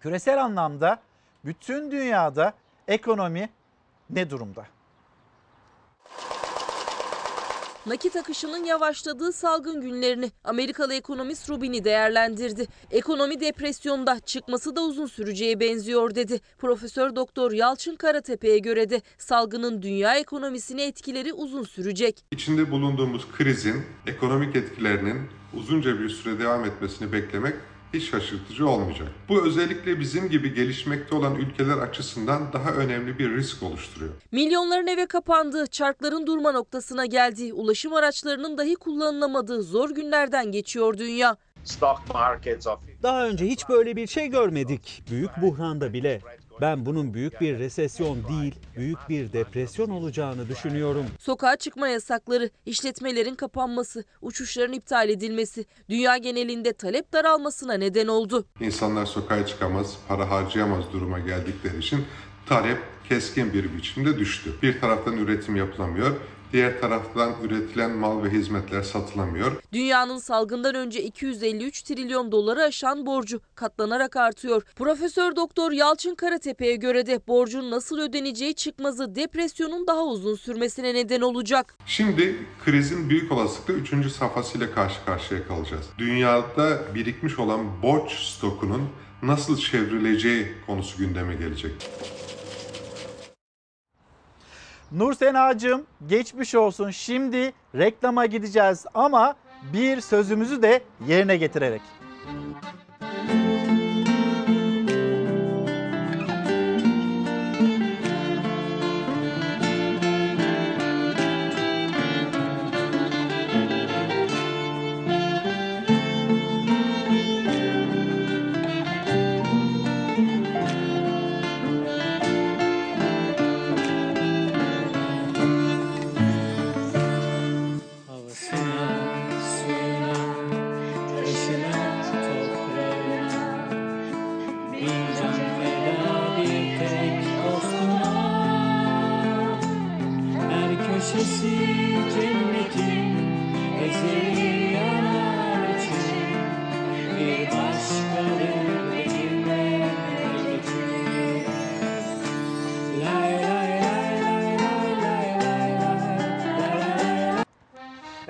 Küresel anlamda bütün dünyada ekonomi ne durumda? Nakit akışının yavaşladığı salgın günlerini Amerikalı ekonomist Rubin'i değerlendirdi. Ekonomi depresyonda çıkması da uzun süreceğe benziyor dedi. Profesör Doktor Yalçın Karatepe'ye göre de salgının dünya ekonomisine etkileri uzun sürecek. İçinde bulunduğumuz krizin ekonomik etkilerinin uzunca bir süre devam etmesini beklemek hiç şaşırtıcı olmayacak. Bu özellikle bizim gibi gelişmekte olan ülkeler açısından daha önemli bir risk oluşturuyor. Milyonların eve kapandığı, çarkların durma noktasına geldiği, ulaşım araçlarının dahi kullanılamadığı zor günlerden geçiyor dünya. Daha önce hiç böyle bir şey görmedik. Büyük buhranda bile. Ben bunun büyük bir resesyon değil, büyük bir depresyon olacağını düşünüyorum. Sokağa çıkma yasakları, işletmelerin kapanması, uçuşların iptal edilmesi dünya genelinde talep daralmasına neden oldu. İnsanlar sokağa çıkamaz, para harcayamaz duruma geldikleri için talep keskin bir biçimde düştü. Bir taraftan üretim yapılamıyor, diğer taraftan üretilen mal ve hizmetler satılamıyor. Dünyanın salgından önce 253 trilyon doları aşan borcu katlanarak artıyor. Profesör Doktor Yalçın Karatepe'ye göre de borcun nasıl ödeneceği çıkmazı depresyonun daha uzun sürmesine neden olacak. Şimdi krizin büyük olasılıkla 3. safhasıyla karşı karşıya kalacağız. Dünyada birikmiş olan borç stokunun nasıl çevrileceği konusu gündeme gelecek. Nur Senacığım geçmiş olsun. Şimdi reklama gideceğiz ama bir sözümüzü de yerine getirerek. Havasına,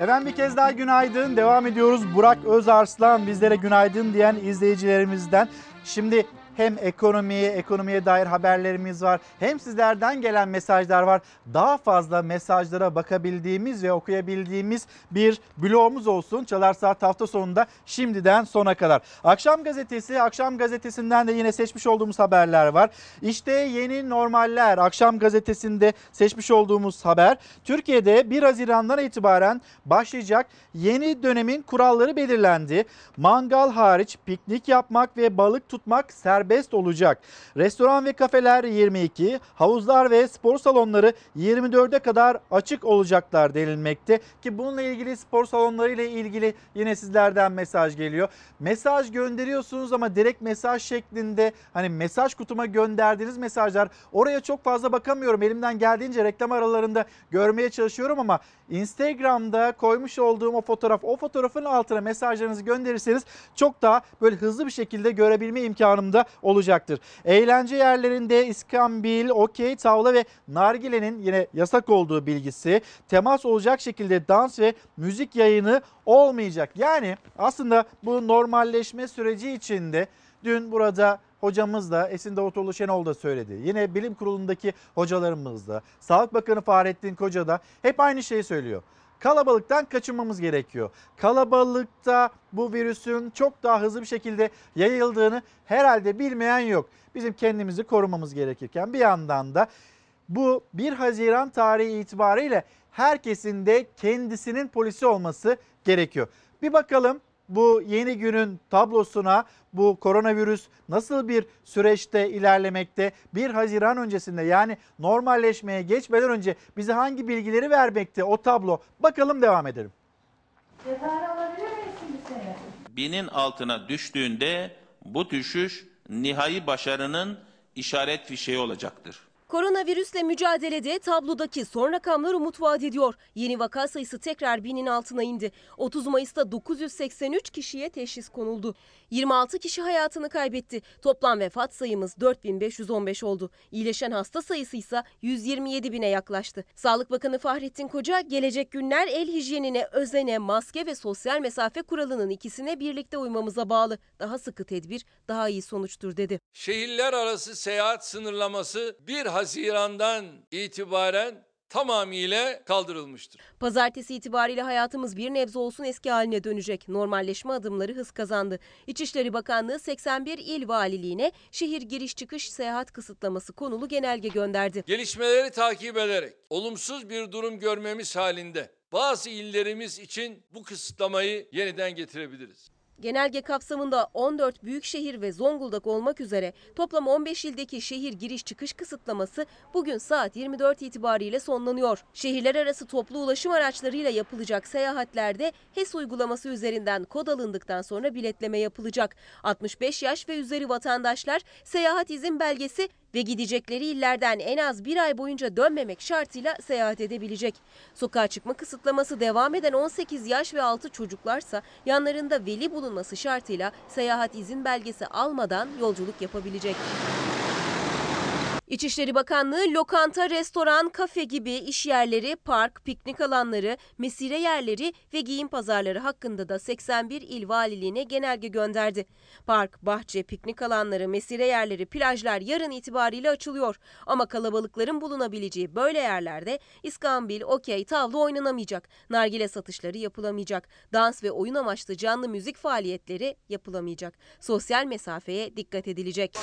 Efendim bir kez daha günaydın. Devam ediyoruz. Burak Özarslan bizlere günaydın diyen izleyicilerimizden. Şimdi Hem ekonomiye, ekonomiye dair haberlerimiz var. Hem sizlerden gelen mesajlar var. Daha fazla mesajlara bakabildiğimiz ve okuyabildiğimiz bir blogumuz olsun. Çalar Saat hafta sonunda şimdiden sona kadar. Akşam gazetesi, akşam gazetesinden de yine seçmiş olduğumuz haberler var. İşte yeni normaller. Akşam gazetesinde seçmiş olduğumuz haber. Türkiye'de 1 Haziran'dan itibaren başlayacak yeni dönemin kuralları belirlendi. Mangal hariç piknik yapmak ve balık tutmak serbest olacak. Restoran ve kafeler 22, havuzlar ve spor salonları 24'e kadar açık olacaklar denilmekte ki bununla ilgili spor salonları ile ilgili yine sizlerden mesaj geliyor. Mesaj gönderiyorsunuz ama direkt mesaj şeklinde hani mesaj kutuma gönderdiğiniz mesajlar oraya çok fazla bakamıyorum. Elimden geldiğince reklam aralarında görmeye çalışıyorum ama Instagram'da koymuş olduğum o fotoğraf, o fotoğrafın altına mesajlarınızı gönderirseniz çok daha böyle hızlı bir şekilde görebilme imkanım da olacaktır. Eğlence yerlerinde iskambil, okey, tavla ve nargilenin yine yasak olduğu bilgisi, temas olacak şekilde dans ve müzik yayını olmayacak. Yani aslında bu normalleşme süreci içinde dün burada hocamız da Esin Davutoğlu Şenol da söyledi. Yine bilim kurulundaki hocalarımız da, Sağlık Bakanı Fahrettin Koca da hep aynı şeyi söylüyor. Kalabalıktan kaçınmamız gerekiyor. Kalabalıkta bu virüsün çok daha hızlı bir şekilde yayıldığını herhalde bilmeyen yok. Bizim kendimizi korumamız gerekirken bir yandan da bu 1 Haziran tarihi itibariyle herkesin de kendisinin polisi olması gerekiyor. Bir bakalım bu yeni günün tablosuna bu koronavirüs nasıl bir süreçte ilerlemekte? 1 Haziran öncesinde yani normalleşmeye geçmeden önce bize hangi bilgileri vermekte o tablo? Bakalım devam edelim. binin altına düştüğünde bu düşüş nihai başarının işaret fişeği olacaktır. Koronavirüsle mücadelede tablodaki son rakamlar umut vaat ediyor. Yeni vaka sayısı tekrar binin altına indi. 30 Mayıs'ta 983 kişiye teşhis konuldu. 26 kişi hayatını kaybetti. Toplam vefat sayımız 4515 oldu. İyileşen hasta sayısı ise 127 bine yaklaştı. Sağlık Bakanı Fahrettin Koca gelecek günler el hijyenine, özene, maske ve sosyal mesafe kuralının ikisine birlikte uymamıza bağlı. Daha sıkı tedbir daha iyi sonuçtur dedi. Şehirler arası seyahat sınırlaması 1 Haziran'dan itibaren tamamıyla kaldırılmıştır. Pazartesi itibariyle hayatımız bir nebze olsun eski haline dönecek. Normalleşme adımları hız kazandı. İçişleri Bakanlığı 81 il valiliğine şehir giriş çıkış seyahat kısıtlaması konulu genelge gönderdi. Gelişmeleri takip ederek olumsuz bir durum görmemiz halinde bazı illerimiz için bu kısıtlamayı yeniden getirebiliriz. Genelge kapsamında 14 büyük şehir ve Zonguldak olmak üzere toplam 15 ildeki şehir giriş çıkış kısıtlaması bugün saat 24 itibariyle sonlanıyor. Şehirler arası toplu ulaşım araçlarıyla yapılacak seyahatlerde HES uygulaması üzerinden kod alındıktan sonra biletleme yapılacak. 65 yaş ve üzeri vatandaşlar seyahat izin belgesi ve gidecekleri illerden en az bir ay boyunca dönmemek şartıyla seyahat edebilecek. Sokağa çıkma kısıtlaması devam eden 18 yaş ve altı çocuklarsa yanlarında veli bulunması şartıyla seyahat izin belgesi almadan yolculuk yapabilecek. İçişleri Bakanlığı lokanta, restoran, kafe gibi iş yerleri, park, piknik alanları, mesire yerleri ve giyim pazarları hakkında da 81 il valiliğine genelge gönderdi. Park, bahçe, piknik alanları, mesire yerleri, plajlar yarın itibariyle açılıyor. Ama kalabalıkların bulunabileceği böyle yerlerde iskambil, okey, tavla oynanamayacak. Nargile satışları yapılamayacak. Dans ve oyun amaçlı canlı müzik faaliyetleri yapılamayacak. Sosyal mesafeye dikkat edilecek.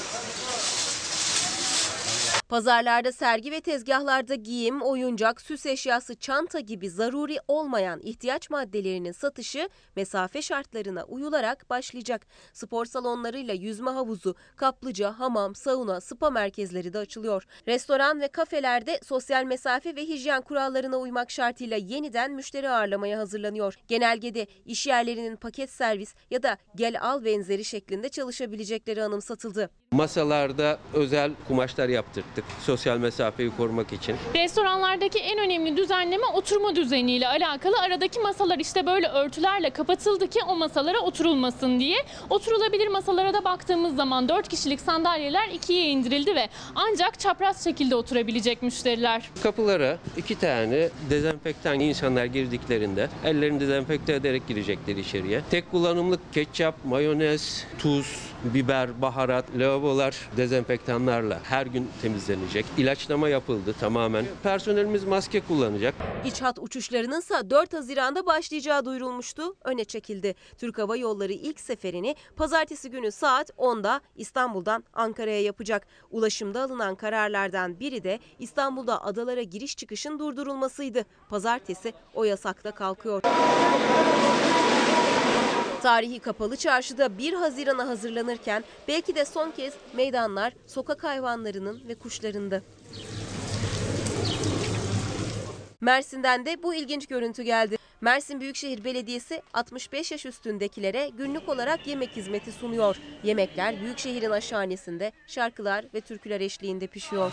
Pazarlarda sergi ve tezgahlarda giyim, oyuncak, süs eşyası, çanta gibi zaruri olmayan ihtiyaç maddelerinin satışı mesafe şartlarına uyularak başlayacak. Spor salonlarıyla yüzme havuzu, kaplıca, hamam, sauna, spa merkezleri de açılıyor. Restoran ve kafelerde sosyal mesafe ve hijyen kurallarına uymak şartıyla yeniden müşteri ağırlamaya hazırlanıyor. Genelgede iş yerlerinin paket servis ya da gel al benzeri şeklinde çalışabilecekleri anımsatıldı. Masalarda özel kumaşlar yaptırdık sosyal mesafeyi korumak için. Restoranlardaki en önemli düzenleme oturma düzeniyle alakalı. Aradaki masalar işte böyle örtülerle kapatıldı ki o masalara oturulmasın diye. Oturulabilir masalara da baktığımız zaman 4 kişilik sandalyeler ikiye indirildi ve ancak çapraz şekilde oturabilecek müşteriler. Kapılara iki tane dezenfektan insanlar girdiklerinde ellerini dezenfekte ederek girecekler içeriye. Tek kullanımlık ketçap, mayonez, tuz, biber, baharat, lavabolar dezenfektanlarla her gün temizlenecek. İlaçlama yapıldı tamamen. Personelimiz maske kullanacak. İç hat uçuşlarının ise 4 Haziran'da başlayacağı duyurulmuştu, öne çekildi. Türk Hava Yolları ilk seferini pazartesi günü saat 10'da İstanbul'dan Ankara'ya yapacak. Ulaşımda alınan kararlardan biri de İstanbul'da adalara giriş çıkışın durdurulmasıydı. Pazartesi o yasakta kalkıyor. Tarihi kapalı çarşıda 1 Haziran'a hazırlanırken belki de son kez meydanlar sokak hayvanlarının ve kuşlarındı. Mersin'den de bu ilginç görüntü geldi. Mersin Büyükşehir Belediyesi 65 yaş üstündekilere günlük olarak yemek hizmeti sunuyor. Yemekler Büyükşehir'in aşhanesinde şarkılar ve türküler eşliğinde pişiyor.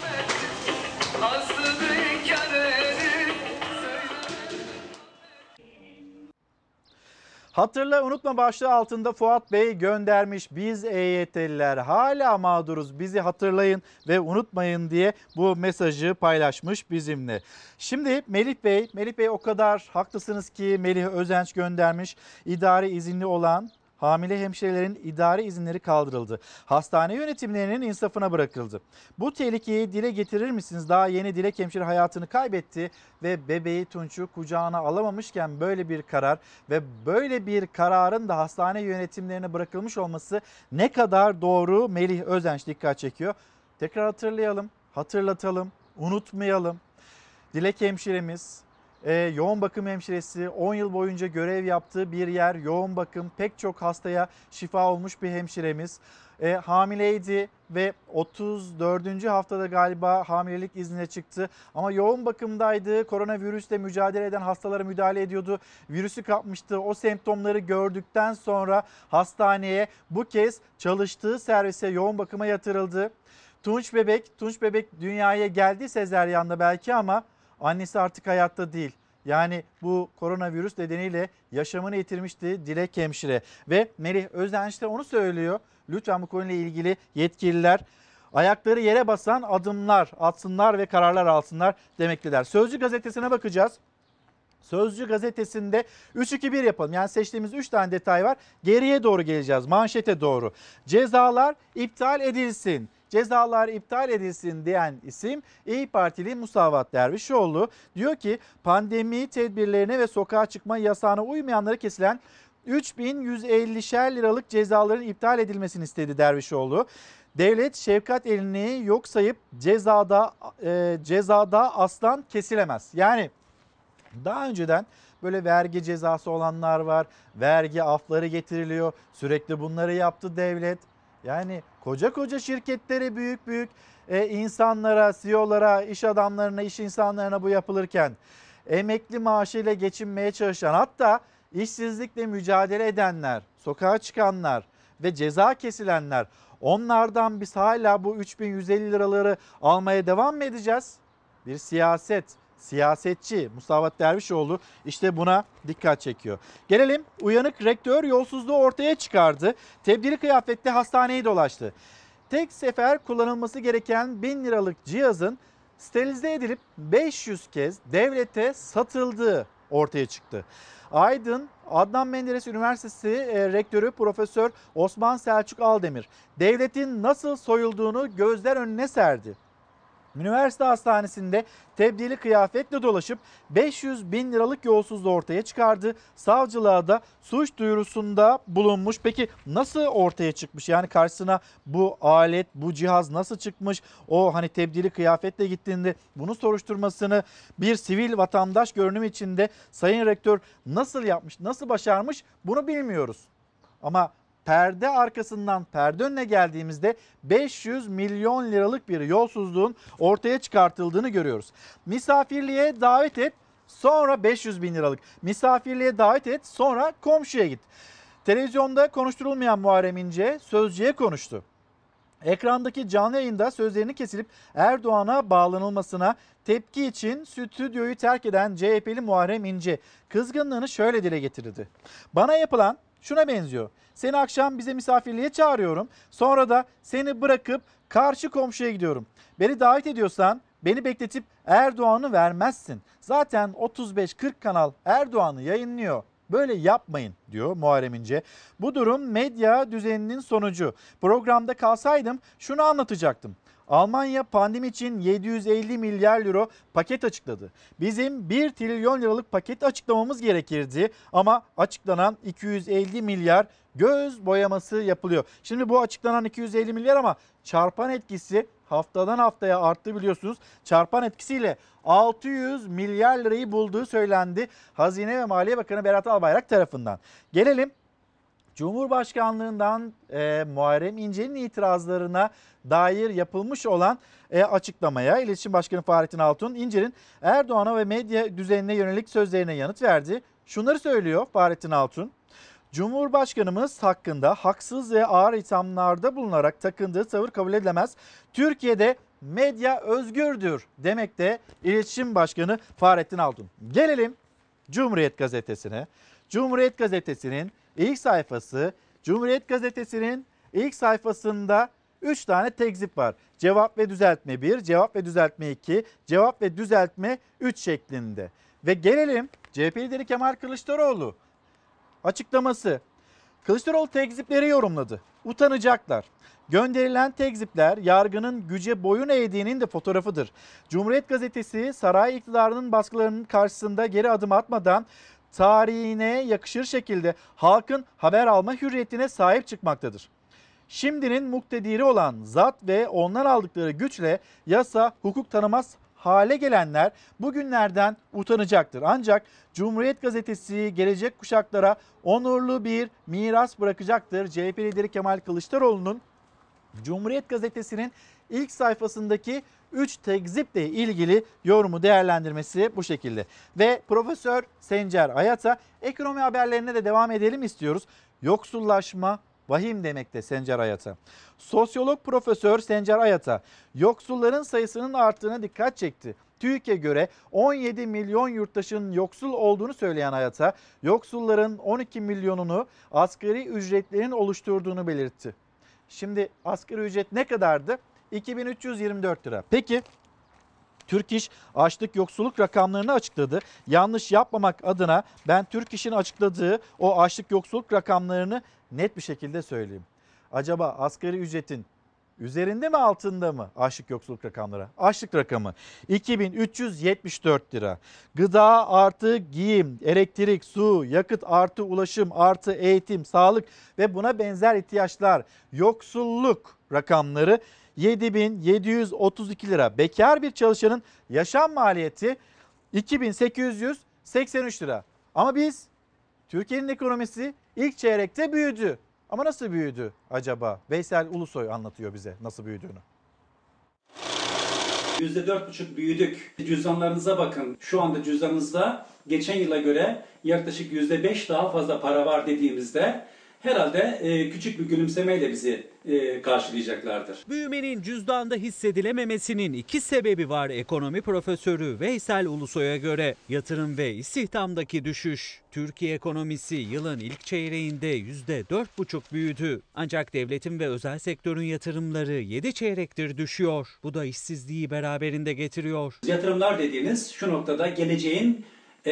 Hatırla unutma başlığı altında Fuat Bey göndermiş. Biz EYT'liler hala mağduruz bizi hatırlayın ve unutmayın diye bu mesajı paylaşmış bizimle. Şimdi Melih Bey, Melih Bey o kadar haklısınız ki Melih Özenç göndermiş. İdari izinli olan hamile hemşirelerin idari izinleri kaldırıldı. Hastane yönetimlerinin insafına bırakıldı. Bu tehlikeyi dile getirir misiniz? Daha yeni Dilek hemşire hayatını kaybetti ve bebeği Tunç'u kucağına alamamışken böyle bir karar ve böyle bir kararın da hastane yönetimlerine bırakılmış olması ne kadar doğru Melih Özenç dikkat çekiyor. Tekrar hatırlayalım, hatırlatalım, unutmayalım. Dilek hemşiremiz e, yoğun bakım hemşiresi 10 yıl boyunca görev yaptığı bir yer yoğun bakım pek çok hastaya şifa olmuş bir hemşiremiz. E, hamileydi ve 34. haftada galiba hamilelik iznine çıktı. Ama yoğun bakımdaydı. Koronavirüsle mücadele eden hastalara müdahale ediyordu. Virüsü kapmıştı. O semptomları gördükten sonra hastaneye bu kez çalıştığı servise yoğun bakıma yatırıldı. Tunç bebek, Tunç bebek dünyaya geldi sezeryanla belki ama annesi artık hayatta değil. Yani bu koronavirüs nedeniyle yaşamını yitirmişti Dilek hemşire. Ve Melih Özenç de onu söylüyor. Lütfen bu konuyla ilgili yetkililer ayakları yere basan adımlar atsınlar ve kararlar alsınlar demekteler. Sözcü gazetesine bakacağız. Sözcü gazetesinde 3-2-1 yapalım. Yani seçtiğimiz 3 tane detay var. Geriye doğru geleceğiz. Manşete doğru. Cezalar iptal edilsin. Cezalar iptal edilsin diyen isim İyi Partili Musavat Dervişoğlu. Diyor ki pandemi tedbirlerine ve sokağa çıkma yasağına uymayanlara kesilen 3150'şer liralık cezaların iptal edilmesini istedi Dervişoğlu. Devlet şefkat elini yok sayıp cezada e, cezada aslan kesilemez. Yani daha önceden böyle vergi cezası olanlar var. Vergi afları getiriliyor. Sürekli bunları yaptı devlet. Yani koca koca şirketlere büyük büyük e, insanlara, CEO'lara, iş adamlarına, iş insanlarına bu yapılırken emekli maaşıyla geçinmeye çalışan hatta işsizlikle mücadele edenler, sokağa çıkanlar ve ceza kesilenler onlardan biz hala bu 3150 liraları almaya devam mı edeceğiz? Bir siyaset, siyasetçi Mustafa Dervişoğlu işte buna dikkat çekiyor. Gelelim uyanık rektör yolsuzluğu ortaya çıkardı. Tebdili kıyafetle hastaneyi dolaştı. Tek sefer kullanılması gereken 1000 liralık cihazın sterilize edilip 500 kez devlete satıldığı ortaya çıktı. Aydın Adnan Menderes Üniversitesi e, Rektörü Profesör Osman Selçuk Aldemir devletin nasıl soyulduğunu gözler önüne serdi. Üniversite hastanesinde tebdili kıyafetle dolaşıp 500 bin liralık yolsuzluğu ortaya çıkardı. Savcılığa da suç duyurusunda bulunmuş. Peki nasıl ortaya çıkmış? Yani karşısına bu alet, bu cihaz nasıl çıkmış? O hani tebdili kıyafetle gittiğinde bunu soruşturmasını bir sivil vatandaş görünüm içinde Sayın Rektör nasıl yapmış, nasıl başarmış bunu bilmiyoruz. Ama perde arkasından perde önüne geldiğimizde 500 milyon liralık bir yolsuzluğun ortaya çıkartıldığını görüyoruz. Misafirliğe davet et sonra 500 bin liralık. Misafirliğe davet et sonra komşuya git. Televizyonda konuşturulmayan Muharrem İnce sözcüye konuştu. Ekrandaki canlı yayında sözlerini kesilip Erdoğan'a bağlanılmasına tepki için stüdyoyu terk eden CHP'li Muharrem İnce kızgınlığını şöyle dile getirdi. Bana yapılan şuna benziyor. Seni akşam bize misafirliğe çağırıyorum. Sonra da seni bırakıp karşı komşuya gidiyorum. Beni davet ediyorsan beni bekletip Erdoğan'ı vermezsin. Zaten 35-40 kanal Erdoğan'ı yayınlıyor Böyle yapmayın diyor Muharrem İnce. Bu durum medya düzeninin sonucu. Programda kalsaydım şunu anlatacaktım. Almanya pandemi için 750 milyar euro paket açıkladı. Bizim 1 trilyon liralık paket açıklamamız gerekirdi ama açıklanan 250 milyar göz boyaması yapılıyor. Şimdi bu açıklanan 250 milyar ama çarpan etkisi haftadan haftaya arttı biliyorsunuz. Çarpan etkisiyle 600 milyar lirayı bulduğu söylendi Hazine ve Maliye Bakanı Berat Albayrak tarafından. Gelelim Cumhurbaşkanlığından e, Muharrem İnce'nin itirazlarına dair yapılmış olan e, açıklamaya İletişim Başkanı Fahrettin Altun İnce'nin Erdoğan'a ve medya düzenine yönelik sözlerine yanıt verdi. Şunları söylüyor Fahrettin Altun. Cumhurbaşkanımız hakkında haksız ve ağır ithamlarda bulunarak takındığı tavır kabul edilemez. Türkiye'de medya özgürdür demek de İletişim Başkanı Fahrettin Altun. Gelelim Cumhuriyet Gazetesi'ne. Cumhuriyet Gazetesi'nin ilk sayfası, Cumhuriyet Gazetesi'nin ilk sayfasında 3 tane tekzip var. Cevap ve düzeltme 1, cevap ve düzeltme 2, cevap ve düzeltme 3 şeklinde. Ve gelelim CHP lideri Kemal Kılıçdaroğlu açıklaması. Kılıçdaroğlu tekzipleri yorumladı. Utanacaklar. Gönderilen tekzipler yargının güce boyun eğdiğinin de fotoğrafıdır. Cumhuriyet Gazetesi saray iktidarının baskılarının karşısında geri adım atmadan tarihine yakışır şekilde halkın haber alma hürriyetine sahip çıkmaktadır. Şimdinin muktediri olan zat ve ondan aldıkları güçle yasa hukuk tanımaz hale gelenler bugünlerden utanacaktır. Ancak Cumhuriyet Gazetesi gelecek kuşaklara onurlu bir miras bırakacaktır. CHP lideri Kemal Kılıçdaroğlu'nun Cumhuriyet Gazetesi'nin ilk sayfasındaki 3 tekziple ilgili yorumu değerlendirmesi bu şekilde. Ve Profesör Sencer Ayat'a ekonomi haberlerine de devam edelim istiyoruz. Yoksullaşma vahim demekte Sencer Ayat'a. Sosyolog Profesör Sencer Ayat'a yoksulların sayısının arttığına dikkat çekti. TÜİK'e göre 17 milyon yurttaşın yoksul olduğunu söyleyen Hayat'a yoksulların 12 milyonunu asgari ücretlerin oluşturduğunu belirtti. Şimdi asgari ücret ne kadardı? 2324 lira. Peki Türk İş açlık yoksulluk rakamlarını açıkladı. Yanlış yapmamak adına ben Türk İş'in açıkladığı o açlık yoksulluk rakamlarını net bir şekilde söyleyeyim. Acaba asgari ücretin üzerinde mi altında mı açlık yoksulluk rakamları? Açlık rakamı 2374 lira. Gıda artı giyim, elektrik, su, yakıt artı ulaşım artı eğitim, sağlık ve buna benzer ihtiyaçlar yoksulluk rakamları 7732 lira. Bekar bir çalışanın yaşam maliyeti 2883 lira. Ama biz Türkiye'nin ekonomisi ilk çeyrekte büyüdü. Ama nasıl büyüdü acaba? Veysel Ulusoy anlatıyor bize nasıl büyüdüğünü. %4,5 büyüdük. Cüzdanlarınıza bakın. Şu anda cüzdanınızda geçen yıla göre yaklaşık %5 daha fazla para var dediğimizde herhalde e, küçük bir gülümsemeyle bizi e, karşılayacaklardır. Büyümenin cüzdanda hissedilememesinin iki sebebi var ekonomi profesörü Veysel Ulusoy'a göre. Yatırım ve istihdamdaki düşüş. Türkiye ekonomisi yılın ilk çeyreğinde %4,5 büyüdü. Ancak devletin ve özel sektörün yatırımları 7 çeyrektir düşüyor. Bu da işsizliği beraberinde getiriyor. Yatırımlar dediğiniz şu noktada geleceğin e,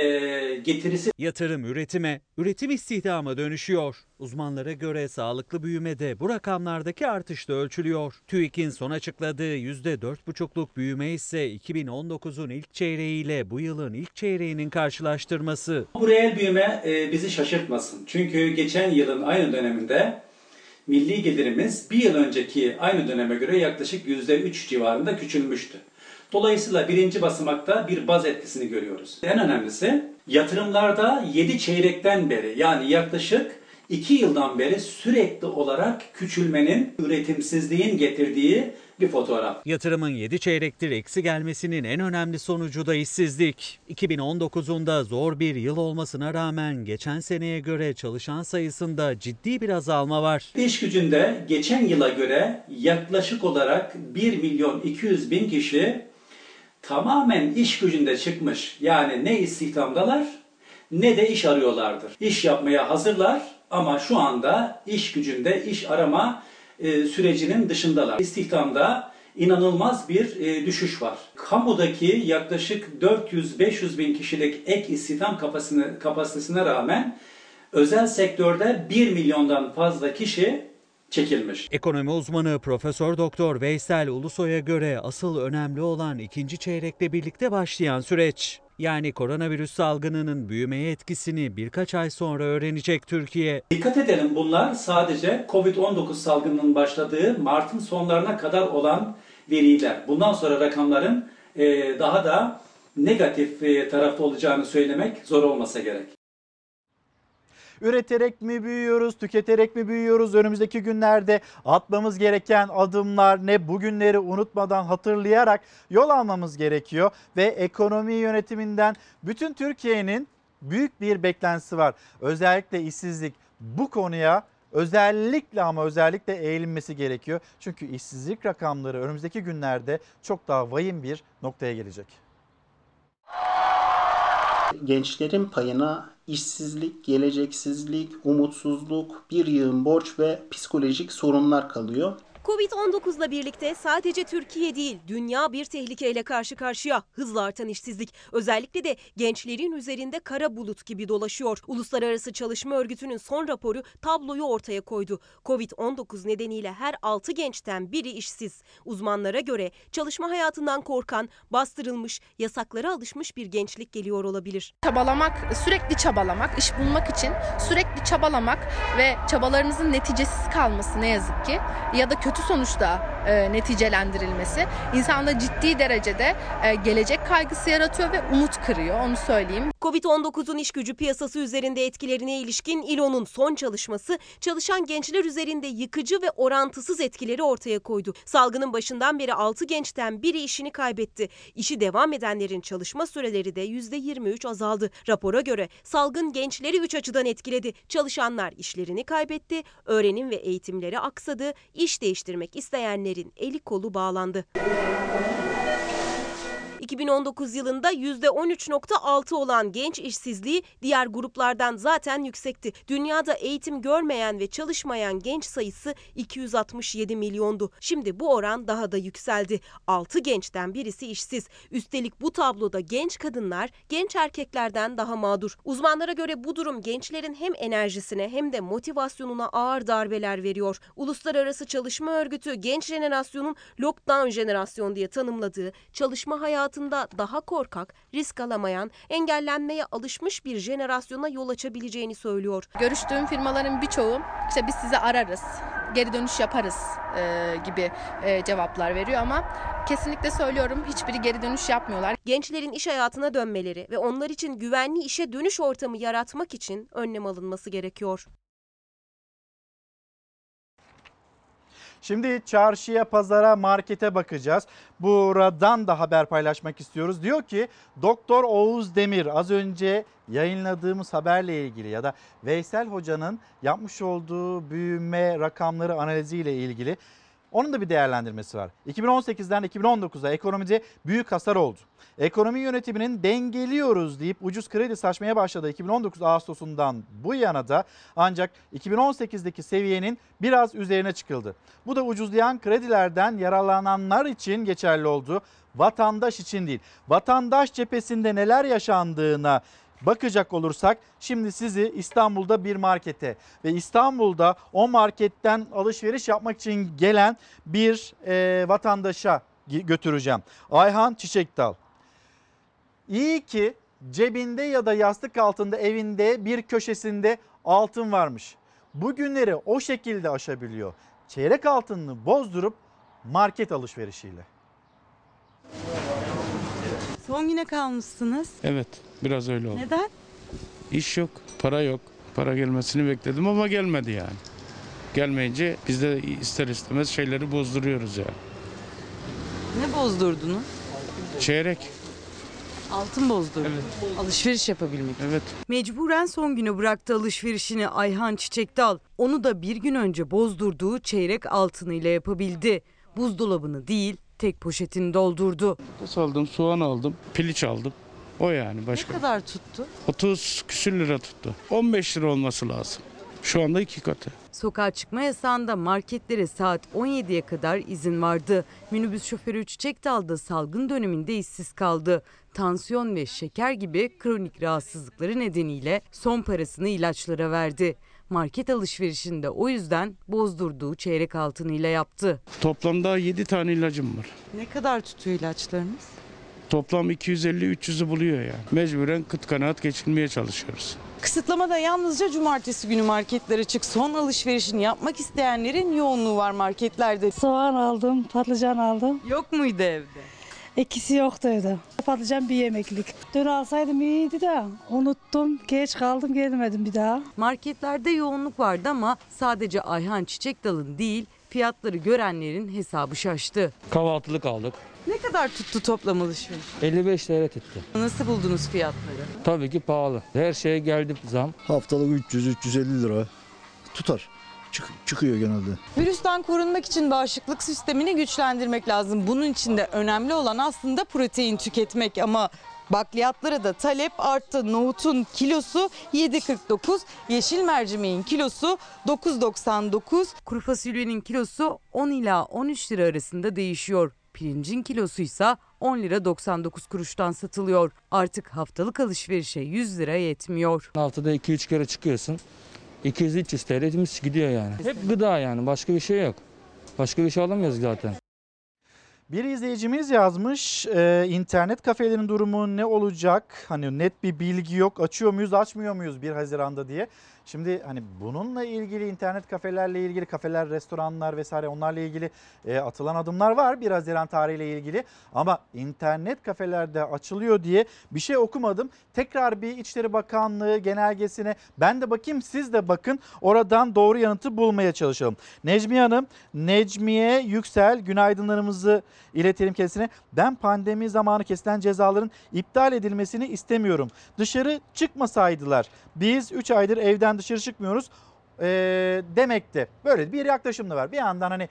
getirisi Yatırım üretime, üretim istihdama dönüşüyor. Uzmanlara göre sağlıklı büyümede bu rakamlardaki artış da ölçülüyor. TÜİK'in son açıkladığı %4,5'luk büyüme ise 2019'un ilk çeyreğiyle bu yılın ilk çeyreğinin karşılaştırması. Bu reel büyüme e, bizi şaşırtmasın. Çünkü geçen yılın aynı döneminde milli gelirimiz bir yıl önceki aynı döneme göre yaklaşık %3 civarında küçülmüştü. Dolayısıyla birinci basamakta bir baz etkisini görüyoruz. En önemlisi yatırımlarda 7 çeyrekten beri yani yaklaşık 2 yıldan beri sürekli olarak küçülmenin, üretimsizliğin getirdiği bir fotoğraf. Yatırımın 7 çeyrektir eksi gelmesinin en önemli sonucu da işsizlik. 2019'un da zor bir yıl olmasına rağmen geçen seneye göre çalışan sayısında ciddi bir azalma var. İş gücünde geçen yıla göre yaklaşık olarak 1 milyon 200 bin kişi tamamen iş gücünde çıkmış. Yani ne istihdamdalar ne de iş arıyorlardır. İş yapmaya hazırlar ama şu anda iş gücünde iş arama e, sürecinin dışındalar. İstihdamda inanılmaz bir e, düşüş var. Kamudaki yaklaşık 400-500 bin kişilik ek istihdam kapasitesine, kapasitesine rağmen özel sektörde 1 milyondan fazla kişi çekilmiş. Ekonomi uzmanı Profesör Doktor Veysel Ulusoy'a göre asıl önemli olan ikinci çeyrekle birlikte başlayan süreç. Yani koronavirüs salgınının büyümeye etkisini birkaç ay sonra öğrenecek Türkiye. Dikkat edelim bunlar sadece Covid-19 salgınının başladığı Mart'ın sonlarına kadar olan veriler. Bundan sonra rakamların daha da negatif tarafta olacağını söylemek zor olmasa gerek. Üreterek mi büyüyoruz, tüketerek mi büyüyoruz? Önümüzdeki günlerde atmamız gereken adımlar ne? Bugünleri unutmadan hatırlayarak yol almamız gerekiyor ve ekonomi yönetiminden bütün Türkiye'nin büyük bir beklentisi var. Özellikle işsizlik bu konuya özellikle ama özellikle eğilinmesi gerekiyor. Çünkü işsizlik rakamları önümüzdeki günlerde çok daha vahim bir noktaya gelecek. Gençlerin payına işsizlik, geleceksizlik, umutsuzluk, bir yığın borç ve psikolojik sorunlar kalıyor. Covid-19'la birlikte sadece Türkiye değil, dünya bir tehlikeyle karşı karşıya. Hızla artan işsizlik, özellikle de gençlerin üzerinde kara bulut gibi dolaşıyor. Uluslararası Çalışma Örgütü'nün son raporu tabloyu ortaya koydu. Covid-19 nedeniyle her 6 gençten biri işsiz. Uzmanlara göre çalışma hayatından korkan, bastırılmış, yasaklara alışmış bir gençlik geliyor olabilir. Çabalamak, sürekli çabalamak, iş bulmak için sürekli çabalamak ve çabalarınızın neticesiz kalması ne yazık ki ya da kötü sonuçta e, neticelendirilmesi insanda ciddi derecede e, gelecek kaygısı yaratıyor ve umut kırıyor onu söyleyeyim. Covid-19'un iş gücü piyasası üzerinde etkilerine ilişkin İLO'nun son çalışması çalışan gençler üzerinde yıkıcı ve orantısız etkileri ortaya koydu. Salgının başından beri 6 gençten biri işini kaybetti. İşi devam edenlerin çalışma süreleri de %23 azaldı. Rapora göre salgın gençleri 3 açıdan etkiledi. Çalışanlar işlerini kaybetti, öğrenim ve eğitimleri aksadı, iş değiştirmek isteyenlerin eli kolu bağlandı. 2019 yılında %13.6 olan genç işsizliği diğer gruplardan zaten yüksekti. Dünyada eğitim görmeyen ve çalışmayan genç sayısı 267 milyondu. Şimdi bu oran daha da yükseldi. 6 gençten birisi işsiz. Üstelik bu tabloda genç kadınlar genç erkeklerden daha mağdur. Uzmanlara göre bu durum gençlerin hem enerjisine hem de motivasyonuna ağır darbeler veriyor. Uluslararası Çalışma Örgütü genç jenerasyonun lockdown jenerasyon diye tanımladığı çalışma hayatında daha korkak, risk alamayan, engellenmeye alışmış bir jenerasyona yol açabileceğini söylüyor. Görüştüğüm firmaların birçoğu işte biz sizi ararız, geri dönüş yaparız e, gibi e, cevaplar veriyor ama kesinlikle söylüyorum hiçbiri geri dönüş yapmıyorlar. Gençlerin iş hayatına dönmeleri ve onlar için güvenli işe dönüş ortamı yaratmak için önlem alınması gerekiyor. Şimdi çarşıya, pazara, markete bakacağız. Buradan da haber paylaşmak istiyoruz. Diyor ki Doktor Oğuz Demir az önce yayınladığımız haberle ilgili ya da Veysel Hoca'nın yapmış olduğu büyüme rakamları analiziyle ilgili onun da bir değerlendirmesi var. 2018'den 2019'a ekonomide büyük hasar oldu. Ekonomi yönetiminin dengeliyoruz deyip ucuz kredi saçmaya başladığı 2019 Ağustos'undan bu yana da ancak 2018'deki seviyenin biraz üzerine çıkıldı. Bu da ucuzlayan kredilerden yararlananlar için geçerli oldu. Vatandaş için değil. Vatandaş cephesinde neler yaşandığına bakacak olursak şimdi sizi İstanbul'da bir markete ve İstanbul'da o marketten alışveriş yapmak için gelen bir e, vatandaşa götüreceğim. Ayhan Çiçekdal. İyi ki cebinde ya da yastık altında evinde bir köşesinde altın varmış. Bu günleri o şekilde aşabiliyor. Çeyrek altınını bozdurup market alışverişiyle. Son güne kalmışsınız. Evet, biraz öyle oldu. Neden? İş yok, para yok. Para gelmesini bekledim ama gelmedi yani. Gelmeyince biz de ister istemez şeyleri bozduruyoruz yani. Ne bozdurdunuz? Çeyrek. Altın bozdurdunuz. Alışveriş yapabilmek. Evet. Mecburen son güne bıraktı alışverişini Ayhan Çiçekdal. Onu da bir gün önce bozdurduğu çeyrek altınıyla yapabildi. Buzdolabını değil, tek poşetini doldurdu. Domates aldım, soğan aldım, piliç aldım. O yani başka. Ne kadar tuttu? 30 küsür lira tuttu. 15 lira olması lazım. Şu anda iki katı. Sokağa çıkma yasağında marketlere saat 17'ye kadar izin vardı. Minibüs şoförü Çiçek Dal'da salgın döneminde işsiz kaldı. Tansiyon ve şeker gibi kronik rahatsızlıkları nedeniyle son parasını ilaçlara verdi. Market alışverişinde o yüzden bozdurduğu çeyrek altınıyla yaptı. Toplamda 7 tane ilacım var. Ne kadar tutuyor ilaçlarınız? Toplam 250-300'ü buluyor yani. Mecburen kıt kanaat geçinmeye çalışıyoruz. Kısıtlamada yalnızca cumartesi günü marketlere çık. Son alışverişini yapmak isteyenlerin yoğunluğu var marketlerde. Soğan aldım, patlıcan aldım. Yok muydu evde? İkisi yoktu evde. Patlıcan bir yemeklik. Dün alsaydım iyiydi de unuttum. Geç kaldım gelmedim bir daha. Marketlerde yoğunluk vardı ama sadece Ayhan Çiçek Dal'ın değil fiyatları görenlerin hesabı şaştı. Kahvaltılık aldık. Ne kadar tuttu toplam alışveriş? 55 TL tuttu. Nasıl buldunuz fiyatları? Tabii ki pahalı. Her şeye geldi zam. Haftalık 300-350 lira tutar. Çık- çıkıyor genelde. Virüsten korunmak için bağışıklık sistemini güçlendirmek lazım. Bunun için de önemli olan aslında protein tüketmek ama bakliyatlara da talep arttı. Nohutun kilosu 7.49, yeşil mercimeğin kilosu 9.99, kuru fasulyenin kilosu 10 ila 13 lira arasında değişiyor. Pirincin kilosu ise 10 lira 99 kuruştan satılıyor. Artık haftalık alışverişe 100 lira yetmiyor. Haftada 2-3 kere çıkıyorsun. 200-300 TL'imiz gidiyor yani. Hep gıda yani başka bir şey yok. Başka bir şey alamıyoruz zaten. Bir izleyicimiz yazmış e, internet kafelerin durumu ne olacak? Hani net bir bilgi yok açıyor muyuz açmıyor muyuz 1 Haziran'da diye. Şimdi hani bununla ilgili internet kafelerle ilgili kafeler, restoranlar vesaire onlarla ilgili e, atılan adımlar var 1 Haziran tarihiyle ilgili. Ama internet kafelerde açılıyor diye bir şey okumadım. Tekrar bir İçişleri Bakanlığı genelgesine ben de bakayım siz de bakın oradan doğru yanıtı bulmaya çalışalım. Necmiye Hanım, Necmiye Yüksel günaydınlarımızı iletelim kendisine. Ben pandemi zamanı kesilen cezaların iptal edilmesini istemiyorum. Dışarı çıkmasaydılar biz 3 aydır evden dışarı çıkmıyoruz e, demekti. Böyle bir yaklaşım da var. Bir yandan hani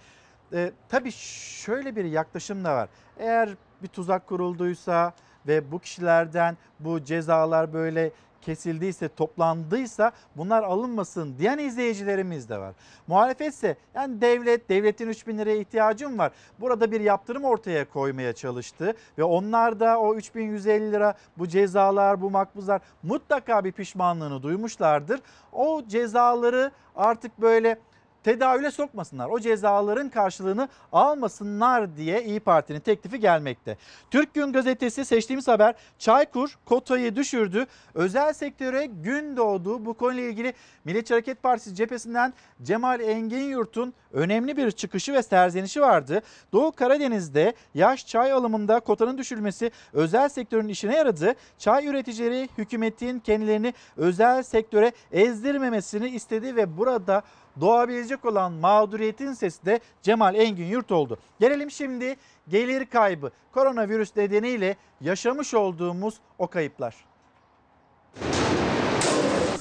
e, tabii şöyle bir yaklaşım da var. Eğer bir tuzak kurulduysa ve bu kişilerden bu cezalar böyle kesildiyse, toplandıysa bunlar alınmasın diyen izleyicilerimiz de var. Muhalefetse yani devlet, devletin 3 bin liraya ihtiyacım var. Burada bir yaptırım ortaya koymaya çalıştı ve onlar da o 3150 lira bu cezalar, bu makbuzlar mutlaka bir pişmanlığını duymuşlardır. O cezaları artık böyle tedavüle sokmasınlar. O cezaların karşılığını almasınlar diye İyi Parti'nin teklifi gelmekte. Türk Gün Gazetesi seçtiğimiz haber Çaykur kotayı düşürdü. Özel sektöre gün doğdu. Bu konuyla ilgili Milliyetçi Hareket Partisi cephesinden Cemal Engin Yurt'un önemli bir çıkışı ve serzenişi vardı. Doğu Karadeniz'de yaş çay alımında kotanın düşürülmesi özel sektörün işine yaradı. Çay üreticileri hükümetin kendilerini özel sektöre ezdirmemesini istedi ve burada doğabilecek olan mağduriyetin sesi de Cemal Engin Yurt oldu. Gelelim şimdi gelir kaybı. Koronavirüs nedeniyle yaşamış olduğumuz o kayıplar.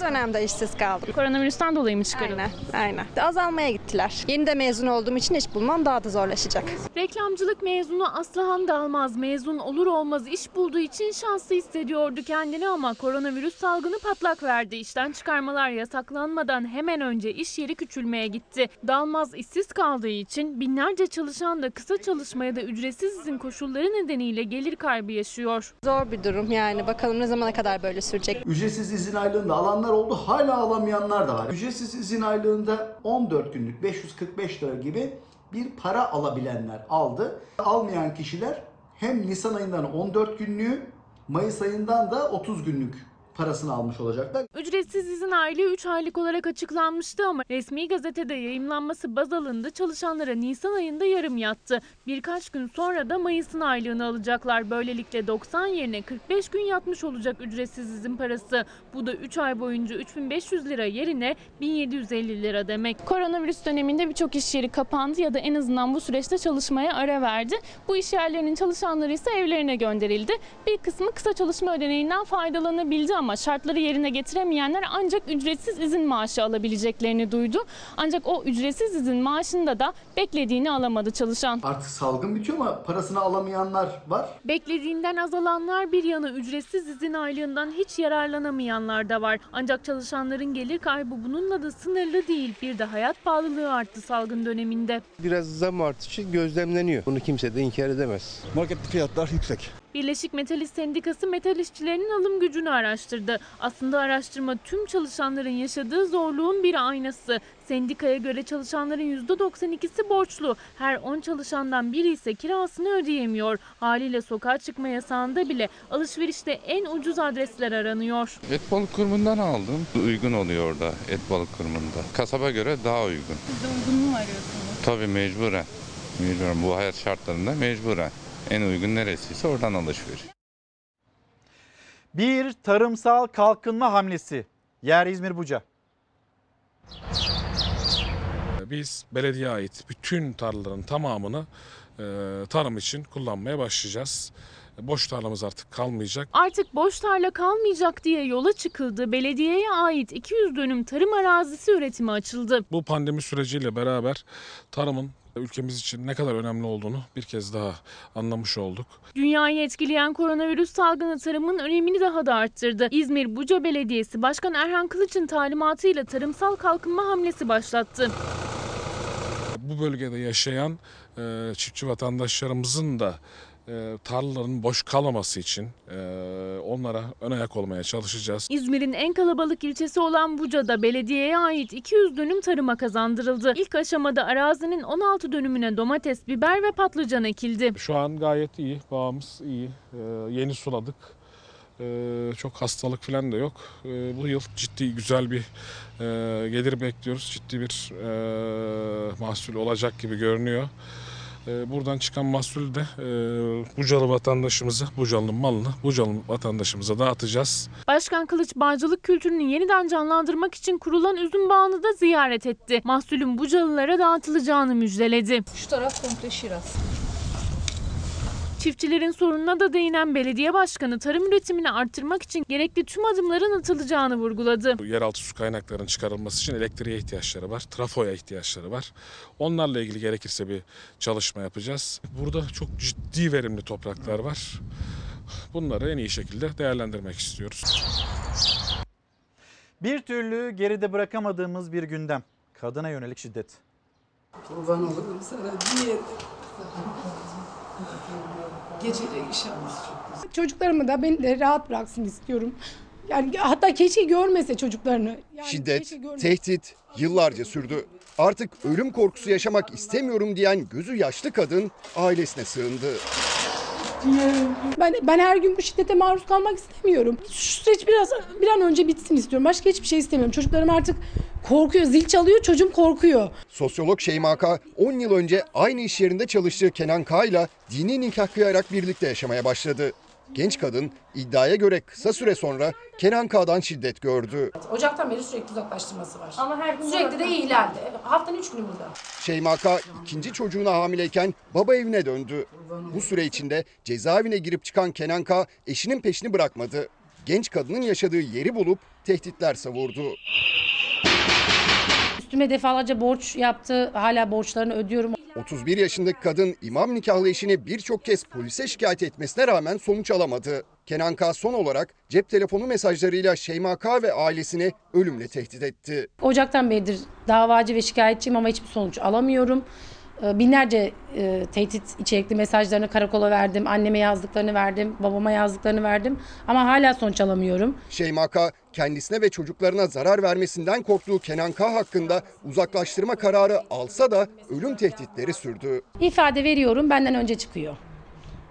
Dönemde işsiz kaldım. Koronavirüsten dolayı mı çıkarıldı? Aynen, aynen. Azalmaya gittiler. Yeni de mezun olduğum için iş bulmam daha da zorlaşacak. Reklamcılık mezunu Aslıhan Dalmaz mezun olur olmaz iş bulduğu için şanslı hissediyordu kendini ama koronavirüs salgını patlak verdi. İşten çıkarmalar yasaklanmadan hemen önce iş yeri küçülmeye gitti. Dalmaz işsiz kaldığı için binlerce çalışan da kısa çalışma ya da ücretsiz izin koşulları nedeniyle gelir kaybı yaşıyor. Zor bir durum yani. Bakalım ne zamana kadar böyle sürecek. Ücretsiz izin aylığında alanlar oldu hala alamayanlar da var. Ücretsiz izin aylığında 14 günlük 545 lira gibi bir para alabilenler aldı. Almayan kişiler hem Nisan ayından 14 günlüğü Mayıs ayından da 30 günlük parasını almış olacaklar. Ücretsiz izin aylığı 3 aylık olarak açıklanmıştı ama resmi gazetede yayımlanması baz alındı. Çalışanlara Nisan ayında yarım yattı. Birkaç gün sonra da Mayıs'ın aylığını alacaklar. Böylelikle 90 yerine 45 gün yatmış olacak ücretsiz izin parası. Bu da 3 ay boyunca 3500 lira yerine 1750 lira demek. Koronavirüs döneminde birçok iş yeri kapandı ya da en azından bu süreçte çalışmaya ara verdi. Bu iş yerlerinin çalışanları ise evlerine gönderildi. Bir kısmı kısa çalışma ödeneğinden faydalanabildi ama ama şartları yerine getiremeyenler ancak ücretsiz izin maaşı alabileceklerini duydu. Ancak o ücretsiz izin maaşında da beklediğini alamadı çalışan. Artık salgın bitiyor ama parasını alamayanlar var. Beklediğinden azalanlar bir yana ücretsiz izin aylığından hiç yararlanamayanlar da var. Ancak çalışanların gelir kaybı bununla da sınırlı değil. Bir de hayat pahalılığı arttı salgın döneminde. Biraz zam artışı gözlemleniyor. Bunu kimse de inkar edemez. Markette fiyatlar yüksek. Birleşik Metal İş Sendikası metal işçilerinin alım gücünü araştırdı. Aslında araştırma tüm çalışanların yaşadığı zorluğun bir aynası. Sendikaya göre çalışanların %92'si borçlu. Her 10 çalışandan biri ise kirasını ödeyemiyor. Haliyle sokağa çıkma yasağında bile alışverişte en ucuz adresler aranıyor. Et balık kurumundan aldım. Uygun oluyor orada et balık kurumunda. Kasaba göre daha uygun. Siz de uygun mu arıyorsunuz? Tabii mecburen. Mecburen bu hayat şartlarında mecburen. En uygun neresiyse oradan alışveriş. Bir tarımsal kalkınma hamlesi. Yer İzmir Buca. Biz belediye ait bütün tarlaların tamamını e, tarım için kullanmaya başlayacağız. Boş tarlamız artık kalmayacak. Artık boş tarla kalmayacak diye yola çıkıldı. Belediyeye ait 200 dönüm tarım arazisi üretimi açıldı. Bu pandemi süreciyle beraber tarımın ülkemiz için ne kadar önemli olduğunu bir kez daha anlamış olduk. Dünyayı etkileyen koronavirüs salgını tarımın önemini daha da arttırdı. İzmir Buca Belediyesi Başkan Erhan Kılıç'ın talimatıyla tarımsal kalkınma hamlesi başlattı. Bu bölgede yaşayan e, çiftçi vatandaşlarımızın da e, tarlaların boş kalmaması için e, onlara ön ayak olmaya çalışacağız. İzmir'in en kalabalık ilçesi olan Buca'da belediyeye ait 200 dönüm tarıma kazandırıldı. İlk aşamada arazinin 16 dönümüne domates, biber ve patlıcan ekildi. Şu an gayet iyi, bağımız iyi. E, yeni suladık. Çok hastalık falan da yok. Bu yıl ciddi güzel bir e, gelir bekliyoruz. Ciddi bir e, mahsul olacak gibi görünüyor. E, buradan çıkan mahsulü de e, Bucalı vatandaşımıza, Bucalı'nın malını Bucalı vatandaşımıza dağıtacağız. Başkan Kılıç bağcılık kültürünü yeniden canlandırmak için kurulan üzüm bağını da ziyaret etti. Mahsulün Bucalılara dağıtılacağını müjdeledi. Şu taraf komple Şiraz. Çiftçilerin sorununa da değinen belediye başkanı tarım üretimini arttırmak için gerekli tüm adımların atılacağını vurguladı. Yeraltı su kaynaklarının çıkarılması için elektriğe ihtiyaçları var, trafoya ihtiyaçları var. Onlarla ilgili gerekirse bir çalışma yapacağız. Burada çok ciddi verimli topraklar var. Bunları en iyi şekilde değerlendirmek istiyoruz. Bir türlü geride bırakamadığımız bir gündem. Kadına yönelik şiddet. Kurban olurum sana diye. Gecede inşallah. Çocuklarımı da beni de rahat bıraksın istiyorum. Yani hatta keşke görmese çocuklarını. Yani Şiddet, görmese. tehdit yıllarca sürdü. Artık ölüm korkusu yaşamak istemiyorum diyen gözü yaşlı kadın ailesine sığındı. Ben ben her gün bu şiddete maruz kalmak istemiyorum. Şu süreç biraz bir an önce bitsin istiyorum. Başka hiçbir şey istemiyorum. Çocuklarım artık korkuyor. Zil çalıyor, çocuğum korkuyor. Sosyolog Şeyma K. 10 yıl önce aynı iş yerinde çalıştığı Kenan K. ile dini nikah kıyarak birlikte yaşamaya başladı. Genç kadın iddiaya göre kısa süre sonra Kenan K'dan şiddet gördü. Ocaktan beri sürekli uzaklaştırması var. Ama her gün Sürekli de ihlalde. Haftanın üç günü burada. Şeyma K. ikinci çocuğuna hamileyken baba evine döndü. Bu süre içinde cezaevine girip çıkan Kenan K. eşinin peşini bırakmadı. Genç kadının yaşadığı yeri bulup tehditler savurdu. Üstüme defalarca borç yaptı. Hala borçlarını ödüyorum. 31 yaşındaki kadın imam nikahlı eşini birçok kez polise şikayet etmesine rağmen sonuç alamadı. Kenan K. son olarak cep telefonu mesajlarıyla Şeyma K. ve ailesini ölümle tehdit etti. Ocaktan beridir davacı ve şikayetçiyim ama hiçbir sonuç alamıyorum. Ee, Binlerce e, tehdit içerikli mesajlarını karakola verdim. Anneme yazdıklarını verdim. Babama yazdıklarını verdim. Ama hala sonuç alamıyorum. Şeyma K. kendisine ve çocuklarına zarar vermesinden korktuğu Kenan K. hakkında uzaklaştırma kararı alsa da ölüm tehditleri sürdü. İfade veriyorum benden önce çıkıyor.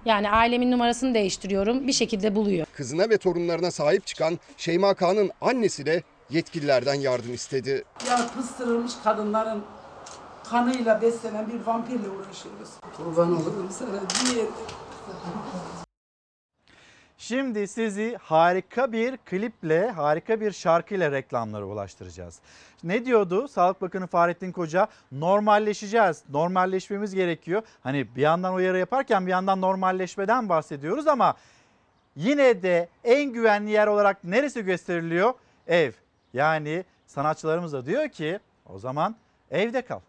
Yani ailemin numarasını değiştiriyorum. Bir şekilde buluyor. Kızına ve torunlarına sahip çıkan Şeyma K.'nın annesi de yetkililerden yardım istedi. Ya pıstırılmış kadınların kanıyla beslenen bir vampirle uğraşıyoruz. Kurban olurum sana diye. Şimdi sizi harika bir kliple, harika bir şarkıyla reklamlara ulaştıracağız. Ne diyordu Sağlık Bakanı Fahrettin Koca? Normalleşeceğiz, normalleşmemiz gerekiyor. Hani bir yandan uyarı yaparken bir yandan normalleşmeden bahsediyoruz ama yine de en güvenli yer olarak neresi gösteriliyor? Ev. Yani sanatçılarımız da diyor ki o zaman evde kal.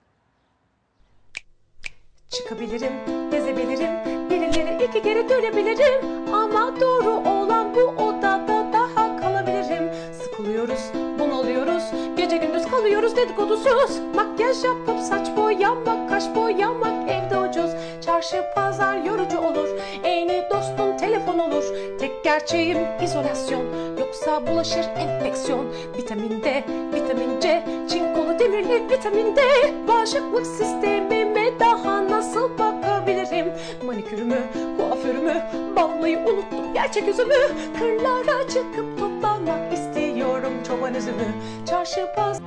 Çıkabilirim, gezebilirim, birileri iki kere dönebilirim. Ama doğru olan bu odada daha kalabilirim. Sıkılıyoruz, bunalıyoruz, gece gündüz kalıyoruz dedikodusuz. Makyaj yapıp saç boyamak, kaş boyamak evde ucuz. Çarşı pazar yorucu olur, iyi dostun telefon olur. Tek gerçeğim izolasyon, yoksa bulaşır enfeksiyon. Vitamin D, vitamin C, çinkolu demirli vitamin D. Bağışıklık sistemime daha nasıl bakabilirim? Manikürümü, kuaförümü, bağlayı unuttum gerçek yüzümü. Kırlara çıkıp toplamak istiyorum çoban üzümü. Çarşı pazar...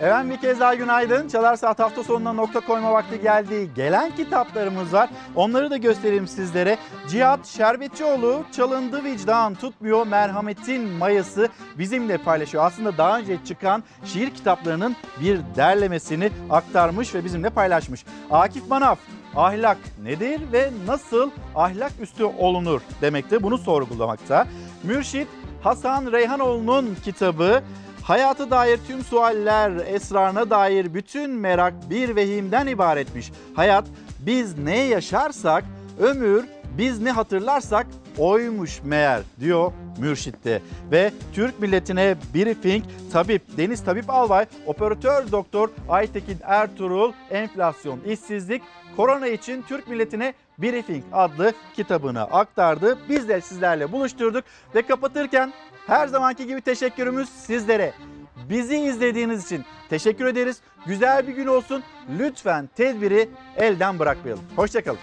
Efendim bir kez daha günaydın. Çalar Saat hafta sonuna nokta koyma vakti geldi. Gelen kitaplarımız var. Onları da göstereyim sizlere. Cihat Şerbetçioğlu Çalındı Vicdan Tutmuyor Merhametin Mayası bizimle paylaşıyor. Aslında daha önce çıkan şiir kitaplarının bir derlemesini aktarmış ve bizimle paylaşmış. Akif Manaf ahlak nedir ve nasıl ahlak üstü olunur demekte bunu sorgulamakta. Mürşit Hasan Reyhanoğlu'nun kitabı Hayata dair tüm sualler, esrarına dair bütün merak bir vehimden ibaretmiş. Hayat biz ne yaşarsak, ömür biz ne hatırlarsak oymuş meğer diyor Mürşit'te. Ve Türk milletine briefing tabip Deniz Tabip Albay, operatör doktor Aytekin Ertuğrul enflasyon, işsizlik, korona için Türk milletine briefing adlı kitabını aktardı. Biz de sizlerle buluşturduk ve kapatırken her zamanki gibi teşekkürümüz sizlere. Bizi izlediğiniz için teşekkür ederiz. Güzel bir gün olsun. Lütfen tedbiri elden bırakmayalım. Hoşçakalın.